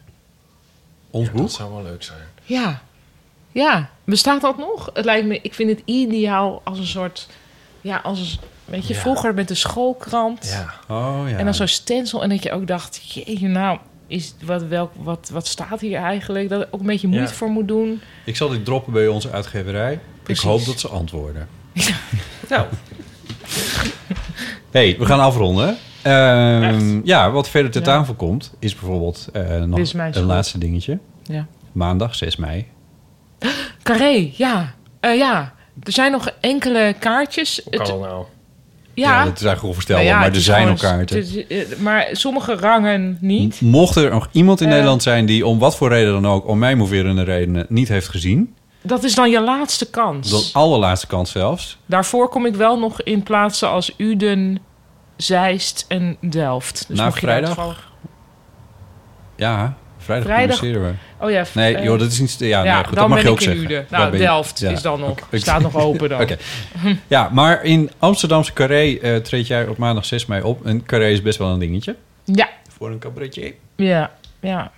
Ons boek? Dat zou wel leuk zijn. Ja. Ja. Bestaat dat nog? Het lijkt me, ik vind het ideaal als een soort... Ja, als een... Weet je, Ja. vroeger met de schoolkrant. Ja. Oh ja. En dan zo'n stencil. En dat je ook dacht... Jeetje, nou... Is, wat, welk, wat, wat staat hier eigenlijk? Dat ik ook een beetje moeite Ja. voor moet doen. Ik zal dit droppen bij onze uitgeverij. Precies. Ik hoop dat ze antwoorden. Nou. hey, we gaan afronden. Ehm, ja, wat verder ter Ja. tafel komt, is bijvoorbeeld eh, nog is een laatste dingetje. Ja. Maandag 6 mei. Carré, ja. Eh, ja. Er zijn nog enkele kaartjes. Hoe kan dat nou? Ja. Ja, dat is eigenlijk onvoorstelbaar, Nou ja, maar het er zijn het is, eh, maar sommige rangen niet. Mocht er nog iemand in Eh. Nederland zijn die om wat voor reden dan ook, om mij moverende redenen, niet heeft gezien, Dat is dan je laatste kans. de allerlaatste kans zelfs, Daarvoor kom ik wel nog in plaatsen als Uden, Zeist en Delft. Dus Na vrijdag? ja, vrijdag, Vrijdag- publiceren we. Oh ja, Nee, eh, joh, dat is niet... Ja, ja, nee, goed, dan dat mag ben je ook ik in zeggen. Nou, Delft ja. is dan nog. Ik- Staat nog open dan. Oké. Ja, maar in Amsterdamse Carré eh, treed jij op maandag 6 mei op. En Carré is best wel een dingetje. Ja. Voor een cabaretje. Ja, ja.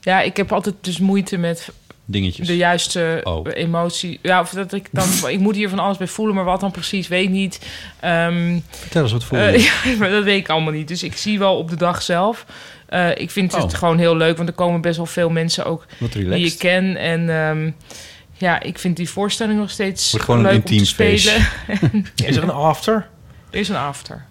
Ja, ik heb altijd dus moeite met Dingetjes. de juiste Oh. emotie. Ja, of dat ik dan... ik moet hier van alles bij voelen, maar wat dan precies, weet niet. Ehm, Vertel eens, wat voel je? eh, ja, maar dat weet ik allemaal niet. Dus ik zie wel op de dag zelf. Eh, ik vind het Oh. gewoon heel leuk, want er komen best wel veel mensen ook die ik ken. En ehm, ja, ik vind die voorstelling nog steeds Wordt gewoon een leuk intiem om te spelen. Is er een after? Er is een after.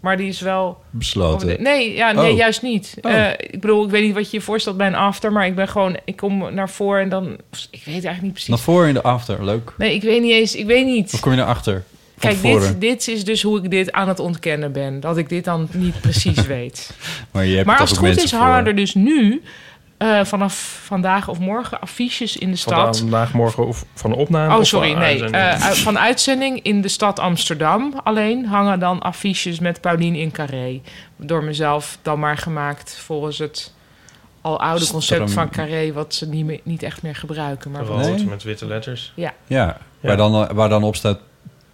Maar die is wel... Besloten. De- nee, ja, nee Oh. juist niet. Oh. Eh, ik bedoel, ik weet niet wat je je voorstelt bij een after, maar ik ben gewoon, ik kom naar voren en dan, ik weet eigenlijk niet precies. Naar voor in de after, leuk. Nee, ik weet niet eens, ik weet niet. Of kom je naar achter? Kijk, dit, dit is dus hoe ik dit aan het ontkennen ben. Dat ik dit dan niet precies weet. Maar je hebt maar als het goed is, hangen er dus nu eh, vanaf vandaag of morgen affiches in de stad. Vandaag, morgen of van de opname? Oh, sorry, van nee. uitzending? Eh, uit- van uitzending in de stad Amsterdam alleen hangen dan affiches met Paulien in Carré. Door mezelf dan maar gemaakt volgens het al oude concept Stram- van Carré... wat ze niet, meer, niet echt meer gebruiken. Maar wat- Rood Nee? met witte letters. Ja, Ja, Waar, dan, waar dan op staat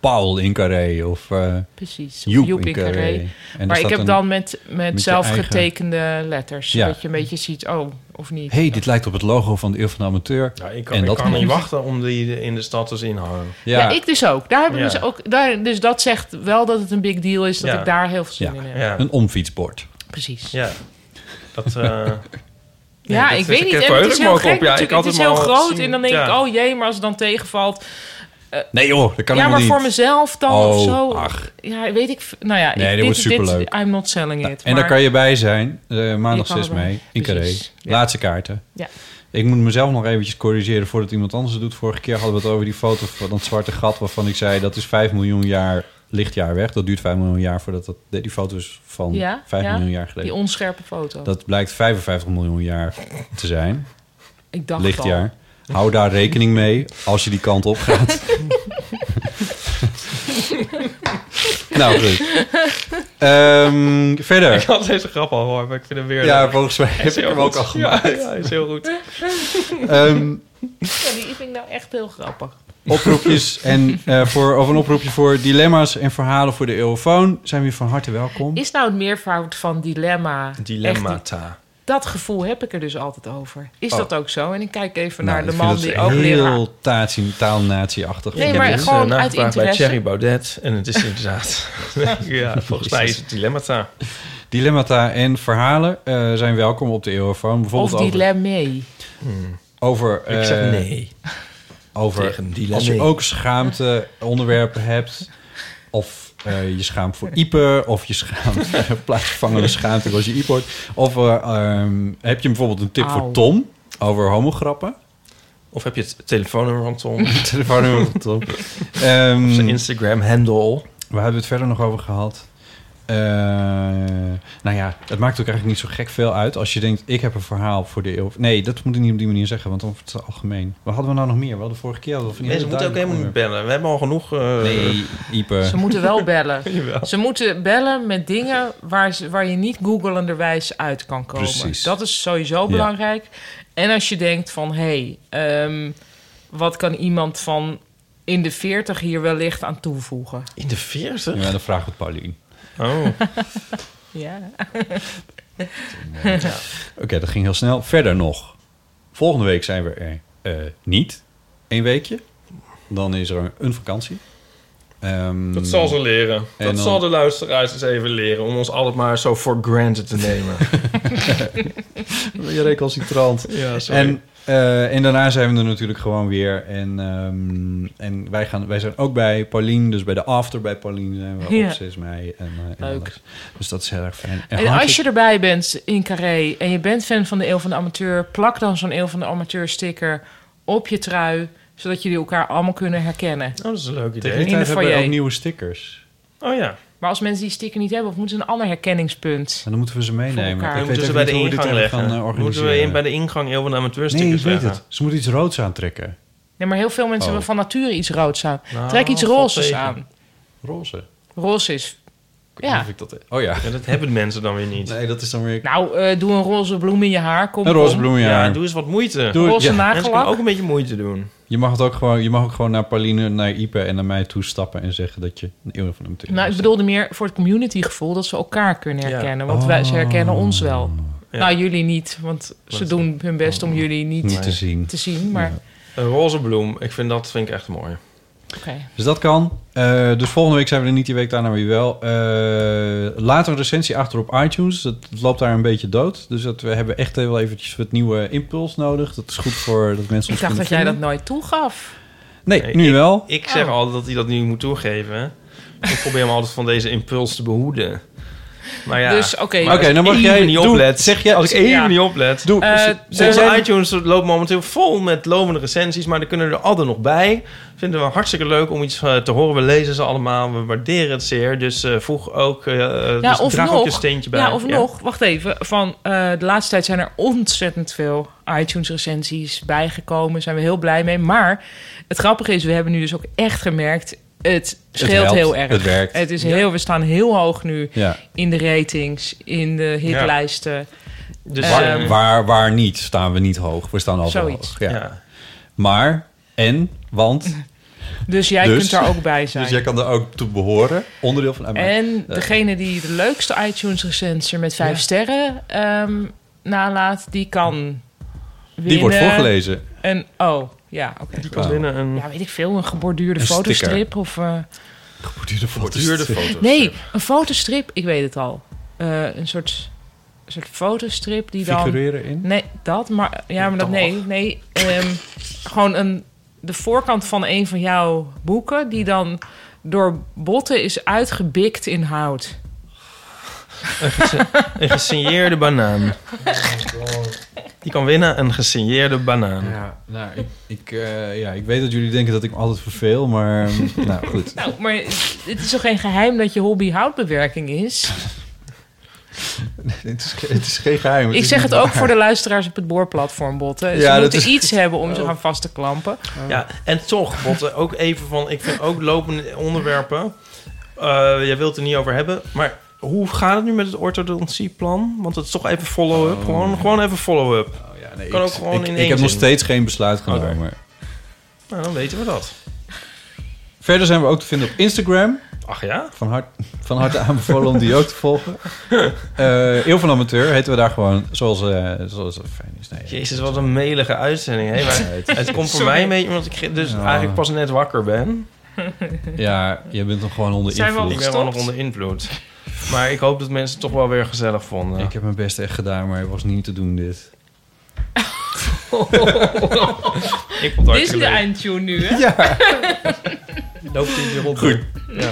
Paul in Carré of eh precies. Joep, Joep in in Carré. Carré. En maar ik heb een- dan met, met, met je zelf eigen- getekende letters. Ja. Dat je een beetje ziet, oh, of niet. hey, dit lijkt op het logo van de Eeuw van de Amateur. Ja, ik kan, en ik dat kan niet wachten om die in de stad te zien hangen. Ja. ik dus ook. Daar hebben ze ook daar, dus dat zegt wel dat het een big deal is... dat Ja. ik daar heel veel zin Ja. in heb. Ja. Een omfietsbord. Precies. Ja. Dat, eh, Ja, dat ik is- weet ik niet. En het is heel ook gek op. Ja, ik natuurlijk. had Het is heel groot. En dan denk ik, oh jee, maar als het dan tegenvalt... Nee joh, dat kan ja, maar niet. voor mezelf dan Oh, of zo. ach. Ja, weet ik... Nou ja, Nee, ik, wordt dit, dit- superleuk. I'm not selling it. En daar kan je bij zijn, eh, maandag Je kan 6 erbij. mei in Carré. Ja. Laatste kaarten. Ja. Ik moet mezelf nog eventjes corrigeren voordat iemand anders het doet. Vorige keer hadden we het over die foto van dat zwarte gat... waarvan ik zei dat is 5 miljoen jaar lichtjaar weg. Dat duurt 5 miljoen jaar voordat dat... Die foto is van Ja, 5 ja, miljoen jaar geleden. Die onscherpe foto. Dat blijkt 55 miljoen jaar te zijn. Ik dacht Lichtjaar. Hou daar rekening mee als je die kant op gaat. nou, goed. Ehm, verder. Ik had deze grap al gehoord, maar ik vind hem weer Ja, leuk. volgens mij heb ik hem ook al gemaakt. Ja, ja, hij is heel goed. Ehm, Ja, die vind ik nou echt heel grappig. oproepjes en eh, voor, of een oproepje voor dilemma's en verhalen voor de eeuwfoon zijn weer van harte welkom. Is nou het meervoud van dilemma... Dilemmata. Dat gevoel heb ik er dus altijd over. Is Oh. dat ook zo? En ik kijk even Nou, naar de man die ook heel leraar... tatie- taalnatie-achtig. Nee, ik maar heb dus, gewoon eh, uit nagevraagd bij interesse. Thierry Baudet. En het is inderdaad... ja, volgens mij is het dilemmata. Dilemmata en verhalen eh, zijn welkom op de Eeuwenfoon. Of Bijvoorbeeld die over, lemmee. over... Ik zeg eh, nee. Over als je ook schaamte onderwerpen hebt... of eh, je schaamt voor Ipe... of je schaamt plaatsvervangende schaamte als je Ipe hoort... of eh, ehm, heb je bijvoorbeeld een tip voor Tom over homograppen... Of heb je het telefoonnummer van Tom? telefoonnummer van Tom. Ehm, Of zijn Instagram-handle. Waar hebben we het verder nog over gehad? Eh, nou ja, het maakt ook eigenlijk niet zo gek veel uit. Als je denkt, ik heb een verhaal voor de eeuw. Nee, dat moet ik niet op die manier zeggen, want dan wordt het algemeen. Wat hadden we nou nog meer? We hadden vorige keer... hadden we van die Mensen hele moeten ook helemaal niet bellen. We hebben al genoeg... eh, Nee, Ipe. Ze moeten wel bellen. Ze moeten bellen met dingen waar, ze, waar je niet googlenderwijs uit kan komen. Precies. Dat is sowieso belangrijk. En als je denkt van... hé, hey, ehm, wat kan iemand van in de 40 hier wellicht aan toevoegen? In de 40? Ja, dan we het Paulien. Oh. ja. Ja. Oké, dat ging heel snel. Verder nog. Volgende week zijn we er eh, niet. Eén weekje. Dan is er een vakantie. Ehm, Dat zal ze leren. en Dat dan- zal de luisteraars eens even leren. Om ons altijd maar zo for granted te nemen. Je recalcitrant. Ja, sorry. En, eh, en daarna zijn we er natuurlijk gewoon weer. En, ehm, en wij, gaan, wij zijn ook bij Paulien. Dus bij de after bij Paulien zijn we Ja. op 6 mei. En, eh, en Leuk. Dus dat is heel erg fijn. En als je erbij bent in Carré en je bent fan van de Eeuw van de Amateur... plak dan zo'n Eeuw van de Amateur sticker op je trui... zodat jullie elkaar allemaal kunnen herkennen. Oh, dat is een leuk idee. Tegen die de tijd hebben we ook nieuwe stickers. Oh ja. Maar als mensen die sticker niet hebben... of moeten ze een ander herkenningspunt? En dan moeten we ze meenemen. Ik Dan weet moeten ze bij de ingang leggen. gaan, eh, moeten we in, bij de ingang heel van de Nee, amateurstickers ik weet leggen. het. Ze moeten iets roods aantrekken. Nee, maar heel veel mensen Oh. hebben van nature iets roods aan. Nou, Trek iets valt rozes aan. Roze. Roze is... Ja. of ik dat... Oh ja. Ja, dat hebben mensen dan weer niet. Nee, dat is dan weer... Nou, eh, doe een roze bloem in je haar. Kom, Een roze bloem in je Ja, haar. doe eens wat moeite. Doe- Roze ja. Mensen nagellak. kunnen ook een beetje moeite doen. Je mag, het ook gewoon, je mag ook gewoon naar Pauline, naar Ipe en naar mij toestappen en zeggen dat je een eeuw van hem te Nou, ik bedoelde meer voor het communitygevoel dat ze elkaar kunnen Ja. herkennen. Want wij, ze herkennen ons wel. Ja. Nou, jullie niet, want ze Dat- doen hun best om jullie niet, niet te zien. te zien. Maar Een roze bloem, ik vind dat vind ik echt mooi. Oké. Dus dat kan. Eh, dus volgende week zijn we er niet, die week daarna weer wel. Eh laat een recensie achter op iTunes. Het loopt daar een beetje dood. Dus dat, we hebben echt wel eventjes wat nieuwe impuls nodig. Dat is goed voor dat mensen ons Ik dacht dat jij dat nooit toegaf. Nee, Nee, nu wel. Ik zeg Oh. altijd dat hij dat nu moet toegeven. Ik probeer hem altijd van deze impuls te behoeden. Maar ja, Dus, oké. maar Oké, als dan ik mag even jij- niet doe- oplet. zeg jij- als ik even Ja. niet oplet. Doe. Eh, dus- Onze iTunes loopt momenteel vol met lovende recensies, maar er kunnen er altijd nog bij. Vinden we hartstikke leuk om iets eh, te horen. We lezen ze allemaal, we waarderen het zeer. Dus eh, voeg ook, eh Ja, dus of draag nog, ook je steentje bij. Ja, of nog, wacht even. Van eh, de laatste tijd zijn er ontzettend veel iTunes-recensies bijgekomen. Zijn we heel blij mee. Maar het grappige is, we hebben nu dus ook echt gemerkt... Het scheelt heel erg. het werkt. Het is heel, we staan heel hoog nu Ja. in de ratings, in de hitlijsten. Dus, Ehm, Waar, waar, waar niet staan we niet hoog. We staan altijd Zoiets. hoog. Ja. ja. Maar, en, want... Dus jij Dus- kunt daar ook bij zijn. Dus jij kan er ook toe behoren. Onderdeel van... En Eh, degene die de leukste iTunes-recensie met vijf Ja. sterren ehm, nalaat, die kan winnen. Die wordt voorgelezen. En, oh, ja, oké. Die kan winnen een Ja, weet ik veel, een geborduurde Een fotostrip sticker. of... eh, Geborduurde borduurde foto's. nee, een fotostrip, ik weet het al. Eh, een soort, een soort fotostrip die dan... Figureren in? Nee, dat, maar... Ja, maar dat... Nee, nee. ehm, gewoon een, de voorkant van een van jouw boeken... die dan door botten is uitgebikt in hout. Een, gese- een gesigneerde banaan. Die kan winnen een gesigneerde banaan. Ja, nou, ik, ik, eh, ja, ik weet dat jullie denken dat ik me altijd verveel, maar nou goed. Nou, maar het is toch geen geheim dat je hobby houtbewerking is? het, is, het is geen geheim. Ik zeg het ook voor de luisteraars op het boorplatform, Botten. Ze Ja, moeten is- iets hebben om zich Oh. aan vast te klampen. Ja, en toch, Botte, ook even van... Ik vind ook lopende onderwerpen... eh, jij wilt het er niet over hebben, maar... Hoe gaat het nu met het orthodoncieplan? Want het is toch even follow-up. Oh. Gewoon, gewoon even follow-up. Ja, nee, kan ik, ook gewoon ik, in ik één heb nog steeds geen besluit genomen. Nou, dan weten we dat. Verder zijn we ook te vinden op Instagram. Ach ja? Van, hart, van harte aanbevolen om die ook te volgen. Eh Eeuw van Amateur heten we daar gewoon zoals, eh, zoals het fijn is. Nee, Jezus, wat een melige uitzending. Hè? Maar Ja, het komt voor mij een beetje omdat ik dus Ja. eigenlijk pas net wakker ben. Ja, je bent nog gewoon onder Zijn we al invloed. Ik ben wel nog onder invloed. Maar ik hoop dat mensen het toch wel weer gezellig vonden. Ik heb mijn best echt gedaan, maar het was niet te doen dit. Ik vond het Dit is de eindtune nu, hè? Ja. Loopt in je rond. Goed. Ja.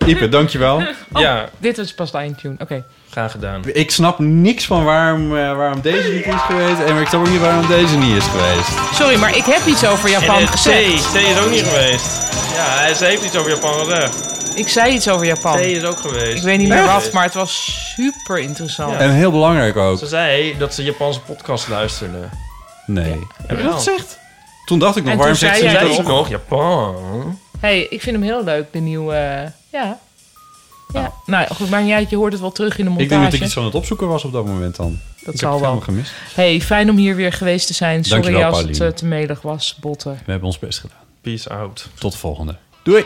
Eh Ipe, dankjewel. Oh, ja, Dit is pas de eindtune. Oké. graag gedaan. Ik snap niks van waarom, eh, waarom deze niet is geweest. En ik snap ook niet waarom deze niet is geweest. Sorry, maar ik heb iets over Japan en, eh, gezegd. C, C is ook niet geweest. Ja, hij- ze heeft iets over Japan gezegd. Ik zei iets over Japan. C is ook geweest. Ik weet niet meer Echt? wat, maar het was super interessant. Ja. En heel belangrijk ook. Ze zei dat ze Japanse podcast luisterde. Nee. Heb je dat gezegd? Toen dacht ik nog, En waarom toen zegt zei ze jij dat nog Japan? hey, ik vind hem heel leuk, de nieuwe... eh, ja. Ja. Nou, goed, maar niet uit, je hoort het wel terug in de montage. Ik denk dat ik iets aan het opzoeken was op dat moment dan. Dat ik zal heb het wel. helemaal gemist. hey, fijn om hier weer geweest te zijn. Sorry Dankjewel, als het Pauline. eh, te melig was, botten. We hebben ons best gedaan. Peace out. Tot de volgende. Doei!